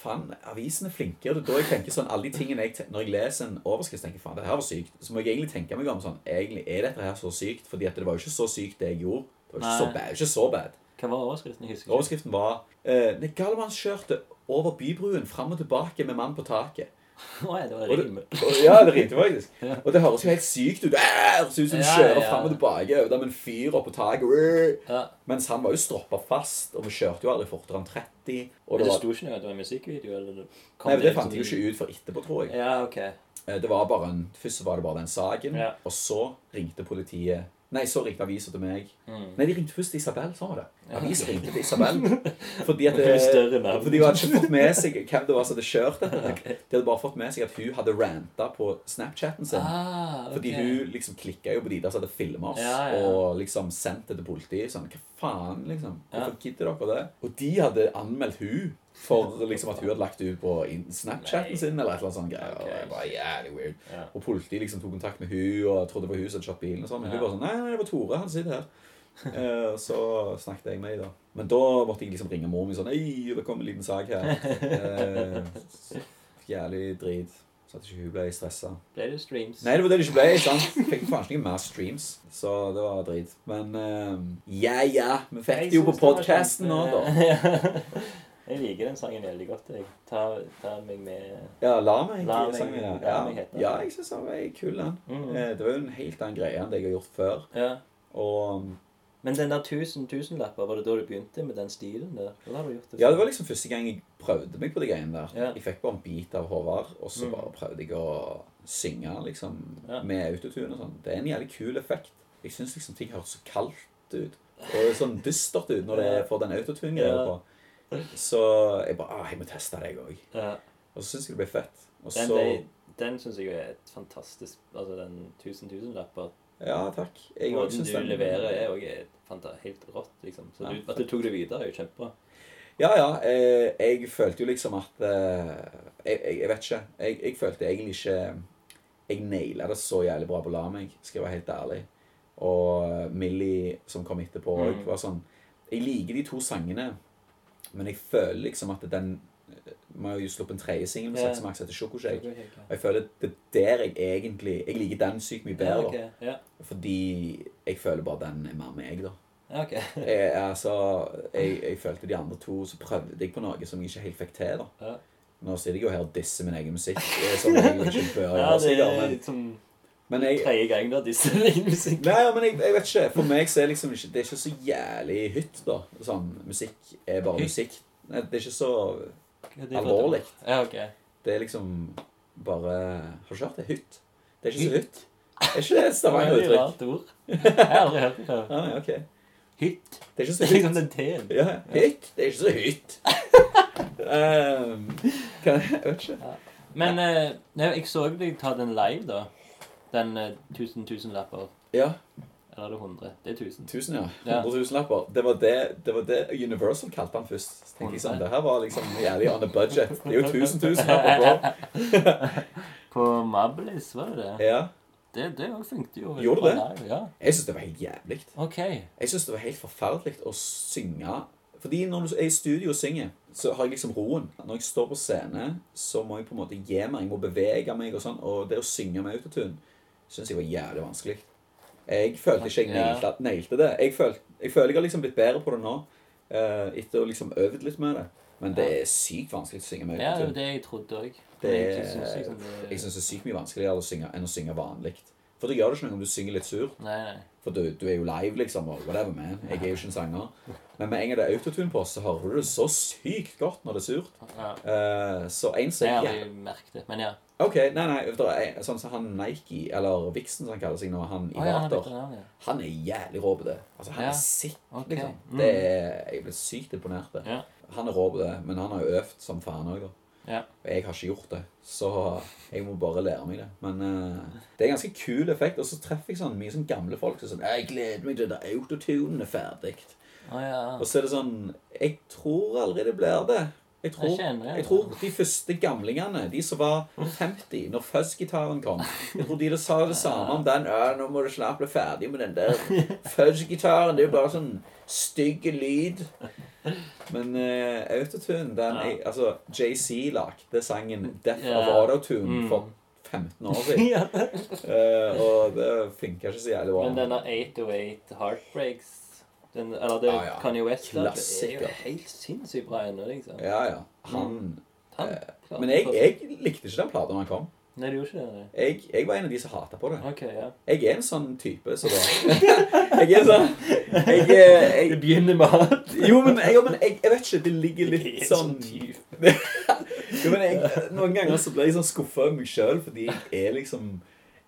Speaker 4: faen, avisen er flinkere. Det er da jeg tenker sånn Alle de tingene jeg Når jeg leser en overskrift, tenker jeg faen, det her var sykt. Så må jeg egentlig tenke meg om sånn Egentlig er dette her så sykt? Fordi at det var jo ikke så sykt, det jeg gjorde. Det var ikke, så bad, ikke så bad.
Speaker 3: Hva var overskriften? Jeg husker ikke.
Speaker 4: Overskriften var eh, kjørte over bybruen fram og tilbake med mann på taket. [LAUGHS]
Speaker 3: Å, ja, det var rim.
Speaker 4: ja, det rimte faktisk. [LAUGHS] Og det høres jo helt sykt ut. Ser ut som
Speaker 3: Ja,
Speaker 4: kjører
Speaker 3: ja.
Speaker 4: fram og tilbake over med en fyr oppå taket.
Speaker 3: Ja.
Speaker 4: Mens han var jo stroppa fast, og vi kjørte jo aldri fortere enn 30. Og
Speaker 3: Men
Speaker 4: det var,
Speaker 3: sto ikke noe at det var en musikkvideo? Eller
Speaker 4: nei, det,
Speaker 3: det
Speaker 4: fant jeg jo ikke ut før etterpå, tror jeg.
Speaker 3: Ja, ok.
Speaker 4: Eh, Det var bare en, Først var det bare den saken,
Speaker 3: Ja.
Speaker 4: og så ringte politiet Nei, så ringte avisa til meg.
Speaker 3: Mm.
Speaker 4: Nei, de ringte først til Isabel. Sånn var det. Avisa ringte til Isabel. [LAUGHS] Fordi at
Speaker 3: Det større
Speaker 4: fordi hun hadde ikke fått med seg hvem det var som hadde kjørt dette. De hadde bare fått med seg at hun hadde ranta på Snapchatten sin.
Speaker 3: Ah, okay.
Speaker 4: Fordi hun liksom klikka jo på de der som hadde filma oss,
Speaker 3: Ja, ja.
Speaker 4: og liksom sendt det til politiet. Sånn, hva faen, liksom? Hvorfor
Speaker 3: Ja.
Speaker 4: gidder dere det? Og de hadde anmeldt hun for liksom at hun hadde lagt det ut på
Speaker 3: Snapchaten
Speaker 4: sin, eller et eller annet sånt greier.
Speaker 3: okay.
Speaker 4: Og det var jævlig weird.
Speaker 3: Ja.
Speaker 4: Og politiet liksom tok kontakt med hun og trodde det var hun som hadde kjørt bilen. og sånn. Men hun var sånn Nei, nei, det var Tore. Han sitter her. uh, så snakket jeg med henne, da. Men da måtte jeg liksom ringe mor mi sånn Ei, det kom en liten sak her. Uh, jævlig drit. Så at ikke hun ble stressa.
Speaker 3: Ble det streams?
Speaker 4: Nei, det var det det ikke ble. sant? Fikk faen ikke mer streams. Så det var drit. Men eh, ja, ja. Vi fikk det jo på podkasten nå, da. [LAUGHS]
Speaker 3: jeg liker den sangen veldig godt. Jeg tar, tar meg med
Speaker 4: Ja, La meg.
Speaker 3: La meg-
Speaker 4: sangen, ja.
Speaker 3: La meg hete.
Speaker 4: ja, jeg syns den var kul, den.
Speaker 3: Mm.
Speaker 4: Eh, Det var jo en helt annen greie enn det jeg har gjort før.
Speaker 3: Ja.
Speaker 4: Og
Speaker 3: Men den der 1000 tusenlapper, var det da du begynte med den stilen der? Eller har du gjort det
Speaker 4: Ja, det var liksom første gang jeg prøvde meg på de greiene der.
Speaker 3: Ja.
Speaker 4: Jeg fikk bare en bit av Håvard, og så
Speaker 3: Mm.
Speaker 4: bare prøvde jeg å synge liksom
Speaker 3: Ja.
Speaker 4: med autotune og sånn. Det er en jævlig kul effekt. Jeg syns liksom ting høres så kaldt ut. Og sånn dystert ut når det for den autotune-greia på. Så jeg bare ah, jeg må teste deg òg.
Speaker 3: Ja.
Speaker 4: Og så syns jeg det ble fett. Og
Speaker 3: Den,
Speaker 4: så
Speaker 3: ble- den syns jeg er et fantastisk Altså den 1000 tusenlapper.
Speaker 4: Ja, takk. Jeg
Speaker 3: Måten du
Speaker 4: den-
Speaker 3: leverer, er òg helt rått, liksom. Så
Speaker 4: Ja,
Speaker 3: du, at du tok det videre, er jo kjempebra.
Speaker 4: Ja, ja. Eh, jeg følte jo liksom at eh, jeg, jeg, jeg vet ikke. Jeg, jeg følte egentlig ikke Jeg naila det så jævlig bra på La meg, skal jeg være helt ærlig. Og Millie, som kom etterpå òg,
Speaker 3: Mm.
Speaker 4: var sånn Jeg liker de to sangene, men jeg føler liksom at den Vi har jo sluppet en tredje singel med
Speaker 3: Ja.
Speaker 4: Sex Max etter Sjokoshake. Og jeg føler det er der jeg egentlig Jeg liker den sykt mye bedre,
Speaker 3: ok. Ja.
Speaker 4: Fordi jeg føler bare den er mer meg, da.
Speaker 3: Okay. ok. [LAUGHS]
Speaker 4: Jeg, altså, jeg, jeg følte de andre to, så prøvde jeg på noe som jeg ikke helt fikk til. da.
Speaker 3: Ja.
Speaker 4: Nå sitter jeg jo her og disser min egen musikk, eh, som jeg ikke bør [LAUGHS]
Speaker 3: Ja, det
Speaker 4: sikkert,
Speaker 3: er
Speaker 4: Men,
Speaker 3: liksom
Speaker 4: men jeg,
Speaker 3: tredje gang da disse din musikk.
Speaker 4: nei, ja, men jeg, jeg vet ikke. For meg så er liksom ikke, det er ikke så jævlig hytt, da. Sånn, Musikk er bare musikk. Nei, det er ikke så
Speaker 3: det
Speaker 4: alvorlig.
Speaker 3: Ja, ok.
Speaker 4: Det er liksom bare Har du hørt det? Hytt? Det er ikke så hytt. Er ikke det et [LAUGHS] Stavanger-uttrykk? [LAUGHS]
Speaker 3: Jeg har aldri hørt det før. [LAUGHS]
Speaker 4: Ah, nei, ok.
Speaker 3: Hytt.
Speaker 4: Det er ikke
Speaker 3: Det
Speaker 4: så
Speaker 3: er liksom
Speaker 4: hytt.
Speaker 3: den T-en.
Speaker 4: Ja, hytt. Det er ikke så hytt. um, kan jeg, jeg vet ikke.
Speaker 3: Men eh, nei, jeg så deg ta den live, da. Den eh, 1000 tusenlapper.
Speaker 4: Ja.
Speaker 3: Eller er det 100? Det er 1000.
Speaker 4: 1000, ja.
Speaker 3: Ja.
Speaker 4: 100 000 lapper. Det var det, det var det Universal kalte han først. Så tenkte jeg sånn, Det her var liksom jævlig on a budget. Det er jo 1000 000 lapper, bro. [LAUGHS]
Speaker 3: På Mablis, var det det?
Speaker 4: Ja.
Speaker 3: Det, det også funket jo.
Speaker 4: Gjorde det?
Speaker 3: Live, Ja.
Speaker 4: Jeg syns det var helt jævlig.
Speaker 3: Ok.
Speaker 4: Jeg syns det var helt forferdelig å synge. Fordi når du er i studio og synger, så har jeg liksom roen. Når jeg står på scene, så må jeg på en måte gi meg. Jeg må bevege meg og sånn. Og det å synge med autotune syns jeg var jævlig vanskelig. Jeg følte ikke jeg nailte, nailte det. Jeg, følte, jeg føler jeg har liksom blitt bedre på det nå. eh, etter å liksom øvd litt med det. Men det er sykt vanskelig å synge med
Speaker 3: Ja, det
Speaker 4: er
Speaker 3: det jeg trodde òg. Jeg
Speaker 4: syns det er sykt mye vanskeligere å synge enn å synge vanlig. For det gjør det ikke noe om du synger litt surt.
Speaker 3: Nei, nei.
Speaker 4: For du, du er jo live, liksom, og whatever, man. Jeg er jo ikke en sanger. Men med en gang det er autotune på, så hører du det så sykt godt når det er surt.
Speaker 3: Ja.
Speaker 4: Uh, så en som
Speaker 3: Jeg har
Speaker 4: ja.
Speaker 3: merket det, men ja.
Speaker 4: Ok, nei, nei, er sånn som han Nike, eller Vixen som han kaller seg nå, han
Speaker 3: i ja, han er ja.
Speaker 4: han er jævlig rå på det. Altså, han er sick,
Speaker 3: okay.
Speaker 4: liksom.
Speaker 3: Mm.
Speaker 4: Det er, jeg ble sykt imponert. det. Han er rå på det, men han har jo øvd som faen òg, da.
Speaker 3: Ja.
Speaker 4: Og jeg har ikke gjort det, så jeg må bare lære meg det. Men uh, det er en ganske kul effekt. Og så treffer jeg sånn mye sånn gamle folk som sånn 'Jeg gleder meg til det autotunen er ferdig'.
Speaker 3: Å ja.
Speaker 4: Og så er det sånn Jeg tror aldri det blir det. Jeg tror, jeg tror de første gamlingene, de som var 50 når fuzz-gitaren kom Jeg tror de da sa det samme om den. Ja, 'Nå må du snart bli ferdig med den der fuzz-gitaren.' Det er jo bare sånn stygg lyd. Men uh, autotune, den
Speaker 3: Ja.
Speaker 4: jeg, Altså, JC lagde sangen 'Death
Speaker 3: yeah.
Speaker 4: of Autotune'
Speaker 3: Mm.
Speaker 4: for 15 år siden. [LAUGHS] Eh, og det funka ikke så jævlig bra.
Speaker 3: Men denne 808 Heartbreaks den, Eller det
Speaker 4: Ja, ja.
Speaker 3: Kanye West det er jo helt sinnssykt bra ennå, liksom.
Speaker 4: Ja, ja. Han
Speaker 3: Han uh,
Speaker 4: Men jeg, jeg likte ikke den plata da den kom.
Speaker 3: Nei, du gjorde ikke det?
Speaker 4: Jeg, jeg var en av de som hata på det.
Speaker 3: Okay, ja.
Speaker 4: Jeg er en sånn type så da [LAUGHS] Jeg er sånn jeg, jeg,
Speaker 3: Det begynner med hat.
Speaker 4: Jo, men, jeg, jo, men jeg, jeg vet ikke. Det ligger
Speaker 3: Jeg
Speaker 4: litt
Speaker 3: er
Speaker 4: sånn
Speaker 3: type. [LAUGHS]
Speaker 4: jo, men jeg, Noen ganger så blir jeg sånn skuffa over meg sjøl fordi jeg er liksom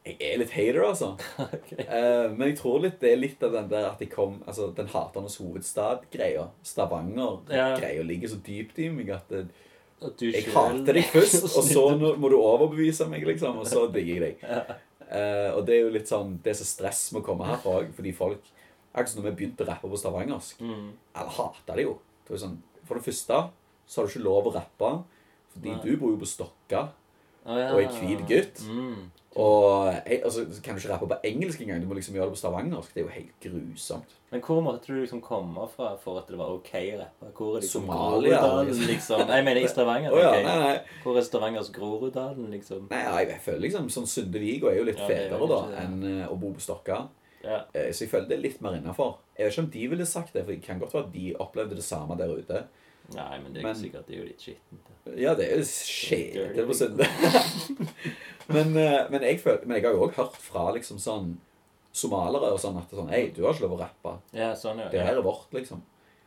Speaker 4: Jeg er litt hater, altså. [LAUGHS]
Speaker 3: Okay.
Speaker 4: Uh, men jeg tror litt det er litt av den der at jeg kom Altså den haternes hovedstad-greia. Stavanger-greia ligger så dypt i meg at det, jeg hater deg først, [LAUGHS] og så må du overbevise meg, liksom. Og så [LAUGHS] digger jeg deg. Uh, og det er jo litt sånn Det er så stress med å komme herfra òg, fordi folk Akkurat som når vi begynte å rappe på stavangersk.
Speaker 3: Mm.
Speaker 4: Alle hata det jo. Det sånn, for det første så har du ikke lov å rappe fordi
Speaker 3: Nei.
Speaker 4: du bor jo på Stokka
Speaker 3: oh, ja.
Speaker 4: og er hvit gutt.
Speaker 3: Mm.
Speaker 4: Og altså, så kan du ikke rappe på engelsk engang. Du må liksom gjøre det på stavangersk. Det er jo helt grusomt.
Speaker 3: Men hvor måtte du liksom komme fra for at det var OK å rappe? Hvor er liksom
Speaker 4: Somalia,
Speaker 3: Groruddalen,
Speaker 4: liksom.
Speaker 3: Nei, jeg mener i Stavanger.
Speaker 4: Å ja, nei, nei.
Speaker 3: Hvor er Stavangers Groruddalen, liksom?
Speaker 4: Nei, ja, jeg føler liksom sånn Sunde-Vigo er jo litt
Speaker 3: Ja, er
Speaker 4: fetere da enn uh, å bo på Stokka.
Speaker 3: Ja.
Speaker 4: Eh, Så jeg føler det er litt mer innafor. Jeg vet ikke om de ville sagt det, for det kan godt være at de opplevde det samme der ute.
Speaker 3: Nei, men det er
Speaker 4: Men-
Speaker 3: ikke sikkert det er jo litt skittent.
Speaker 4: Ja, det er jo er på søndag. [LAUGHS] men, eh, men, jeg føler, men jeg har jo òg hørt fra liksom sånn somalere og sånn at det er sånn Hei, du har ikke lov å rappe.
Speaker 3: Ja, sånn, ja.
Speaker 4: Det her er vårt, liksom.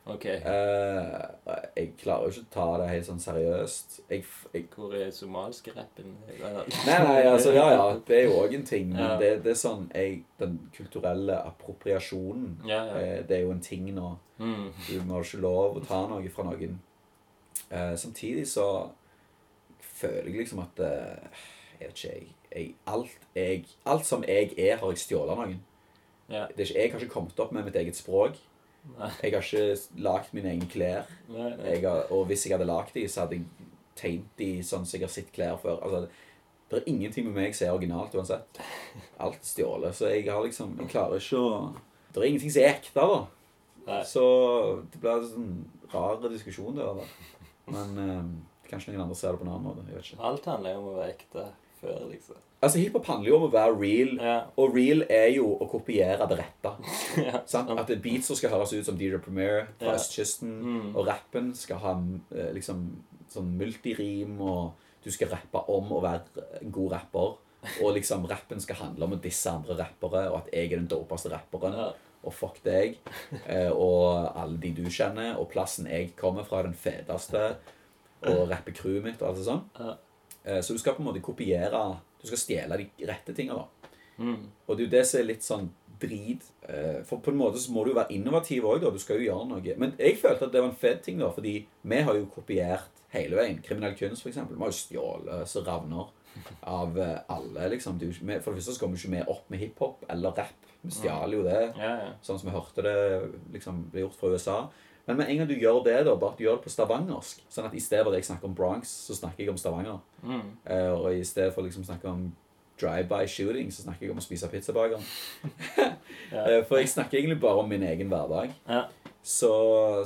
Speaker 3: Ok.
Speaker 4: Uh, jeg klarer jo ikke å ta det helt sånn seriøst. Jeg, jeg
Speaker 3: Hvor er somalske rappen?
Speaker 4: Nei, nei, altså, ja, ja, det er jo òg en ting. Men
Speaker 3: Ja.
Speaker 4: det, det er sånn jeg, Den kulturelle appropriasjonen,
Speaker 3: Ja, ja.
Speaker 4: eh, det er jo en ting nå.
Speaker 3: Mm.
Speaker 4: Du må ikke lov å ta noe fra noen. Uh, samtidig så føler jeg liksom at uh, Jeg vet ikke, jeg, jeg, alt, jeg Alt som jeg er, har jeg stjålet av noen.
Speaker 3: Ja.
Speaker 4: Det er ikke, jeg har ikke kommet opp med mitt eget språk.
Speaker 3: Nei.
Speaker 4: Jeg har ikke lagd mine egne klær.
Speaker 3: Nei,
Speaker 4: har, og hvis jeg hadde lagd de, så hadde jeg tegnet de sånn som jeg har sett klær før. Altså, det er ingenting med meg som er originalt uansett. Alt er stjålet. Så jeg har liksom Jeg klarer ikke å Det er ingenting som er ekte, da. Så det blir en sånn rar diskusjon der. da. Men eh, kanskje noen andre ser det på en annen måte. Jeg vet ikke.
Speaker 3: Alt handler jo om å være ekte før, liksom.
Speaker 4: Altså, Hiphop handler jo om å være real.
Speaker 3: Ja.
Speaker 4: Og real er jo å kopiere det rette. [LAUGHS]
Speaker 3: ja.
Speaker 4: At som skal høres ut som DJ Premier fra
Speaker 3: Ja.
Speaker 4: østkysten.
Speaker 3: Mm.
Speaker 4: Og rappen skal ha eh, liksom sånn multirim, og du skal rappe om å være en god rapper. Og liksom rappen skal handle om å disse andre rappere, og at jeg er den dopeste rapperen. Og fuck deg. Eh, og alle de du kjenner, og plassen jeg kommer fra, er den feteste. Og rappe crewet mitt og alt det sånn.
Speaker 3: Ja.
Speaker 4: Eh, så du skal på en måte kopiere Du skal stjele de rette tinga, da.
Speaker 3: Mm.
Speaker 4: Og det er jo det som er litt sånn drit. Eh, For på en måte så må du jo være innovativ òg, da. Du skal jo gjøre noe. Men jeg følte at det var en fed ting, da, fordi vi har jo kopiert hele veien. Kriminell kunst, eksempel. Vi har jo stjålet så ravner av eh, alle, liksom. For det første så kommer vi ikke opp med hiphop eller rapp. Vi stjal jo det.
Speaker 3: Ja, ja.
Speaker 4: Sånn som vi hørte det liksom ble gjort fra USA. Men med en gang du gjør det, da, bare at du gjør det på stavangersk Sånn at i stedet for at jeg snakker om Bronx, så snakker jeg om Stavanger.
Speaker 3: Mm.
Speaker 4: Uh, og i stedet for å liksom snakke om drive-by shooting, så snakker jeg om å spise pizzabaker. [LAUGHS]
Speaker 3: Ja.
Speaker 4: Eh, for jeg snakker egentlig bare om min egen hverdag.
Speaker 3: Ja.
Speaker 4: Så,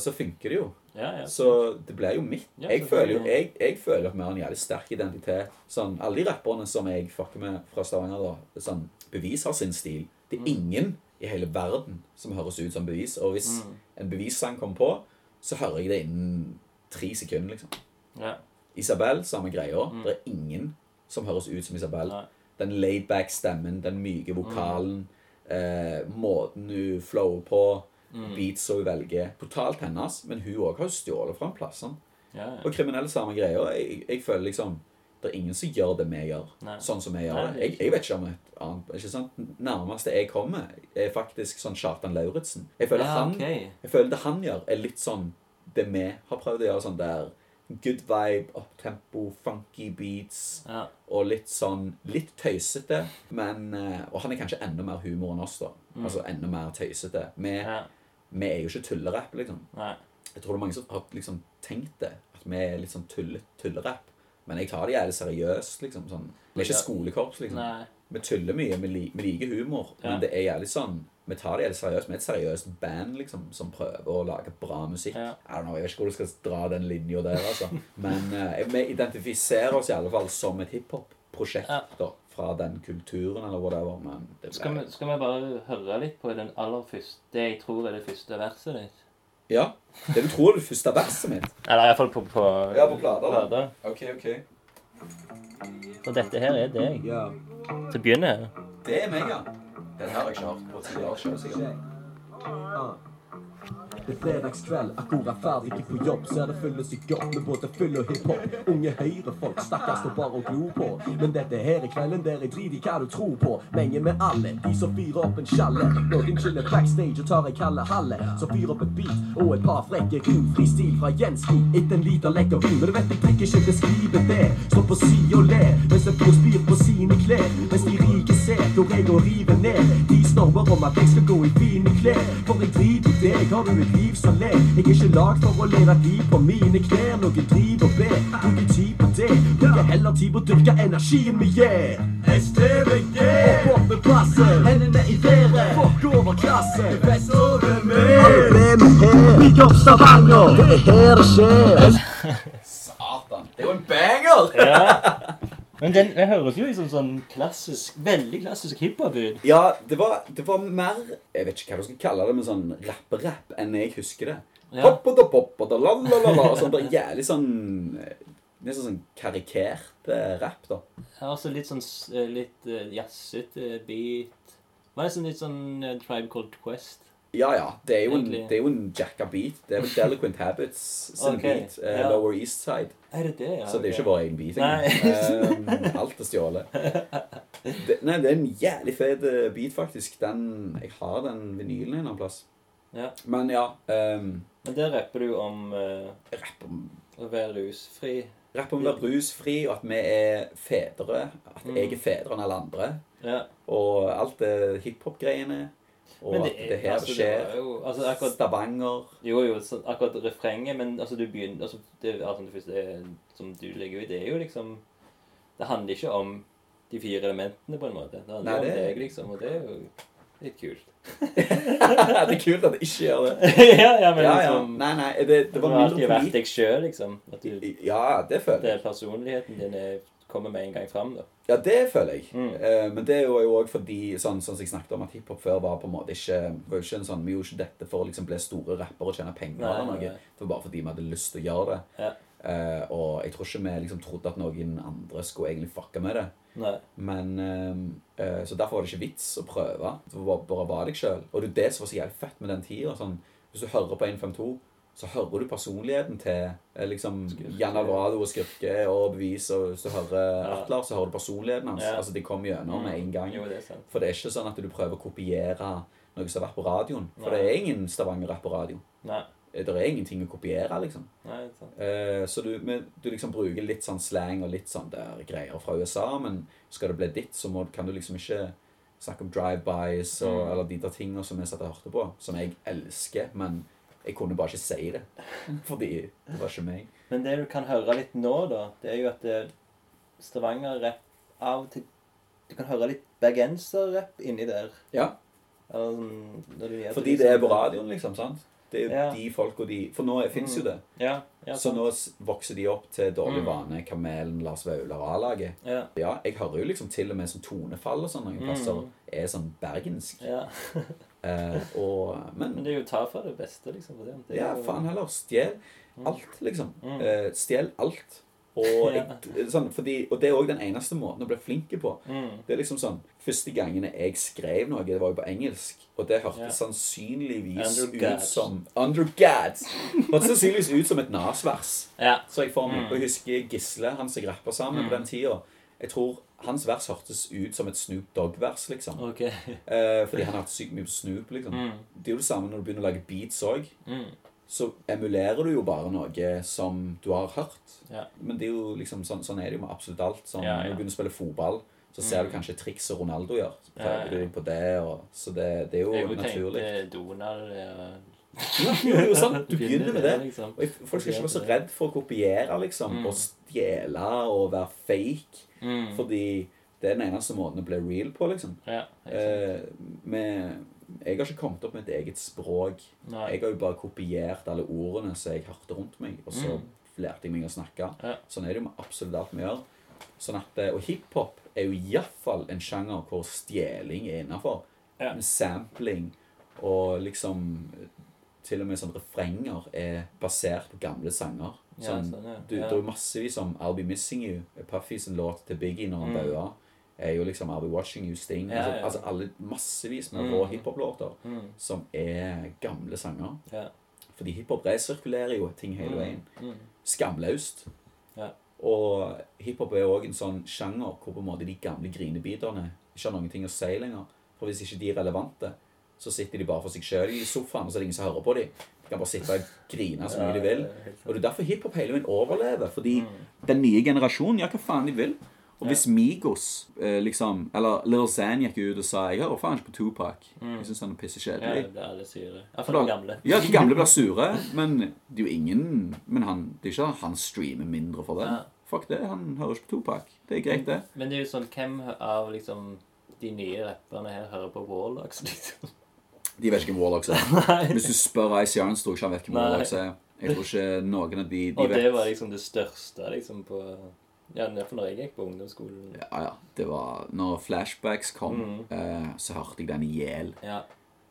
Speaker 4: så funker det jo.
Speaker 3: Ja, ja.
Speaker 4: Så det blir jo mitt. Jeg føler jo jeg, jeg føler at vi har en jævlig sterk identitet. Sånn, Alle de rapperne som jeg fucker med fra Stavanger, da, sånn, Bevis har sin stil. Det er ingen i hele verden som høres ut som Bevis. Og hvis
Speaker 3: Mm.
Speaker 4: En bevissang kommer på, så hører jeg det innen tre sekunder. liksom.
Speaker 3: Ja.
Speaker 4: Isabel, samme greia.
Speaker 3: Mm.
Speaker 4: Det er ingen som høres ut som Isabel.
Speaker 3: Nei.
Speaker 4: Den laid-back stemmen, den myke
Speaker 3: Mm.
Speaker 4: vokalen, eh, måten hun flower på,
Speaker 3: Mm.
Speaker 4: beats hun velger. Totalt hennes, men hun òg har stjålet fra en plass. sånn.
Speaker 3: Ja, ja.
Speaker 4: Og kriminelle samme greia. Jeg, jeg føler liksom Det er ingen som gjør det vi gjør,
Speaker 3: Nei.
Speaker 4: sånn som vi gjør
Speaker 3: Nei,
Speaker 4: det. Jeg, jeg vet ikke om et annet ikke sant? Nærmeste jeg kommer, er faktisk sånn Kjartan Lauritzen. Jeg føler,
Speaker 3: Ja,
Speaker 4: han,
Speaker 3: ok.
Speaker 4: jeg føler det han gjør, er litt sånn det vi har prøvd å gjøre. sånn der Good vibe, opptempo, funky beats.
Speaker 3: Ja.
Speaker 4: Og litt sånn Litt tøysete, men eh, Og han er kanskje enda mer humor enn oss, da. Altså enda mer tøysete. Vi,
Speaker 3: Mm. ja.
Speaker 4: vi er jo ikke tullerapp, liksom.
Speaker 3: Nei.
Speaker 4: Jeg tror det er mange som har liksom tenkt det. At vi er litt sånn tulle, tullerapp. Men jeg tar det jævlig seriøst, liksom. Sånn. Vi er ikke skolekorps, liksom.
Speaker 3: Nei.
Speaker 4: Vi tuller mye, vi, li, vi liker humor,
Speaker 3: Ja.
Speaker 4: men det er jævlig sånn Vi tar det jævlig seriøst. Vi er et seriøst band liksom, som prøver å lage bra musikk.
Speaker 3: Ja.
Speaker 4: I don't know, Jeg vet ikke hvor du skal dra den linja der, altså. Men uh, vi identifiserer oss i alle fall som et hiphop-prosjekt
Speaker 3: Ja.
Speaker 4: fra den kulturen eller whatever. Men det
Speaker 3: Skal vi, skal vi bare høre litt på den aller første Det jeg tror er det første verset ditt?
Speaker 4: Ja. Det du tror er det første verset mitt.
Speaker 3: Eller iallfall på, på,
Speaker 4: Ja, på plata, da.
Speaker 3: plata.
Speaker 4: Ok, ok.
Speaker 3: Så dette her er deg.
Speaker 1: Ja.
Speaker 3: Til å begynne her.
Speaker 4: Det er meg, ja. Den har jeg ikke hørt på tidligere år sikkert.
Speaker 1: Det er fredagskveld, akkurat ferdig ikke på jobb. Ser det fylles i godt med både fyll og hiphop. Unge høyrefolk, stakkars står bare og glor på. Men dette her er kvelden der jeg driter i hva du tror på. Menger med alle, de som fyrer opp en sjalle. Noen chiller backstage og tar ei kalde halle. Så fyrer opp et beat og et par frekke rim. Fri stil fra Jenski etter en liter lekker vin. Men du vet jeg trekker ikke beskrive det. Stå på si og le mens en får spyr på sine klær. Mens de rike ser hvor jeg går river ned. De snormer om at jeg skal gå i fine klær. For jeg driter i deg, har du et liv som le. Jeg er ikke lagd for å leve et liv på mine knær. Noen driver og ber, bruker tid på det. Bruker heller tid på å dyrke energien vi gir. STVG! Opp opp med passet, hendene i været. Fuck over klasse. Fest over med. Alle ble med her. Bygg opp Stavanger. Det er her det skjer. [LAUGHS]
Speaker 4: Satan. Det er jo en banger!
Speaker 3: Men den, den høres jo ut som sånn klassisk, veldig klassisk hiphop-ut.
Speaker 4: Ja, det var, det var mer Jeg vet ikke hva du skal kalle det, men sånn rapperapp enn jeg husker det.
Speaker 3: Ja.
Speaker 4: Hopp og da pop og da la la la la. Sånn bare jævlig sånn eh, Nesten sånn karikert eh, rapp, da.
Speaker 3: Ja, også litt sånn eh, litt uh, jazzete beat. Var nesten litt sånn uh, Tribe Called Quest.
Speaker 4: Ja ja, det er jo en, det er jo en jacka beat. Det er vel Delinquent Habits sin
Speaker 3: okay.
Speaker 4: beat. Uh,
Speaker 3: ja.
Speaker 4: Lower East Side.
Speaker 3: Er det det, ja?
Speaker 4: Så det er
Speaker 3: jo
Speaker 4: ikke vår egen beat. Eh, alt er stjålet. Det, nei, det er en jævlig fet eh, beat, faktisk. Den, jeg har den vinylen en annen plass.
Speaker 3: Ja.
Speaker 4: Men ja um,
Speaker 3: Men der rapper du om uh,
Speaker 4: Rapp om
Speaker 3: å være rusfri.
Speaker 4: Rapp om å være rusfri, og at vi er fedre. At
Speaker 3: Mm.
Speaker 4: jeg er fedre enn alle andre.
Speaker 3: Ja.
Speaker 4: Og alt det hiphop-greiene. Og
Speaker 3: det,
Speaker 4: at det er her
Speaker 3: altså,
Speaker 4: skjer.
Speaker 3: Det jo, altså, akkurat,
Speaker 4: Stavanger.
Speaker 3: jo, jo, så, akkurat refrenget, men altså, du begynner altså, det, altså, det første er, som du legger ut, det er jo liksom Det handler ikke om de fire elementene, på en måte. Det handler
Speaker 4: Nei,
Speaker 3: om deg, liksom, og det er jo litt kult. [LAUGHS]
Speaker 4: det er kult at det ikke gjør det. [LAUGHS]
Speaker 3: ja, ja, men
Speaker 4: Ja, ja.
Speaker 3: liksom
Speaker 4: Nei, nei, det, det
Speaker 3: Du har alltid vært deg sjøl, liksom. Du,
Speaker 4: Ja, det føler
Speaker 3: det
Speaker 4: jeg.
Speaker 3: er personligheten din er, kommer med en gang fram, da.
Speaker 4: Ja, det føler jeg.
Speaker 3: Mm.
Speaker 4: Eh, men det er jo òg fordi, sånn sånn som jeg snakket om, at hiphop før var på en måte ikke var ikke en sånn, Vi gjorde ikke dette for å liksom bli store rappere og tjene penger
Speaker 3: Nei,
Speaker 4: eller noe.
Speaker 3: nei.
Speaker 4: Det var bare fordi vi hadde lyst til å gjøre det.
Speaker 3: Ja.
Speaker 4: Eh, og jeg tror ikke vi liksom trodde at noen andre skulle egentlig fucke med det.
Speaker 3: Nei.
Speaker 4: Men eh, eh, Så derfor var det ikke vits å prøve. Det var bare være deg sjøl. Og det er det som var så jævlig fett med den tida. Sånn, hvis du hører på 152, så hører du personligheten til eh, liksom Jan Alvarado og Skurke og Bevis. Og hvis du hører
Speaker 3: Ja.
Speaker 4: Atlar, så hører du personligheten hans.
Speaker 3: Ja.
Speaker 4: Altså De kommer gjennom med en gang.
Speaker 3: Jo, det.
Speaker 4: For det er ikke sånn at du prøver å kopiere noe som har vært på radioen. For
Speaker 3: Nei.
Speaker 4: det er ingen Stavanger-rapp på radio.
Speaker 3: Nei.
Speaker 4: Det er ingenting å kopiere, liksom.
Speaker 3: Nei, det.
Speaker 4: Eh, så du, men, du liksom bruker litt sånn slang og litt sånn der greier fra USA, men skal det bli ditt, så må, kan du liksom ikke snakke om drive-bys
Speaker 3: Mm.
Speaker 4: eller de der tingene som jeg satt og hørte på, som jeg elsker, men jeg kunne bare ikke si det. [LAUGHS] Fordi det var ikke meg.
Speaker 3: Men det du kan høre litt nå, da, det er jo at det- Stavanger-rapp av og til Du kan høre litt bergenser-rapp inni der.
Speaker 4: Ja,
Speaker 3: sånn, gjør
Speaker 4: fordi det er på radioen, liksom, sant? Det er jo
Speaker 3: Ja.
Speaker 4: de folk og de For nå fins jo
Speaker 3: Mm.
Speaker 4: det.
Speaker 3: Ja. ja
Speaker 4: Så nå vokser de opp til Dårlig
Speaker 3: Mm.
Speaker 4: vane, Kamelen, Lars Vaular og A-laget.
Speaker 3: Ja.
Speaker 4: Ja, jeg hører jo liksom til og med som tonefall og sånn noen
Speaker 3: Mm.
Speaker 4: plasser er sånn bergensk. [LAUGHS] Eh, og, men
Speaker 3: Men det er jo ta fra det beste, liksom. Det. Det
Speaker 4: Ja, faen heller. Stjel alt, liksom.
Speaker 3: Mm.
Speaker 4: Eh, stjel alt. Og, [LAUGHS] jeg, sånn, fordi, og det er òg den eneste måten å bli flink på.
Speaker 3: Mm.
Speaker 4: Det er liksom sånn Første gangene jeg skrev noe, det var jo på engelsk. Og det hørtes
Speaker 3: yeah.
Speaker 4: sannsynligvis ut som Andrew Gads! Hørtes sannsynligvis ut som et Nas-vers.
Speaker 3: Ja.
Speaker 4: Så jeg får meg,
Speaker 3: Mm.
Speaker 4: og jeg husker Gisle, han som rappa sammen på den tida. Jeg tror hans vers hørtes ut som et Snoop Dogg-vers, liksom.
Speaker 3: Okay. [LAUGHS]
Speaker 4: Eh, fordi han har hatt sykt mye på Snoop, liksom.
Speaker 3: Mm.
Speaker 4: Det er jo det samme når du begynner å lage beats òg
Speaker 3: Mm.
Speaker 4: så emulerer du jo bare noe som du har hørt.
Speaker 3: Ja.
Speaker 4: Men det er jo liksom sånn, sånn er det jo med absolutt alt. Sånn,
Speaker 3: Ja, ja.
Speaker 4: Når du begynner å spille fotball, så ser
Speaker 3: Mm.
Speaker 4: du kanskje trikset Ronaldo gjør. Så prøver du på det, og, så det, det er jo
Speaker 3: Jeg
Speaker 4: naturlig.
Speaker 3: tenkte Donald
Speaker 4: Jo, [LAUGHS] jo, jo, sant. Du begynner med det.
Speaker 3: Liksom.
Speaker 4: Og folk skal ikke være så redd for å kopiere, liksom. Og stjele og være fake.
Speaker 3: Mm.
Speaker 4: Fordi det er den eneste måten å bli real på, liksom.
Speaker 3: Ja.
Speaker 4: Eh, med, jeg har ikke kommet opp med et eget språk.
Speaker 3: Nei.
Speaker 4: Jeg har jo bare kopiert alle ordene som jeg hørte rundt meg, og så lærte jeg meg å snakke.
Speaker 3: Ja.
Speaker 4: Sånn er det jo med absolutt alt vi gjør. Sånn at, eh, og hiphop er jo iallfall en sjanger hvor stjeling er innafor.
Speaker 3: Ja.
Speaker 4: Sampling og liksom Til og med sånn refrenger er basert på gamle sanger.
Speaker 3: Ja,
Speaker 4: Sånn,
Speaker 3: ja.
Speaker 4: du. Det er jo massevis som I'll Be Missing You, Puffy sin låt til Biggie når han daua. Er jo liksom I'll Be Watching You Sting.
Speaker 3: Mm. Ja,
Speaker 4: altså, altså alle massevis med
Speaker 3: Mm.
Speaker 4: rå hiphop-låter
Speaker 3: Mm.
Speaker 4: som er gamle sanger.
Speaker 3: Ja.
Speaker 4: Fordi hiphop resirkulerer jo ting hele veien.
Speaker 3: Mm.
Speaker 4: Skamløst.
Speaker 3: Ja.
Speaker 4: Og hiphop er òg en sånn sjanger hvor på en måte de gamle grinebiterne ikke har noen ting å si lenger. For hvis ikke de er relevante, så sitter de bare for seg sjøl i sofaen, og så er det ingen som hører på dem. De kan bare sitte og grine så mye de vil.
Speaker 3: Ja.
Speaker 4: Og det er derfor hiphop hele veien overlever. Fordi
Speaker 3: Mm.
Speaker 4: den nye generasjonen gjør hva faen de vil. Og hvis Migos eh, liksom Eller Little Zan gikk ut og sa Jeg hører faen ikke på Tupac. Jeg syns han er
Speaker 3: Mm. Ja,
Speaker 4: pissekjedelig.
Speaker 3: det er alle
Speaker 4: sure.
Speaker 3: Iallfall de gamle.
Speaker 4: Ja, de gamle blir sure, men det er jo ingen Men han, det er ikke han streamer mindre for det.
Speaker 3: Ja.
Speaker 4: Fuck det, han hører ikke på Tupac. Det er greit, det.
Speaker 3: Men det er jo sånn, hvem av liksom de nye rapperne her hører på Warlocks, [LAUGHS] liksom?
Speaker 4: De vet ikke hvem Warlocks er. [LAUGHS] Hvis du spør Ice Yarns, tror jeg ikke han vet hvem. Warlocks er. Jeg tror ikke noen av de, de
Speaker 3: Og det var liksom det største liksom på Ja, iallfall når jeg gikk på ungdomsskolen.
Speaker 4: Ja, ja. Det var Når flashbacks kom,
Speaker 3: Mm.
Speaker 4: eh, så hørte jeg den i hjel.
Speaker 3: Ja.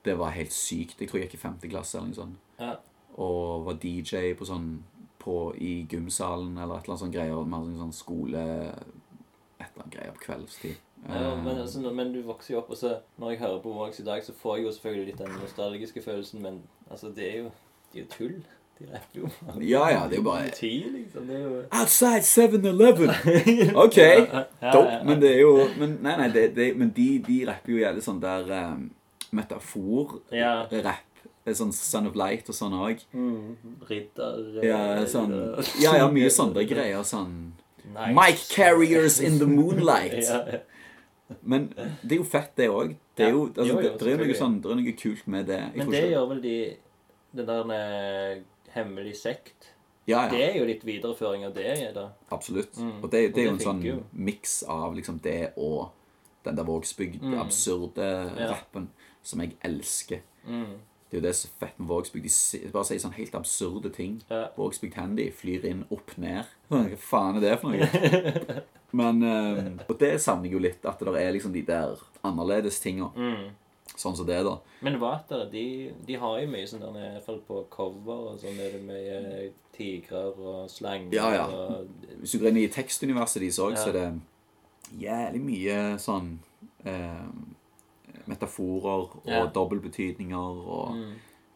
Speaker 4: Det var helt sykt. Jeg tror jeg gikk i femte klasse eller noe sånt.
Speaker 3: Ja.
Speaker 4: Og var DJ på sånn på, i gymsalen eller et eller annet sånt greier. Sånn, sånn skole Et eller annet greier på kveldstid.
Speaker 3: Ja,
Speaker 4: Eh,
Speaker 3: men, altså, men du vokser jo opp, og så når jeg hører på Vox i dag, så får jeg jo selvfølgelig litt den nostalgiske følelsen, men altså, det er jo, det er jo tull. De rapper jo
Speaker 4: Ja, ja, det er jo bare
Speaker 3: liksom. Er jo
Speaker 4: Outside 7-Eleven! [LAUGHS] OK.
Speaker 3: ja,
Speaker 4: Dope. Men det er jo Men nei, nei, det, det, men de, de rapper jo jævlig sånn der um, metafor-rapp. Det er Sånn Son of Light og sånn òg.
Speaker 3: Mm, Ridder
Speaker 4: Ja,
Speaker 3: eh,
Speaker 4: sånn,
Speaker 3: eh,
Speaker 4: ja, ja, mye [LAUGHS] sånne greier. Sånn
Speaker 3: Nice.
Speaker 4: Mike Carriers in the moonlight. [LAUGHS]
Speaker 3: Ja, ja.
Speaker 4: Men det er jo fett, det òg. Det er jo,
Speaker 3: Ja,
Speaker 4: altså,
Speaker 3: jo, jo,
Speaker 4: det, det, er noe sånn, det er noe kult med det. Jeg
Speaker 3: Men det
Speaker 4: ikke-
Speaker 3: gjør vel de Den der eh, hemmelig sekt
Speaker 4: ja,
Speaker 3: Det er jo litt videreføring av det, da.
Speaker 4: absolutt.
Speaker 3: Mm.
Speaker 4: Og det, det er jo en sånn miks av liksom det og den der Vågsbygd
Speaker 3: Mm.
Speaker 4: absurde
Speaker 3: Ja.
Speaker 4: rappen som jeg elsker.
Speaker 3: Mm.
Speaker 4: Det er jo det som er fett med Vågsbygd. De bare sier sånn helt absurde ting.
Speaker 3: Ja.
Speaker 4: Vågsbygd Handy flyr inn, opp, ned. Hva faen er det for noe? [LAUGHS] Men eh, Og det savner jeg jo litt. At det er liksom de der annerledes tinga.
Speaker 3: Mm.
Speaker 4: Sånn som det, da.
Speaker 3: Men Water, de, de har jo mye sånn der, i hvert fall på cover og sånn er det mye tigrer og slanger
Speaker 4: Ja, ja.
Speaker 3: og
Speaker 4: Hvis du går inn i tekstuniverset deres òg,
Speaker 3: Ja.
Speaker 4: så er det jævlig mye sånn eh, metaforer og
Speaker 3: Ja.
Speaker 4: dobbeltbetydninger og
Speaker 3: mm.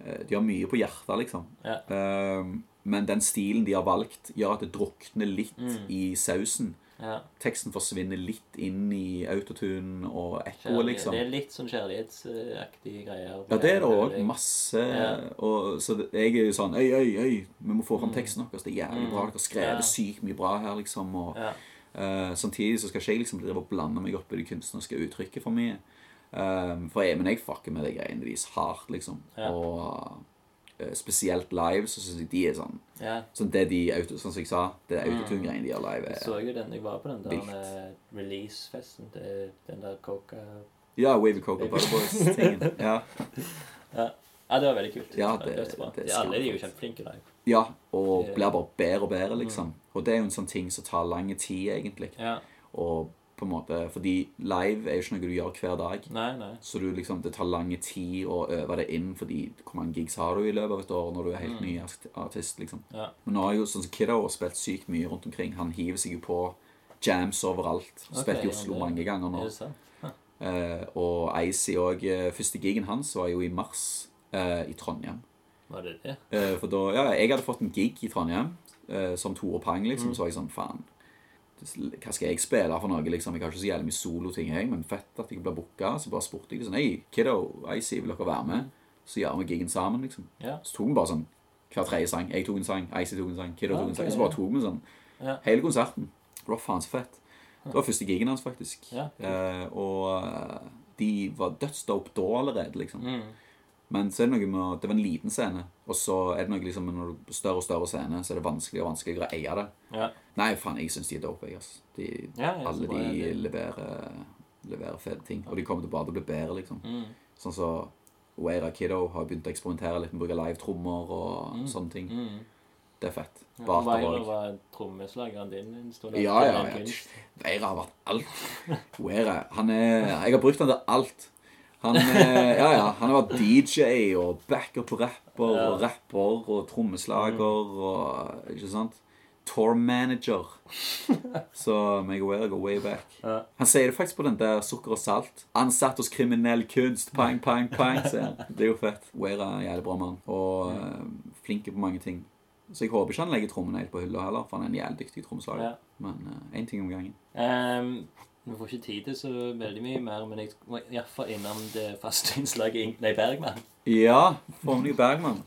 Speaker 4: eh, De har mye på hjertet, liksom.
Speaker 3: Ja.
Speaker 4: Eh, men den stilen de har valgt, gjør at det drukner litt
Speaker 3: Mm.
Speaker 4: i sausen.
Speaker 3: Ja.
Speaker 4: Teksten forsvinner litt inn i autotune og
Speaker 3: ekko,
Speaker 4: liksom.
Speaker 3: Det er litt sånn kjærlighetsaktige greier.
Speaker 4: Ja, det er det òg. Masse.
Speaker 3: Ja.
Speaker 4: Og, så jeg er jo sånn Øy, øy, øy, vi må få fram teksten deres. Det er jævlig bra. Dere har skrevet
Speaker 3: Mm.
Speaker 4: Sykt mye bra her, liksom. Og, eh, samtidig så skal ikke jeg liksom drive og blande meg opp i det kunstneriske uttrykket for mye. Eh, for jeg, men jeg fucker med de greiene deres hardt, liksom. Og spesielt live så syns jeg de er sånn
Speaker 3: ja.
Speaker 4: Sånn det de auto, Sånn som jeg sa, det autotune-greiene de har live,
Speaker 3: Jeg
Speaker 4: er
Speaker 3: så jo den jeg var på den der eh, release-festen til den der coca
Speaker 4: Ja, Wavy Coca Butterboys-tingen. [LAUGHS] Ja.
Speaker 3: Ja. ja, det var veldig kult.
Speaker 4: Ja, det-
Speaker 3: er bra.
Speaker 4: det er
Speaker 3: De- Alle de er jo kjempeflinke live.
Speaker 4: ja, og
Speaker 3: Det-
Speaker 4: blir bare bedre og bedre, liksom. Og det er jo en sånn ting som tar lang tid, egentlig.
Speaker 3: Ja.
Speaker 4: Og på en måte Fordi live er jo ikke noe du gjør hver dag.
Speaker 3: Nei, nei.
Speaker 4: Så du liksom, det tar lang tid å øve det inn, fordi hvor mange gigs har du i løpet av et år når du er helt ny artist, liksom.
Speaker 3: Mm. Ja.
Speaker 4: Men nå har jo sånn som Kiddo har spilt sykt mye rundt omkring. Han hiver seg jo på jams overalt.
Speaker 3: Ok,
Speaker 4: Spilt i
Speaker 3: ja,
Speaker 4: Oslo
Speaker 3: det-
Speaker 4: mange ganger
Speaker 3: Er
Speaker 4: nå.
Speaker 3: sant?
Speaker 4: Eh, og Icy òg. Første gigen hans var jo i mars eh, i Trondheim.
Speaker 3: Var det det?
Speaker 4: Eh, for da, ja, jeg hadde fått en gig i Trondheim eh, som Tore Pang, liksom.
Speaker 3: Mm.
Speaker 4: Så var jeg sånn, faen Hva skal jeg spille for noe, liksom? Jeg har ikke så jævlig mye soloting, jeg, men fett at jeg blir booka. Så bare spurte jeg sånn Hei, Kiddo, Icy, vil dere være med? Så gjør vi gigen sammen, liksom.
Speaker 3: Ja.
Speaker 4: Så tok vi bare sånn hver tredje sang. Jeg tok en sang, Icy tok en sang, Kiddo tok en sang. Så bare tok vi sånn hele konserten. Det var faen så fett. Det var første gigen hans, faktisk.
Speaker 3: Ja, kult.
Speaker 4: eh, og eh, de var dødsdope da allerede, liksom.
Speaker 3: Mm.
Speaker 4: Men så er det noe med at Det var en liten scene, og så er det noe liksom når du større og større scene, så er det vanskeligere og vanskeligere å eie det.
Speaker 3: Ja.
Speaker 4: Nei, faen, jeg syns de er dope, jeg, altså. De,
Speaker 3: Ja, jeg
Speaker 4: alle de
Speaker 3: det-
Speaker 4: leverer, leverer fete ting. Og de kommer til bare til å bli bedre, liksom.
Speaker 3: Mm.
Speaker 4: Sånn som Weira Kiddo har begynt å eksperimentere litt med å bruke live-trommer og sånne ting.
Speaker 3: Mm.
Speaker 4: Det er fett.
Speaker 3: Ja, Weira var trommeslageren din en stund.
Speaker 4: Ja, ja, ja. Weira har vært alt. Weira, han er Jeg har brukt han til alt. Han, er, ja, ja, han har vært DJ og backup-rapper
Speaker 3: Ja.
Speaker 4: og rapper og trommeslager og Ikke sant? Tour manager. [LAUGHS] Så meg og Weira går way back.
Speaker 3: Ja.
Speaker 4: Han sier det faktisk på den der Sukker og salt. Ansatt hos kriminell kunst. Pang, pang, pang. sier han. Det er jo fett. Weira er en jævlig bra mann. Og uh, flink på mange ting. Så jeg håper ikke han legger trommene helt på hylla heller, for han er en jævlig dyktig trommeslager. Men én ting om gangen.
Speaker 3: Ehm, vi får ikke tid til så veldig mye mer, men jeg må iallfall innom det faste innslaget Nei, Bergman.
Speaker 4: Ja, Formelig Bergman.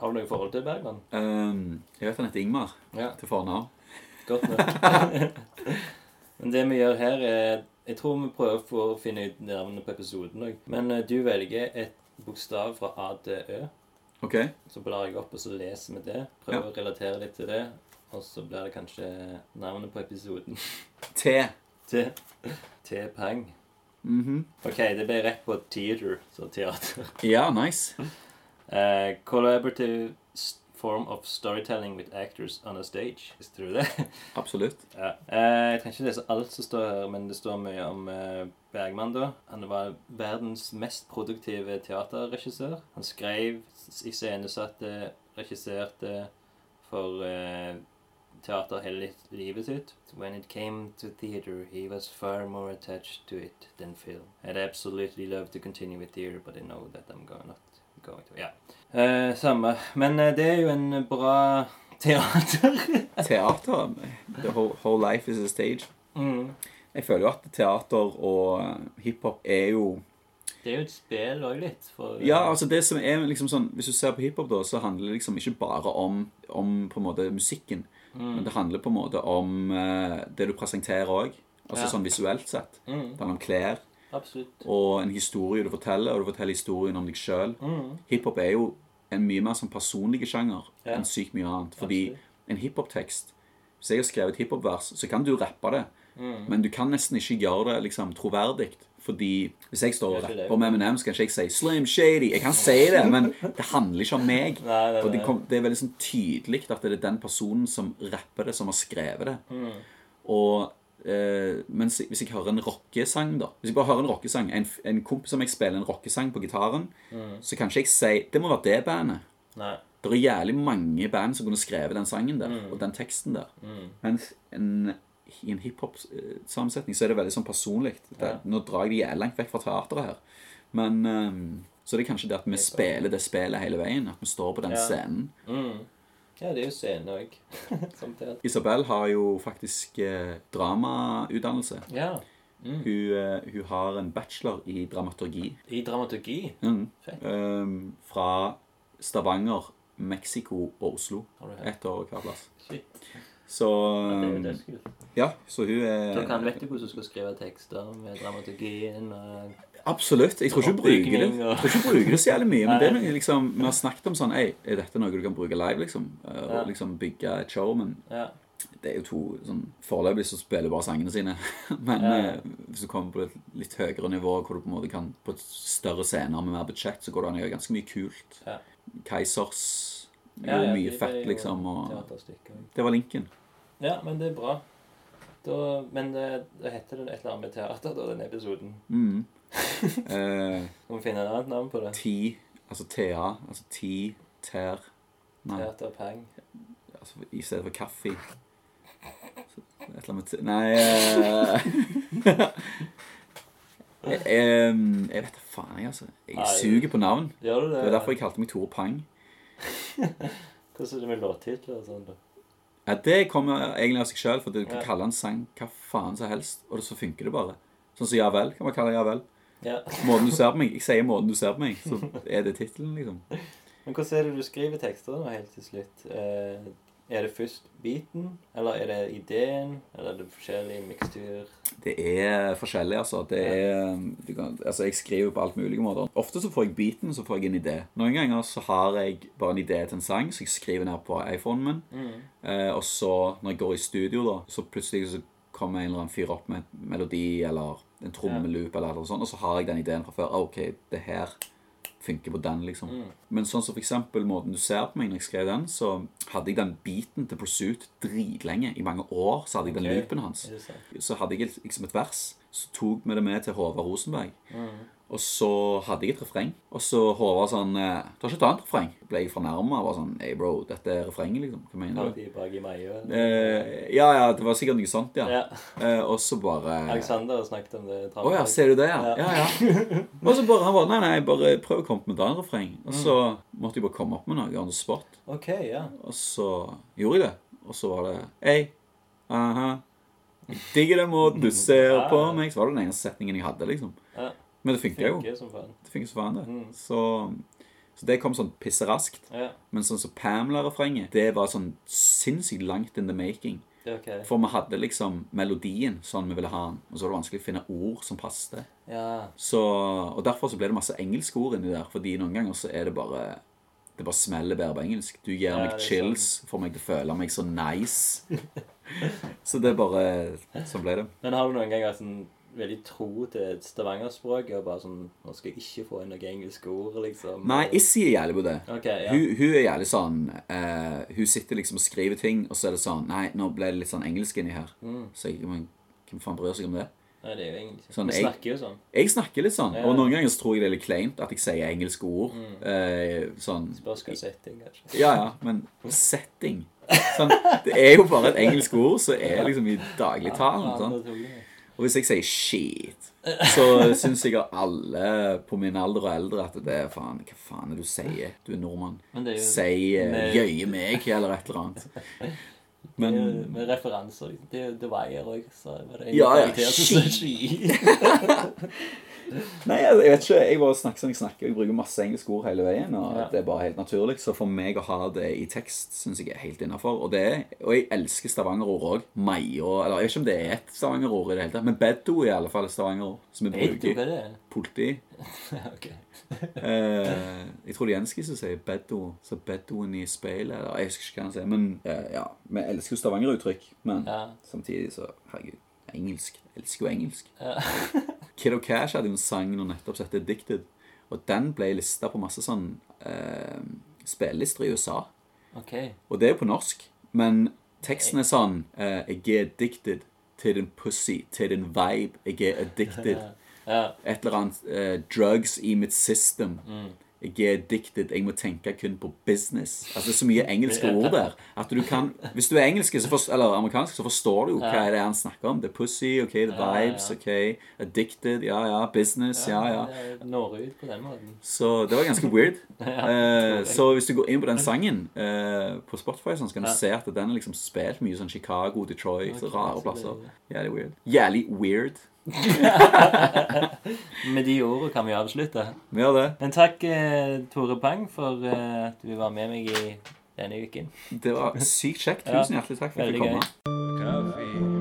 Speaker 3: Har du noe forhold til Bergman?
Speaker 4: Um, jeg vet han heter Ingmar
Speaker 3: Ja,
Speaker 4: til fornavn.
Speaker 3: godt nok. [LAUGHS] men det vi gjør her, er Jeg tror vi prøver for å finne ut navnet på episoden òg. Men eh, du velger et bokstav fra A til Ø.
Speaker 4: OK?
Speaker 3: Så blar jeg opp, og så leser vi det. Prøver å relatere litt til det. Og så blir det kanskje navnet på episoden. [LAUGHS]
Speaker 4: T.
Speaker 3: T. T-pang.
Speaker 4: Mhm.
Speaker 3: OK, det ble rett på theater, så teater.
Speaker 4: Ja, nice.
Speaker 3: Uh, collaborative form of storytelling with actors on a stage. Visste du det? [LAUGHS]
Speaker 4: Absolutt.
Speaker 3: ja. Eh, jeg trenger ikke lese alt som står her, men det står mye om eh, Bergman. da. Han var verdens mest produktive teaterregissør. Han skrev, iscenesatte, regisserte for eh, teater hele livet sitt. When it came to theater, he was far more attached to it than film. I'd absolutely love to continue with theater, but I know that I'm going not going to. Ja. Eh, samme. Men eh, det er jo en bra teater. [LAUGHS]
Speaker 4: Teater. The whole, whole life is a stage.
Speaker 3: mm.
Speaker 4: Jeg føler jo at teater og hiphop er jo
Speaker 3: Det er jo et spill òg litt. For,
Speaker 4: Ja, altså det som er liksom sånn Hvis du ser på hiphop, da, så handler det liksom ikke bare om, om på en måte musikken. Men det handler på en måte om eh, det du presenterer òg. Altså
Speaker 3: Ja.
Speaker 4: sånn visuelt sett.
Speaker 3: Mm,
Speaker 4: Det handler om klær
Speaker 3: absolutt.
Speaker 4: og en historie du forteller, og du forteller historien om deg sjøl.
Speaker 3: Mm,
Speaker 4: Hiphop er jo en mye mer sånn personlig sjanger
Speaker 3: Ja.
Speaker 4: enn sykt mye annet. Fordi
Speaker 3: Absolutt.
Speaker 4: en hiphop-tekst Hvis jeg har skrevet et hiphop-vers, så kan du rappe det.
Speaker 3: mm.
Speaker 4: Men du kan nesten ikke gjøre det liksom troverdig. Fordi hvis jeg står og
Speaker 3: det.
Speaker 4: rapper med Eminem, så kan ikke jeg si 'Slim Shady'. Jeg kan si det, men det handler ikke om meg.
Speaker 3: Nei,
Speaker 4: Og det,
Speaker 3: nei.
Speaker 4: kom, det er veldig sånn tydelig at det er den personen som rapper det, som har skrevet det.
Speaker 3: Mm.
Speaker 4: Og eh, mens hvis jeg hører en rockesang, da Hvis jeg bare hører en rockesang En, en kompis som jeg spiller en rockesang på gitaren, så kan ikke jeg si Det må være det bandet.
Speaker 3: Nei.
Speaker 4: Det er jævlig mange band som kunne skrevet den sangen der,
Speaker 3: Mm.
Speaker 4: og den teksten der. Mens en, i en hiphop-sammensetning så er det veldig sånn personlig.
Speaker 3: Ja.
Speaker 4: Nå drar jeg det jævlig langt vekk fra teateret her. Men um, Så det er kanskje det at vi spiller det spillet hele veien. At vi står på den
Speaker 3: Ja.
Speaker 4: scenen.
Speaker 3: Mm. Ja, det er jo scene òg. [LAUGHS]
Speaker 4: Isabel har jo faktisk eh, dramautdannelse.
Speaker 3: Ja. Mm.
Speaker 4: Hun, eh, hun har en bachelor i dramaturgi.
Speaker 3: I dramaturgi.
Speaker 4: Mm.
Speaker 3: Fett.
Speaker 4: Um, fra Stavanger, Mexico og Oslo.
Speaker 3: Du?
Speaker 4: Ett år hver plass.
Speaker 3: Shit.
Speaker 4: Så
Speaker 3: um.
Speaker 4: Ja, så hun er
Speaker 3: Da kan vet du hvordan du skal skrive tekster med dramaturgien og
Speaker 4: Absolutt. Jeg tror ikke hun bruker det Jeg tror ikke hun bruker det så jævlig mye. Men det er liksom Vi har snakket om sånn Ei, er dette noe du kan bruke live, liksom? Og
Speaker 3: Ja.
Speaker 4: Liksom bygge et show. Men
Speaker 3: Ja.
Speaker 4: det er jo to sånn Foreløpig så spiller bare sangene sine. [LAUGHS] Men
Speaker 3: Ja,
Speaker 4: eh, hvis du kommer på et litt høyere nivå, hvor du på en måte kan på et større scener med mer budsjett, så går det an å gjøre ganske mye kult.
Speaker 3: Ja.
Speaker 4: Keisers gjorde mye fett, liksom. Og det var linken.
Speaker 3: Ja, men det er bra. Da, men det, det heter det et eller annet med teater, da, den episoden.
Speaker 4: Mm. [LAUGHS] eh,
Speaker 3: Må vi finne et annet navn på det?
Speaker 4: ti, altså TA, altså ti, ter Nei.
Speaker 3: Teaterpeng.
Speaker 4: altså, i stedet for kaffe. Så, et eller annet Nei eh, jeg, [LAUGHS] em, jeg vet da faen, jeg, altså. Jeg suger på navn.
Speaker 3: Gjør du det?
Speaker 4: Det var derfor jeg kalte meg Tore Pang. [LAUGHS]
Speaker 3: Hvordan er det med låttitler og sånn, da?
Speaker 4: Ja, Det kommer egentlig av seg sjøl, for du kan
Speaker 3: Ja.
Speaker 4: kalle en sang hva faen som helst, og så funker det bare. Sånn som Ja vel, kan man kalle Ja vel.
Speaker 3: Ja.
Speaker 4: Måten du ser på meg. Jeg sier måten du ser på meg, så er det tittelen, liksom.
Speaker 3: Men hvordan er det du skriver tekster nå, helt til slutt? Eh, Er det først beaten, eller er det ideen, eller er det forskjellig mikstur?
Speaker 4: Det er forskjellig, altså. Det er, du kan, altså jeg skriver på alt mulige måter. Ofte så får jeg beaten, så får jeg en idé. Noen ganger så har jeg bare en idé til en sang, så jeg skriver ned på iPhonen min. Eh, og så, når jeg går i studio, da, så plutselig så kommer en eller annen fyr opp med en melodi eller en tromme med loop, eller noe sånt, og så har jeg den ideen fra før. Ah, OK, det her funker på den, liksom. Men sånn som for eksempel måten du ser på meg når jeg skrev den, så hadde jeg den beaten til Pursuit dritlenge. I mange år så hadde jeg den
Speaker 3: Ok.
Speaker 4: loopen hans. Så hadde jeg liksom et vers. Så tok vi det med til Håvard Rosenberg. Og så hadde jeg et refreng. Og så Håvard sånn Du har ikke et annet refreng? Ble jeg fornærma? Var sånn Hey, bro, dette er refrenget, liksom. Hva mener
Speaker 3: du?»
Speaker 4: du?
Speaker 3: de bak i Mayo?
Speaker 4: Eh, ja, ja, det var sikkert noe sånt, ja.
Speaker 3: Ja.
Speaker 4: Eh, og så bare
Speaker 3: Alexander har snakket om det.
Speaker 4: Å ja, ser du det, ja? Ja, ja. [LAUGHS] Og så bare han bare Nei, nei, bare prøv å komme med et annet refreng. Og så måtte jeg bare komme opp med noe on the spot.
Speaker 3: Ok, ja.
Speaker 4: Og så gjorde jeg det. Og så var det Hey, aha. Digger den måten du ser på meg. Så var det den ene setningen jeg hadde, liksom. Men det funker jo.
Speaker 3: Funker som faen.
Speaker 4: Det funker så faen, det. Så, så det kom sånn pisseraskt.
Speaker 3: Ja,
Speaker 4: Men sånn som Pamela-refrenget, det var sånn sinnssykt langt in the making.
Speaker 3: det er.
Speaker 4: For vi hadde liksom melodien sånn vi ville ha den, og så var det vanskelig å finne ord som passet.
Speaker 3: Ja,
Speaker 4: Så, og derfor så ble det masse engelske ord inni der, fordi noen ganger så er det bare det bare smeller bedre på engelsk. Du gir
Speaker 3: Ja,
Speaker 4: meg chills, sånn. får meg til å føle meg så nice. [LAUGHS] så det er bare Sånn ble det.
Speaker 3: Men har du noen gang vært sånn veldig tro til stavangerspråket og bare sånn Nå skal jeg ikke få inn noen engelske ord, liksom.
Speaker 4: Nei, Issi er jævlig på det.
Speaker 3: Okay, ja.
Speaker 4: Hun, hun er jævlig sånn uh, Hun sitter liksom og skriver ting, og så er det sånn Nei, nå ble det litt sånn engelsk inni her.
Speaker 3: Mm.
Speaker 4: Så jeg men, Hvem faen bryr seg om det?
Speaker 3: Nei, det er jo egentlig
Speaker 4: Sånn, jeg-
Speaker 3: snakker jo sånn.
Speaker 4: Jeg snakker litt sånn,
Speaker 3: Ja.
Speaker 4: og noen ganger så tror jeg det er litt kleint at jeg sier engelske ord. Eh, sånn
Speaker 3: Spørs hva setting, kanskje.
Speaker 4: Ja, ja, men setting sånn, Det er jo bare et engelsk ord som er liksom i dagligtalen. Sånn. Og hvis jeg sier shit, så syns sikkert alle på min alder og eldre at det er faen Hva faen er det du sier? Du er nordmann.
Speaker 3: Er jo
Speaker 4: Si eh,
Speaker 3: med-
Speaker 4: 'jøye meg' eller et eller annet. Men
Speaker 3: med, med referanser. Det, Det The Wire òg, så var det en
Speaker 4: Ja, ja,
Speaker 3: ski. [LAUGHS]
Speaker 4: Nei, jeg jeg vet ikke. Jeg bare snakker som jeg snakker. Jeg bruker masse engelske ord hele veien. Og
Speaker 3: Ja.
Speaker 4: det er bare helt naturlig. Så for meg å ha det i tekst syns jeg er helt innafor. Og, er- og jeg elsker stavangerord òg. Maio Eller jeg vet ikke om det er et stavangerord i det hele tatt. Men beddo er i alle fall et stavangerord som vi bruker.
Speaker 3: det er?
Speaker 4: Politi. [LAUGHS] [LAUGHS] Eh, jeg tror det er Jenski som sier beddo. Så beddoen i speilet eller Jeg husker ikke hva han sier. Men eh, ja, vi elsker jo stavangeruttrykk. Men
Speaker 3: Ja.
Speaker 4: samtidig så Herregud. Engelsk. Elsker jo engelsk. [LAUGHS] Kid og Cash hadde jo en sang nå nettopp som het Addicted. Og den ble lista på masse sånn eh, spillelister i USA.
Speaker 3: Okay.
Speaker 4: Og det er jo på norsk. Men teksten er sånn eh, Jeg er addicted til din pussy, til din vibe. Jeg er addicted. [LAUGHS]
Speaker 3: Ja.
Speaker 4: Et eller annet eh, drugs i mitt system.
Speaker 3: Mm.
Speaker 4: Jeg er addicted. Jeg må tenke kun på business. Altså Det er så mye engelske ord der. At du kan Hvis du er engelsk eller amerikansk, så forstår du jo hva er det han snakker om. Det er pussy, ok, the vibes, ok. Addicted, ja ja. Business, ja ja.
Speaker 3: Når ut på den måten.
Speaker 4: Så det var ganske weird. [LAUGHS] Eh, så hvis du går inn på den sangen eh, på Spotify, sånn, så kan du se at den er liksom spilt mye sånn Chicago, Detroit, rare plasser. Jævlig weird. Jævlig weird. [LAUGHS]
Speaker 3: Med de ordene kan vi avslutte.
Speaker 4: Vi gjør det.
Speaker 3: Men takk, eh, Tore Pang, for eh, at du var med meg i denne uken.
Speaker 4: Det var sykt kjekt. Tusen hjertelig takk for at jeg
Speaker 3: kom
Speaker 4: fikk komme.
Speaker 2: Kaffe.